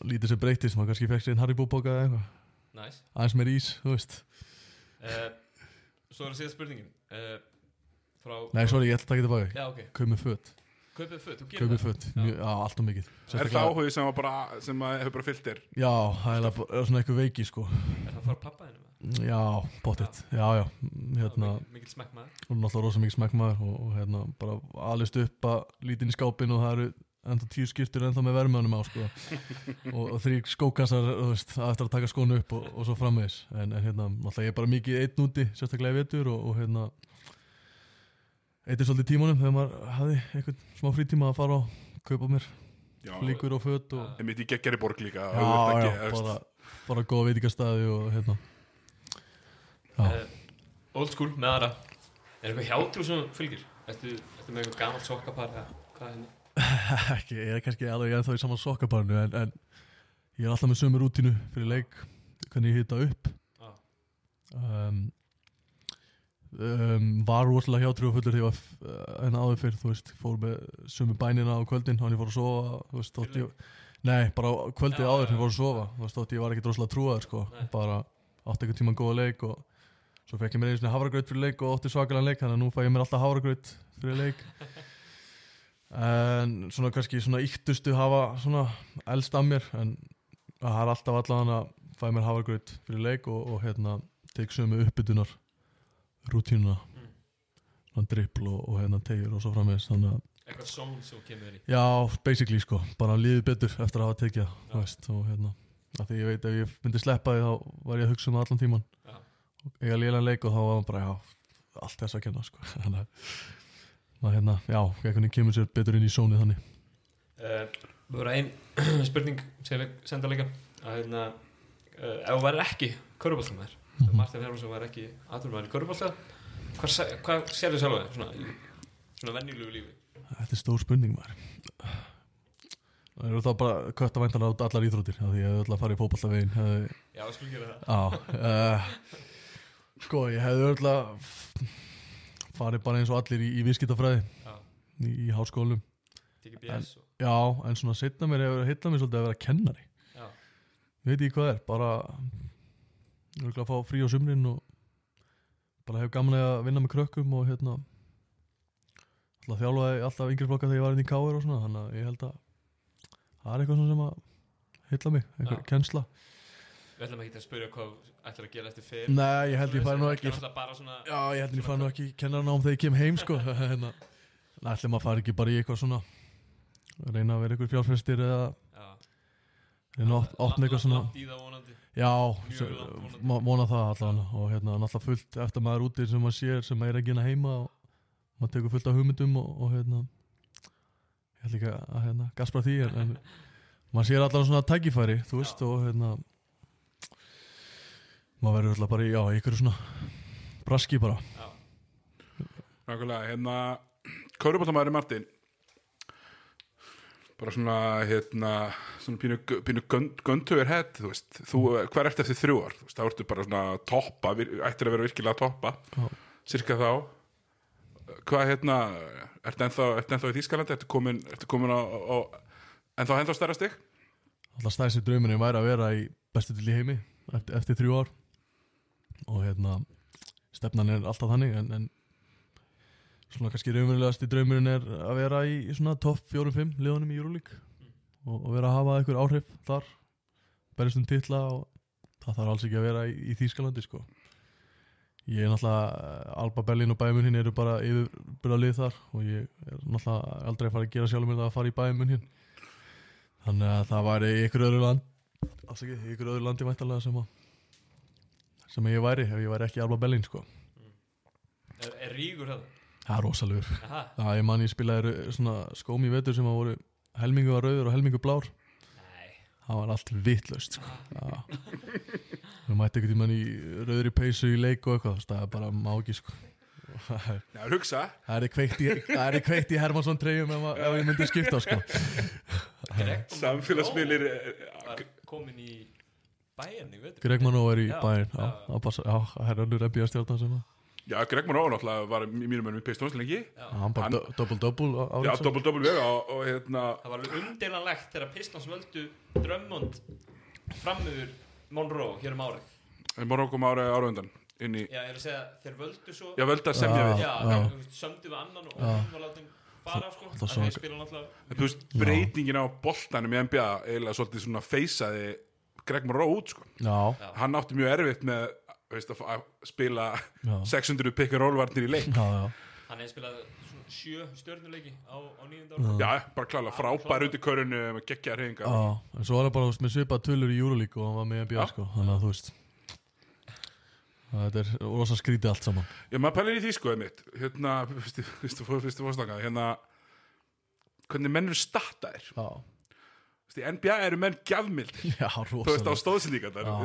Lítið sem breytist, maður kannski fekk sér einn Haribo bóka eða eitthvað, næs aðeins með ís, þú veist. Uh, Svo er það síðan spurningin. Uh, Frá Nei, sorry, ég ætla að taka þetta baki, Já, ok, kaupið föt. Kaupið föt, þú gerir kaupið það. föt, Já. allt og mikið. Er það áhugið sem, að bara, sem að hefur bara fyllt þér? Já, það er er svona eitthvað veiki sko. Er það að fara pappa þinn með? Já, pottitt, já, já hérna, Mikil- Mikil smekk maður og náttúrulega rosa mikið smekkmaður og, og hérna, bara alist upp að lítinn í skápin og það eru ennþá tíu skiptur ennþá með verðmönum á sko. Og, og þrý að eftir að taka skónu upp og, og svo framvegis. En, en hérna, náttúrulega ég er bara mikið einn úti, sérstaklega í vetur og, og hérna eitthvað svolítið tímanum þegar maður hafði einhvern smá frítíma að fara og kaupa mér Já, líkur og föt og Ég mitt í geggjari borg líka já, já, ekki, bara, bara góða veitingastæði og hérna. Já. uh, Old school með aðra. Er eitthvað hjátrú sem fylgir? Ertu, ertu með eitthvað gamalt sokkapar eða hvað ekki, ég er kannski alveg ennþá í saman sokkabarnu en, en ég er alltaf með sömu rútínu fyrir leik, hvernig ég hita upp. Já, um, um, var rosalega hjátrú og fullur þegar uh, en áður fyrr, þú veist, fór með sömu bænina á kvöldin, hann ég fór að sofa þú veist, þótt ég, nei, bara kvöldið Já, áður ég fór að sofa þú veist, þótt ég var ekki rosalega trúaður, sko Nei. bara átti einhvern tíma góða leik og svo fekk ég mér einu havragraut fyrir leik og átti svakalega leik, þannig að nú fæ ég mér alltaf havragraut fyrir leik. En svona kannski svona yktustu hafa svona elst af mér en það er alltaf allan að fæ mér havragraut fyrir leik og, og hérna tek sömu uppbytunar rútínuna. Mm. drippl og, og hérna tegjur og svo að eitthvað song sem kemur í. Já, basically sko, bara líði betur eftir að hafa tekið það, veist og hérna, að því ég veit ef ég myndi sleppa því þá var ég að hugsa um það allan tíman Já. og eiga lélan leik og þá var bara, já, allt þess að kenna sko, að hérna, já, veginn kemur sér betur inn í sónið þannig. Uh, Það voru ein spurning sem ég senda líka. Að hérna, uh, ef þú væri ekki köruboltamæður, mm Mhm. Martin Hermansson væri ekki aðurmaður í körubolta hvað, hvað sérðu sjálf þig svona, í svona venjulegu lífi? Þetta er stór spurning maður. Það eru þá bara kött að væntalega át allar íþróttir því ég hefði öll að fara í fótballtavegin hefði, Já, við skulum gera það. Á, uh, Sko, ég hefði öll að farið bara eins og allir í, í viðskiptafræði Já, í, í háskólum. Og, Já, en svona setna mér hefur heitla mér svolítið að vera kennari. Já, Ég veit ekki hvað er, bara örugglega að fá frí á sumrin og bara hef gaman að vinna með krökkum og hérna alltaf þjálfaði alltaf yngri flokka þegar ég var inn í káir og svona þannig að ég held að það er eitthvað sem að heilla mig, eitthvað Já. kennsla. Við ætlum ekki að spyrja hvað þú ætlar að gera eftir fyrir Nei, ég held ég færi nú ekki svona Já, ég held ég færi nú ekki kennarnám þegar ég kem heim sko. Hérna, Nei, ætlum að fara ekki bara í eitthvað svona reyna að vera eitthvað fjárfestir eða Að opna eitthvað svona Já, vona það allan. Og hérna náttúrulega fullt eftir maður úti sem maður sér sem er ekki hérna heima og maður tekur fullt af hugmyndum og, og hérna ég held ekki að hérna gaspra því en, en maður sér allan svona tækifæri þú veist Já. og hérna maður verður alltaf bara í, já, ykkur svona braski bara. Já, Nákvæmlega, hérna Köruboltamæður Martin bara svona hérna svona pínu, pínu göntugur hett þú veist, þú, hver ert eftir þrjú ár? Þú veist, þá ertu bara svona toppa ættir að vera virkilega toppa Já. cirka þá. Hvað hérna, ertu ennþá, ertu ennþá í Þýskalandi, ertu komin, ertu komin á, á ennþá ennþá stærra stig? Alltaf stæðsi drauminu væri að vera í bestu til í heimi eftir, eftir þrjú ár. Og hérna stefnan er alltaf þannig en, en svona kannski raunverulegast í draumurinn er að vera í, í svona topp 4-5 liðunum í Euroleague og, og vera að hafa einhver áhrif þar berjast um titla og það þarf alls ekki að vera í, í Þýskalandi sko. Ég er náttúrulega Alba Berlin og Bæmun hinn eru bara yfirbyrðalið þar og ég er náttúrulega aldrei að fara að gera sjálfur mér það að fara í Bæmun hinn þannig að það væri ykkur öðru land afsakið, ykkur öðru landi væntalega sem að sem ég væri ef ég væri ekki Alba Berlin sko. Er, er rígur það? Það er rosalegur Aha, Já, ég man ég spilaði svona skóm í vetur sem að voru helmingu var rauður og helmingu blár nei það var allt vitlaust sko. Já. við mætti ekkert í mann í rauður í peysu í leik og eitthvað það er bara má ekki sko. það er- Já, hugsa það er kveikt í, það er Hermansson treyjum ef, ef ég myndi skipta sko. Samfélagsmiðlir var komin í bæjarn í veitur Greg Manó er í Já, bæinn já, já. það það er NBA stjórnan sem að Já, Greg Monroe náttúrulega var í mínum önum í Pistons lengi. Já, hann bara double-double Já, árið double-double vega og, og hérna Það var alveg umdelanlegt þegar Pistons völdu Drömmond fram yfir Monroe hér um árið. Monroe kom ára ára undan inn í Já, ég er að segja, þeir völdu svo Já, völdu að semja við. Já, sömdu við annan og hann var látið fara sko. Það En svo- þeir spila náttúrulega En Þú veist, breytingin á boltanum í NBA eiginlega svolítið svona feysaði Greg Monroe út, sko. Hann átti mjög erfitt með veist, að, spila Já. 600 pick and roll varnir í leik. Já, já. Hann hefði spilað sjö stjörnuleiki á, á nýjönda ára Já, bara klála, frábær út í körunu með geggjaðar reyningar Já, en svo var það bara veist, með svipað tölur í Euroleague og hann var með NBA Já. sko, þannig að þú veist. Þetta er rosa skrítið allt saman. Já, maður pælir í því sko, einmitt. Hérna, fyrstu, fórstanga Hérna, hvernig menn eru startaðir Já, Í NBA eru menn gjafmildir. Já Þú veist, á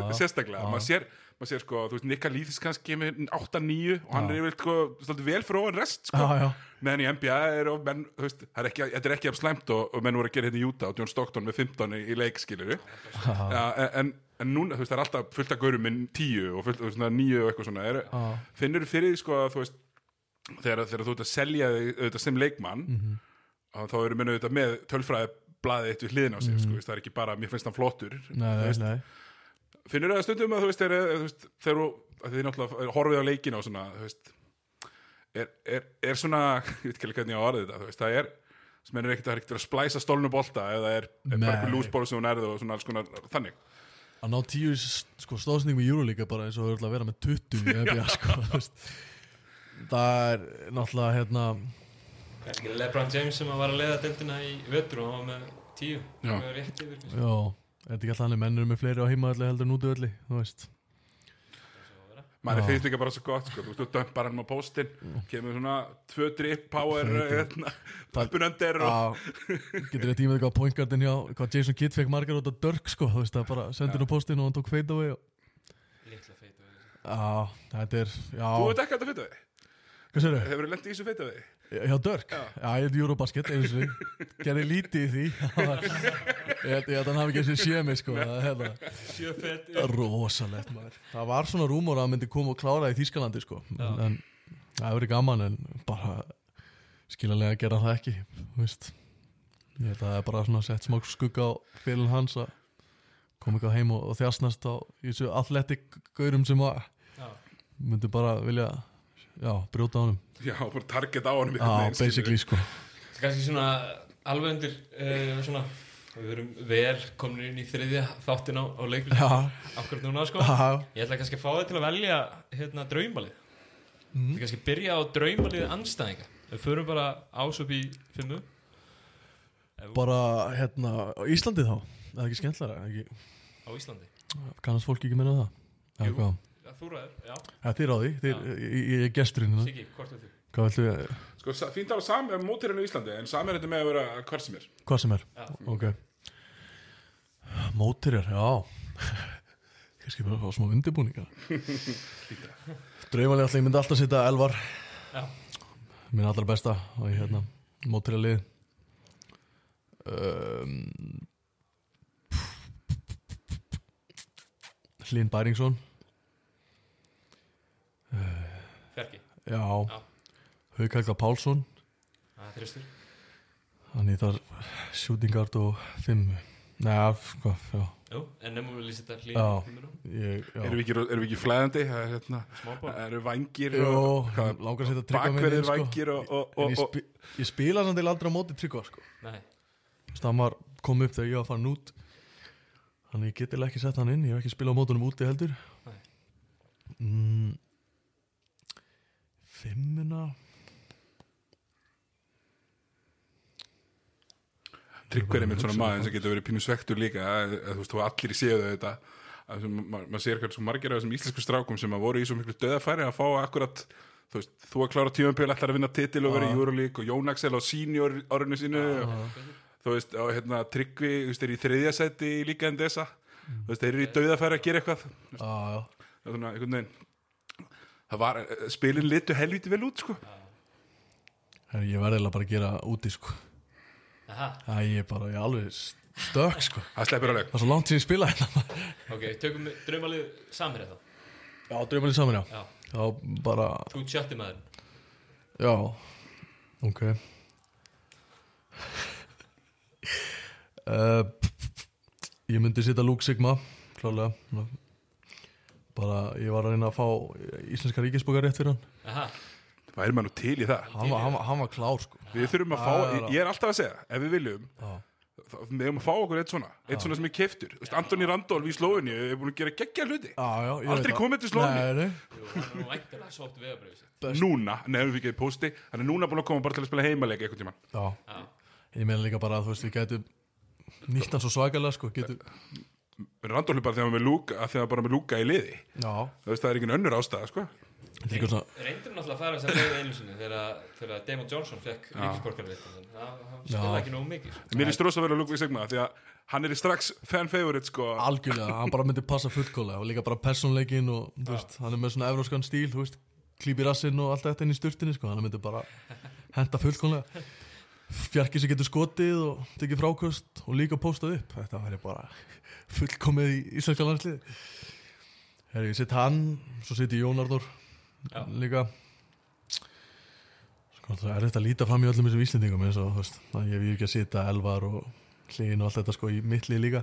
já. sérstaklega, maður sér maður sér sko, þú veist, Nikka Líðis kannski með 8-9 og hann Já. er yfirleitt sko, svolítið vel fyrir ofan rest sko, Já, já, meðan í NBA er og menn, þú veist, það er ekki, þetta er ekki af slæmt og, og menn voru að gera hérna í Utah og John Stockton með 15 í, í leik, skilur en, en núna, þú veist, það er alltaf fullt af gaurum með 10 og fullt af svona 9 og eitthvað svona. Er, finnur þú fyrir því sko, að þú veist, þegar, þegar þú ert að selja auðvitað sem leikmann Mhm. að þá eru menn auðvitað með tölfræði blaðið eitt við hliðin á sig, sko, þú veist, það er ekki bara, mér finnst hann flottur nei, nei, nei finnur það stundum að þú veist, er, er, þú veist þegar þú, að þið náttúrulega horfið á leikina og svona, þú veist er, er, er svona, ég veit ekki hvernig ég á orðið þetta, þú veist, það er sem er ekkert er ekkert að splæsa stólnu bolta eða er, er bara lúsból sem hún erði og svona alls konar þannig. Að ná tíu sko, stóðsending með Euroleague er bara eins og er að vera með 20 í NBA sko, það er náttúrulega hérna Kannski Lebron James sem að var að leiða deildina í vetur og hann var með tíu. Já. Það já, er þetta ekki alltaf hann mennur með fleiri á heimaðalli heldur en útöðalli þú veist. Maður finnst líka bara svo gott, sko, þú veist, þú dömpar hann á póstinn kemur svona tvö drip power hérna, og Já, getur þetta ímið hvað pointgardin hjá hvað Jason Kidd fekk margar út af Dirk sko, þú veist það bara sendir hann á postin og hann tók og... Litla feit og Já, þetta er, já. Þú veit ekki að þetta þau? hefur þú lendið í þessu þig Hjá Dirk? Já, ég heit Eurobasket einu sinni Gerði lítið í því. Ég held að hann hafi ekki þessi séð mig sko. Það er hérna Sjö feit rosalegt maður. Það var svona rúmur að hann myndi koma og klára í Þýskalandi sko. En, það hefur verið gaman en bara skiljanlega gera það ekki veist. Ég held að það er bara svona sett smá skugga á fyrir hans að koma eitthvað heim og, og þjastnast á þessu athletic gaurum sem að myndi bara vilja já, brjóta á honum. Já, bara target á hann Já, basically sko. Það er kannski svona alveg undir uh, svona Við erum vel komin inn í þriðja þáttin á, á leikur Já, Akkurat núna sko. Já, Ég ætla kannski að fá þig til að velja hérna draumalið. Mhm. Þetta kannski byrja á draumalið anstæðinga Við förum bara ás upp í filmu Ef- bara hérna á Íslandi þá, það er ekki skemmtlara ekki, á Íslandi? Kannast fólk ekki minna það? Jú. Þú ræður, já. Ja, þið ráði, þið, ég, ég er gesturinn hérna. Siggi, hvort er þú? Hvað viltu við, Sko, fínt sami um mótirinn í Íslandi en sami er þetta með að vera hvar sem er. Hvað sem er. Já. Ok. Mótirjar, já. Kannski bara fá smá undirbúninga Draumalega alltaf, ég myndi alltaf setja Elvar. Já, Minn allra besta og ég hérna Mótirjarlið um, Hlín Bæringsson Fjarki? Já, Já. Hauk Helga Pálsson. Það er þristur. Þannig þar shootingard og fimm. Nei, hvað, já, Jú, en nefnum við lýsa þetta Já. hlýn ég, já. erum við ekki, erum við ekki flæðandi? Það hérna, Smából það eru vangir Jó, og hvað, langar að setja tryggva inn, sko. vangir ég, og, spi, ég spila samt til aldrei á móti tryggva sko. Hann var kom upp þegar ég var farin út. Þannig ég geti ekki sett hann inn, ég hef ekki spilað á mótunum úti heldur. Nei. mm, Fimmuna. Tryggver er með svona maður sem getur verið pínu svektur líka að, að, þú veist, þú allir séu þetta að sem- ma- maður sér hvernig svo margir af þessum íslensku strákum sem að voru í svo miklu döðafæri að fá akkurat þú veist, þú að klára tímampil ætlar að vinna titil og vera í Euroleague og Jón Axel á senior árinu sínu og, þú veist, og hérna Tryggvi þú veist, er í þriðja seti í líka en þessa þú veist, þeir eru í döðafæri að gera eitthvað. Já, já. Það er svona, einhvern veginn var, spilin litu helviti vel út sko. Herri, Ég verði bara að gera úti sko. Aha, Já, ég er bara, ég er alveg stök sko. Það Það er svo langt sem ég spila hérna. Ok, tökum við draumalið samherja þá. Já, draumalið saman, já. Já, Já, bara, þú sjötti maður. Já. Ok. Uh, Ég myndi setja Luke Sigma Klálega Bara, ég var að reyna að fá Íslenska ríkisbókar rétt fyrir hann. Aha, það er maður nú til í það? Hann var, hann var, hann var klár sko. Við þurfum að fá, já. ég er alltaf að segja ef við viljum Já, þá við hefum að fá okkur eitt svona. Eitt svona sem er keiftur Antoni Randolf í Slóinni er búin að gera geggja hluti. Já, já ég Aldrei veit það. komið til Slóni. Nei, nei. Jú, hann er nú væntanlega sótt vegabröðu sitt. Núna, nefnum við ekki posti hann er núna búin að koma bara til að spila heimaleik einhvern tímann. Já, Já, ég meina líka bara að þú veist við gætum nýtt hann svo svakalega sko getum, Randolf er bara þegar er með lúka að þegar hann bara með lúka í liði. Veist það er ekki önnur ástæða sko. Er svona reyndur náttúrulega að fara þess að leiða einu sinni þegar, Damon Johnson fekk ríkisborgarrétt það spilaði ekki nógu mikið sko. mér er strósa vel að lúka í segma því að hann er í strax fan favorite sko. Algjörlega, hann bara myndi passa fullkólega og líka bara persónleikin og veist, hann er með svona evróskan stíl, klípi rassinn og allt þetta inn í sturtinni, sko, hann myndi bara henda fullkólega fjarki sem getur skotið og tekið frákost og líka postað upp, þetta væri bara fullkomið í íslenska landslið Herri, ég sitt hann svo sitt ég Jón Arnór Já. líka. Sko, það er þetta að líta fram í öllum þessum íslendingum eins og, ég vil ekki að sita elvar og hlýn og allt þetta sko í mittlið líka.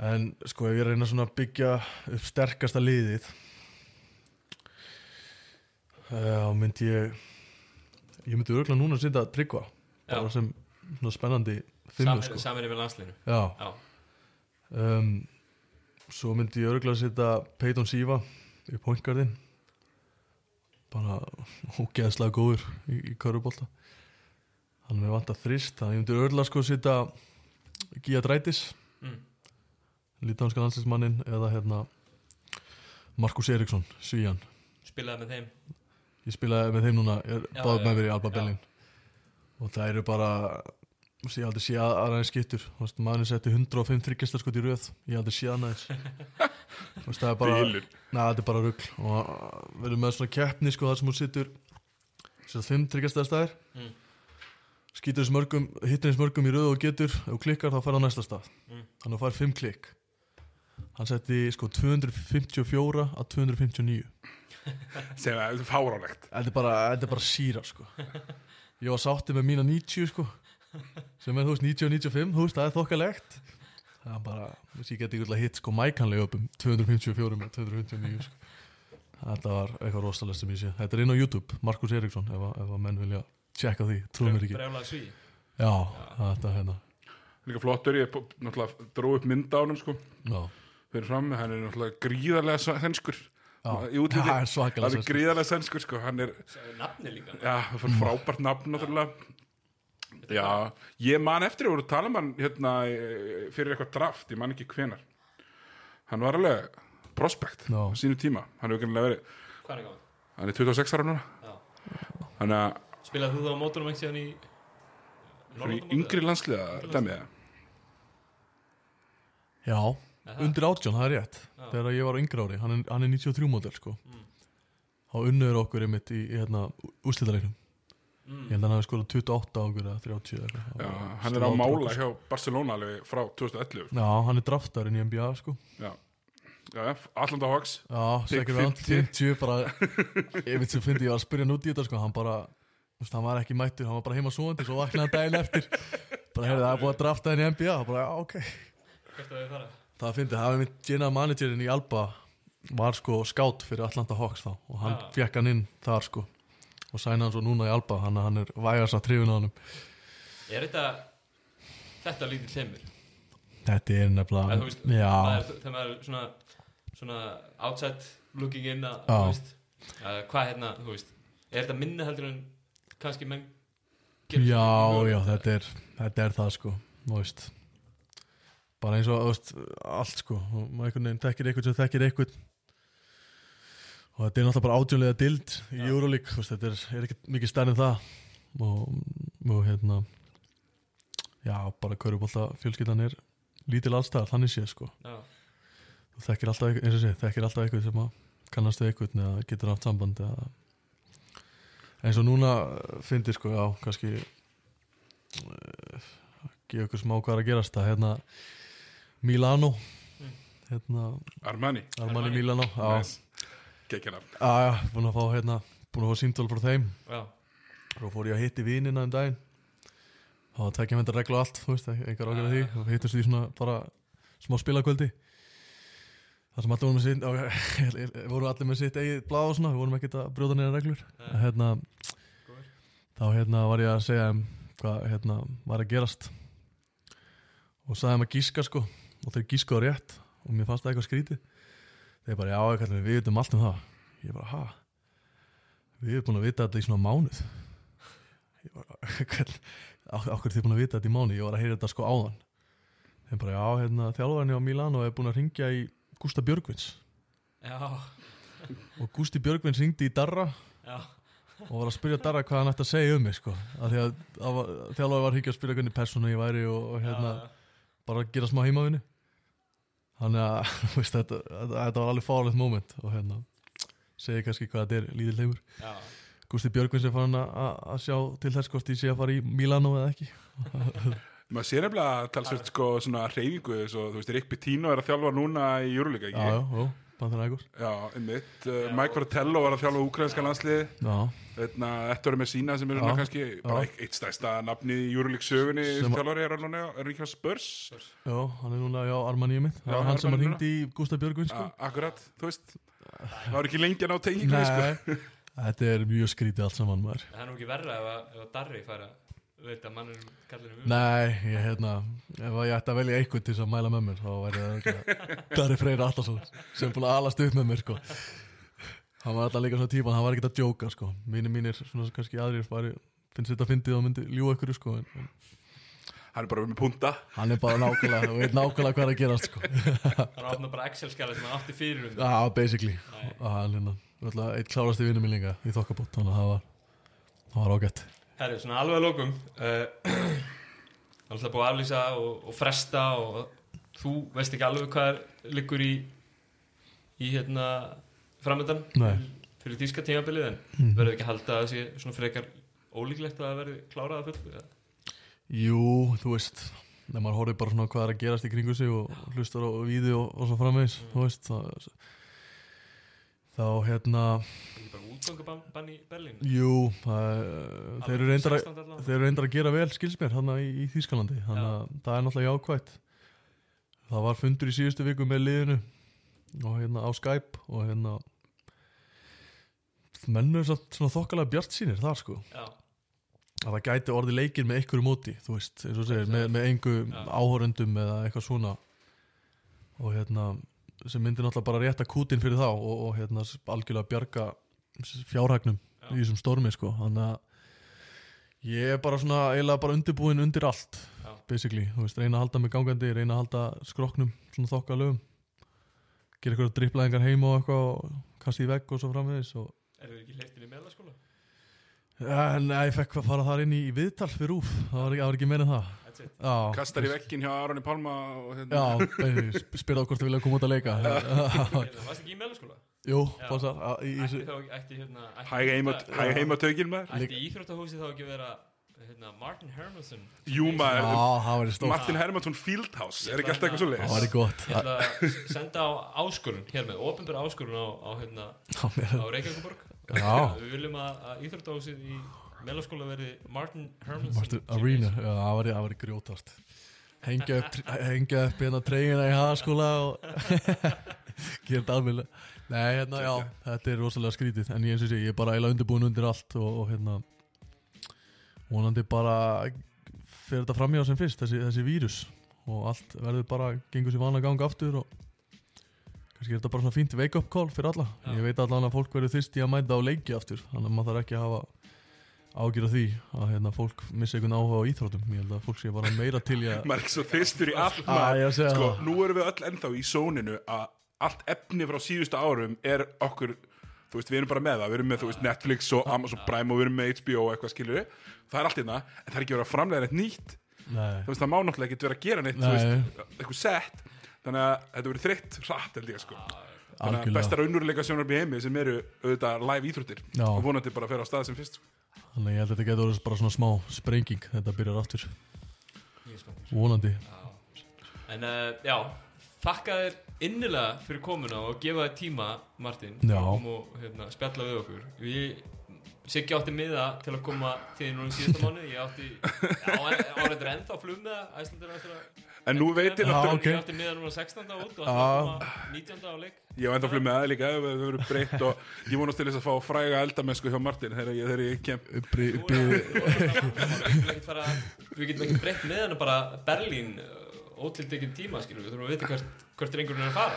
En sko ef ég reyna svona að byggja upp sterkasta liðið þá myndi ég ég myndi örgulega núna að setja tryggva bara sem svona spennandi fimmu Samherja sko. samherja með landsliðinu. Já, Já, um, svo myndi ég örgulega að setja Peyton Siva í pointgarðin bara ógeðslega góður í, í körubólta hann er með vant að þrist þannig ég myndi örgulega sko að setja Gía Drætis mm. lítanska landslismannin eða hérna Markus Eriksson, Svíjan spilaði með þeim. Ég spilaði með þeim núna, er Já, báð með mér í Alba já. Berlin. Og það eru bara ég aldrei sé að aðraðin skittur maður setti 105 þryggjastar skot í röð. Ég aldrei sé veist, það er bara, þetta er bara rugl. Og við erum með svona keppni sko þar sem hún sittur sér 5 þryggjastar staðir. Mm. skýtur þess mörgum hittir þess mörgum í röð og getur. Og klikkar þá fær hann næsta stað. Mm. hann fær 5 klikk. Hann setti sko 254 að 259 sem að er fáránlegt. Þetta er bara, þetta er bara síra sko. Ég var sáttið með mína 90 sko sem er þú veist 90 og 95 þú veist það er þokkalegt. Það er bara, þú veist ég geti ykkurlega hitt sko mækanlega upp um 254 með 259 sko. Þetta var eitthvað rosalegt sem ég sé. Þetta er inn á YouTube, Markus Eriksson ef, að- ef að menn vilja tjekka því, trúum mér ekki. Brjálaði sví Já, þetta er hérna líka flottur, ég p- náttúrulega dró upp mynd á honum sko Já, fyrir fram, hann er náttúrulega gríðarlega útliti, það er hann er gríðarlega svenskur sko, hann er Nafni líka Já, frábært nafn náttúrulega Já, ég man eftir að voru tala um hann hérna eh, fyrir eitthvað draft, ég man ekki hvenar Hann var alveg prospect Já. á sínu tíma, hann hefur kannilega verið Hvað er gáð? hann er 26 ára núna að Spilaði þú þá á mótunum ekki síðan í Norðurlandamótið? yngri landsliða dæmið það Já, Aha. undir átjón, það er rétt Já. Þegar ég var á yngra ári, hann er, hann er 93 módel sko Mm. Þá unnuður okkur einmitt í, í hérna, úrslitaleiknum Mm. Ég held að hann hafi skorað 28 á okkur eða 30 eða eitthvað. Hann er á mála hjá Barcelona alveg frá 2011 sko. Já, hann er draftarinn í NBA sko Já, já Atlanta Hawks Já, Pick second round, 50. 50 bara Ég veit sem fyndi, ég var að spyrja hann út í þetta sko Hann bara, þú veist, hann var ekki mættur Hann var bara heima svoandi, svo vaknaði hann daginn eftir Bara, heyrðu, það er búið að drafta henni í NBA Það bara, já, ok Hvert að þau fara? Það fyndi, það var mitt general managerin í Alba Var sko skátt fyrir Atlanta Hawks þá Og hann Já. fekk hann inn þar sko Og sæna hann svo núna í Alba Hann, hann er vægast að trifin á hann Er þetta Þetta lítið hlemur? Þetta er nefnilega þú veist, maður, þegar maður er svona, svona outside looking in að, veist, að hvað hérna, þú veist, er þetta minna heldur en kannski menn já, já, þetta er Þetta er það sko, Bara eins og, allt sko og maður einhvern veginn þekkir eitthvað sem þekkir eitthvað og þetta er náttúrulega bara átjónlega dild í Já. Euroleague, þú veist, þetta er, er ekkert mikið stærn en það og, og hérna já, bara körubólta fjölskyldan er lítil allstæðar, þannig sé sko Já, þú þekkir alltaf, eitthvað- eins og sé, þekkir alltaf eitthvað sem að kannast við eitthvað eða getur haft samband eða eins og núna fyndi sko, já, kannski uh, gefa ykkur smá hvað er að gerast það, hérna Milano Mm. hérna, Armani Armani Armani. Milano já, Nice. Gekkjana já, já, búin að fá hérna búin að fá símtál frá þeim. Já, og fór ég að hitti vínina um daginn. Það var tvekja myndar reglu og allt þú veist, engar ágjörð því. Og hittumst því svona bara smá spilakvöldi. Þar sem allir voru með sitt og, voru allir með sitt eigið blá og svona við vorum ekkert að brjóta neina reglur. Nei. hérna, Góður. þá hérna var ég að segja hvað hérna var að gerast. Og sagði þeim að gíska sko. Og þeir gíska á rétt og mér fannst það eitthvað skrítið þeir bara já, kallar, við vitum allt um það. Ég bara, ha? Við erum búin að vita þetta í svona mánuð. Ég bara, hvern okkur þið búin að vita þetta í mánuð? Ég var að heyra þetta sko áðan. Þeim bara, já, hérna, þjálfarni á Milano er búin að ringja í Gústa Björgvins. Já, og Gústi Björgvins ringdi í Darra. Já, og var að spyrja Darra hvað hann ætti að segja um mig sko, þjálfarni var að hringja að spyrja hvernig persónu ég væri og, og hérna, já, bara að gera smá heimavinni þannig að veist, þetta, þetta, var alveg fárlegt moment og hérna segi kannski hvað þetta er lítill heimur. Já, Gústi Björgvins er farin að- að að sjá til þess hvort ég sé að fara í Milano eða ekki. Maður sé nefnilega talsveit sko svona reyfingu svo, þú veist, Rick Pitino er að þjálfa núna í Júruleika, já, já, ekki? já, Pantanaikos Já, einmitt. Uh, Mike Fratello var að þjálfa úkrænska landsliði já, Þetta Ettore Messina sem er svona Já, kannski bara eitt, eitt stærsta nafni í Júruleik sögunni Sem að- þjálfari er hann er hann ekki á Spurs. Já, hann er núna já, Armaníu mitt, það var hann sem að Armaníu ringdi í Gústa Björgvins sko. Akkurat, þú veist. Það var ekki lengi að ná tengingu sko. Þetta er mjög skrítið allt saman maður. Það er nú ekki verra ef að, ef að Darri færa veit að mannum kallinum um Nei, ég hérna ef að ég ætti að velja eitthvað til þess að mæla með mér þá væri það ekki Dari Freyr Allarsson sem búin að alast upp með mér sko. Hann var alltaf líka svona típan, hann var ekkert að djóka sko. Mínir mínir, svona kannski aðrir fari, finnst þetta fyndið og myndi ljú ykkur sko en, en Hann er bara með punta. Hann er bara nákvæmlega, og veit nákvæmlega hvað er að gerast sko. Hann opna bara Excel-skjala sem hann átti fyrir um Já, basically. Nei. og hann hérna, alltaf eitt klárasti vinnum minn líka í þokkabót, þannig að það var það var ágætt Herri, svona alveg að lókum uh, Alltaf búið að aflýsa og, og fresta og þú veist ekki alveg hvað er, liggur í í hérna framöndan fyrir þýska tímabilið en Mhm. verður ekki að halda að það sé svona frekar ólíklegt að það verði klárað að fullu eða? Jú, þú veist þegar maður horfir bara svona hvað er að gerast í kringu sig og hlustar á víði og, og svo framvegis Mm. þú veist það, þá hérna útgöngubann í Berlín? Jú, það, þeir eru reyndar að 16 allavega. þeir eru reyndar að gera vel skilsmér hann í, í Þýskalandi. Þannig að það er náttúrulega jákvætt. Það var fundur í síðustu viku með liðinu og hérna á Skype og hérna menn eru samt svona þokkalega bjart sínir þar sko. Já, að það gæti orðið leikir með einhverju móti þú veist, eins og segir, með, með einhver Já. áhorendum eða eitthvað svona. Og hérna sem myndir náttúrulega bara rétta kútin fyrir þá og, og hérna algjörlega bjarga fjárhagnum Já. í þessum stormi sko, þannig að ég er bara svona eiginlega bara undirbúin undir allt já, basically, þú veist, reyna að halda mig gangandi reyna að halda skroknum svona þokkalögum gera eitthvað dripplæðingar heima og eitthvað og kasta í vegg og svo framvegis og eru þið ekki hleyftin í meðlaskóla? Ja, nei, ég fekk að fara þar inn í, í viðtal fyrir úf, það var ekki, var ekki meira en það Já, Kastar í veggin hjá Aroni Pálma og hérna. Já, beini, spyrða hvort þið vilja koma út að leika. Hérna, Varst ekki í meðlaskóla? Jú, þá ætti hérna Hæg heima, heima tökinn maður. Ætti íþróttahúsið þá ekki að vera hérna, Martin Hermansson? Jú Já, maður, það væri stórt. Martin Hermansson Fieldhouse Er ekki alltaf eitthvað svo Það leiðis væri gott. Ég ætla að senda á áskorun hér með, ofinbæra áskorun á, á, hérna, á Reykjavíkuborg Já, Við viljum að, að íþróttahúsið í meðlaskóla verði Martin Hermansson Martin Arena, já, það það væri grjótast Hengja upp, hengja upp hérna treyjuna í hagaskóla og gera þetta alveg Nei, hérna, já, þetta er rosalega skrítið en ég eins og sé, ég er bara eiginlega undirbúin undir allt og, og hérna vonandi bara fyrir þetta framjá sem fyrst, þessi, þessi vírus. Og allt verður bara gengur sér vanlega gang aftur og kannski er þetta bara svona fínt wake up call fyrir alla. Já. ég veit allan að fólk verður þyrst í að mæta á leiki aftur þannig að maður þarf ekki að hafa ágjur af því að hérna, fólk missi einhvern áhuga á íþróttum. Ég held að fólk sé bara meira til í að maður er ekki svo þyrstur í allt maður. sko, nú erum við öll ennþá í sóninu að allt efni frá síðustu árum er okkur þú veist, við erum bara með það, við erum með þú veist, Netflix og Amazon Prime og við erum með HBO og eitthvað skilur það er allt hérna, en það er ekki verið að framlega neitt nýtt. Nei, þú veist, það má náttúrulega ekki vera að gera neitt þú Nei. veist, eitthvað sett. Þannig að þetta verið þreytt hratt held ég sko bestar unnurleika sjónarbi heimi sem eru auðvitað live íþróttir Já. og vonandi bara að fer á stað sem fyrst Þannig að ég held að þetta getur bara svona smá sprenging þetta byrjar aftur, vonandi. En uh, já, þakka þér innilega fyrir komuna og gefa þér tíma, Martin, koma og hérna, spjalla við okkur. Við, Siggi átti miða til að koma til núna í síðasta mánu, ég átti, já, áreitur ennþá flug með Æslandur áttur að... en nú veit ég náttúrulega. Ég átti miða núna 16. út og það koma 19. á leik. ég var enda að fljóða með það líka ef það verður breytt og ég vonast til þess að fá fræga eldamennsku hjá Martin þegar ég, kem er við getum ekki breytt með hana bara Berlín ótildekinn tíma, skilur við þurfum að vita hvert, hvert drengurinn er að fara.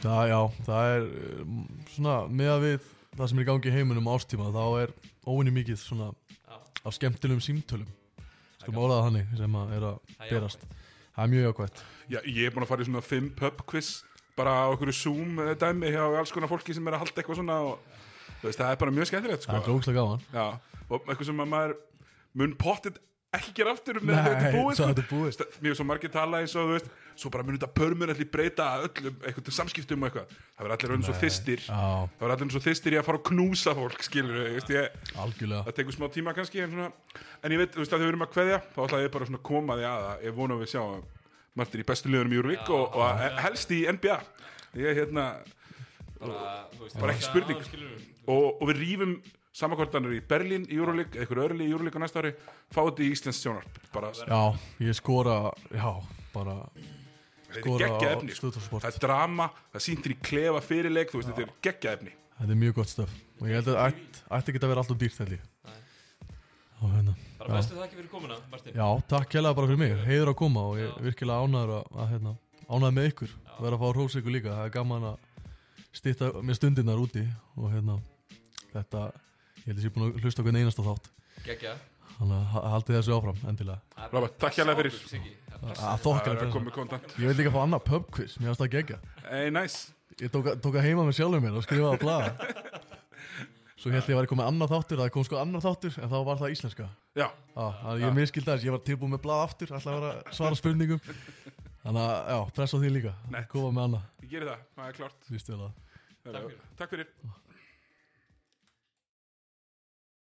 Já, já, það er um, svona með að við það sem er í gangi í heiminum á ástíma þá er óvinni mikið svona af skemmtilegum símtölum skulum orðaða þannig sem að er að er berast það er mjög jákvæmt Já, ég er búin að fara í svona fimm pub quiz bara á okkur Zoom eh, dæmi hjá alls konar fólki sem er að halda eitthvað svona og veist, það er bara mjög skemmtilegt það er sko. gaman Já, og eitthvað sem að maður mun pottit ekki gera aftur með þetta búið sko. búið. Mér er svo margir tala eins og þú veist svo bara mun þetta allir breyta öllum eitthvað til samskiptum og eitthvað. Það verður allir orðin svo þystir já, það verður allir orðin svo þystir í að fara að knúsa fólk skilur við, ég, algjörlega. Það tekur smá tíma kannski en, svona, en ég veit, þú veist að þau erum að kveðja þá ætla ég bara svona að koma því að að ég vona að við sjá Martin í bestu liðunum í Júrvík og, og helst í NBA ég er hérna Bara, þú veist, Bara ekki spurning. og, og við rýfum samankortanir í Berlín í Júrvík, eitthvað örli í Júrvík á næsta ári fá þetta í Íslands sjónarp bara, já, ég skora já, bara þetta er geggja efni. Það er drama, það sýndir í klefa fyrirleik þú veist, þetta er geggja efni. Þetta er mjög gott stöf og ég held að það ætti ekki að vera alltaf dýrt hérna. Bara bestu þakki fyrir komuna, Martin. Já, takk hérlega bara fyrir mig, heiður að koma og ég er virkilega ánæður að, að hérna, ánæður með ykkur. Og vera að fá að hrósa ykkur líka, það er gaman að stýtta með stundirnar úti og hérna, þetta, ég held að ég sé búin að hlusta okkur einasta þátt, Gekkja. Þannig að ha- haldið þessu áfram, endilega. Robert, takk fyrir. Siggi. Það er Að þokkar Ég vil líka fá annað pubquiz, mér finnst það gegja. hey, nice. Ég tók, tók að heima með sjálfur mér og skrifaði að blaða. Svo held ég að ég var komið annað þáttur, það kom sko annar þáttur, en þá var það íslenska. já, að ég miskildi þess, ég var tilbúið með blað aftur, alltaf að vera að svara spurningum Þannig að, já, pressa á því líka. Koma með annað, ég gerir það, það er klart fyrir. takk fyrir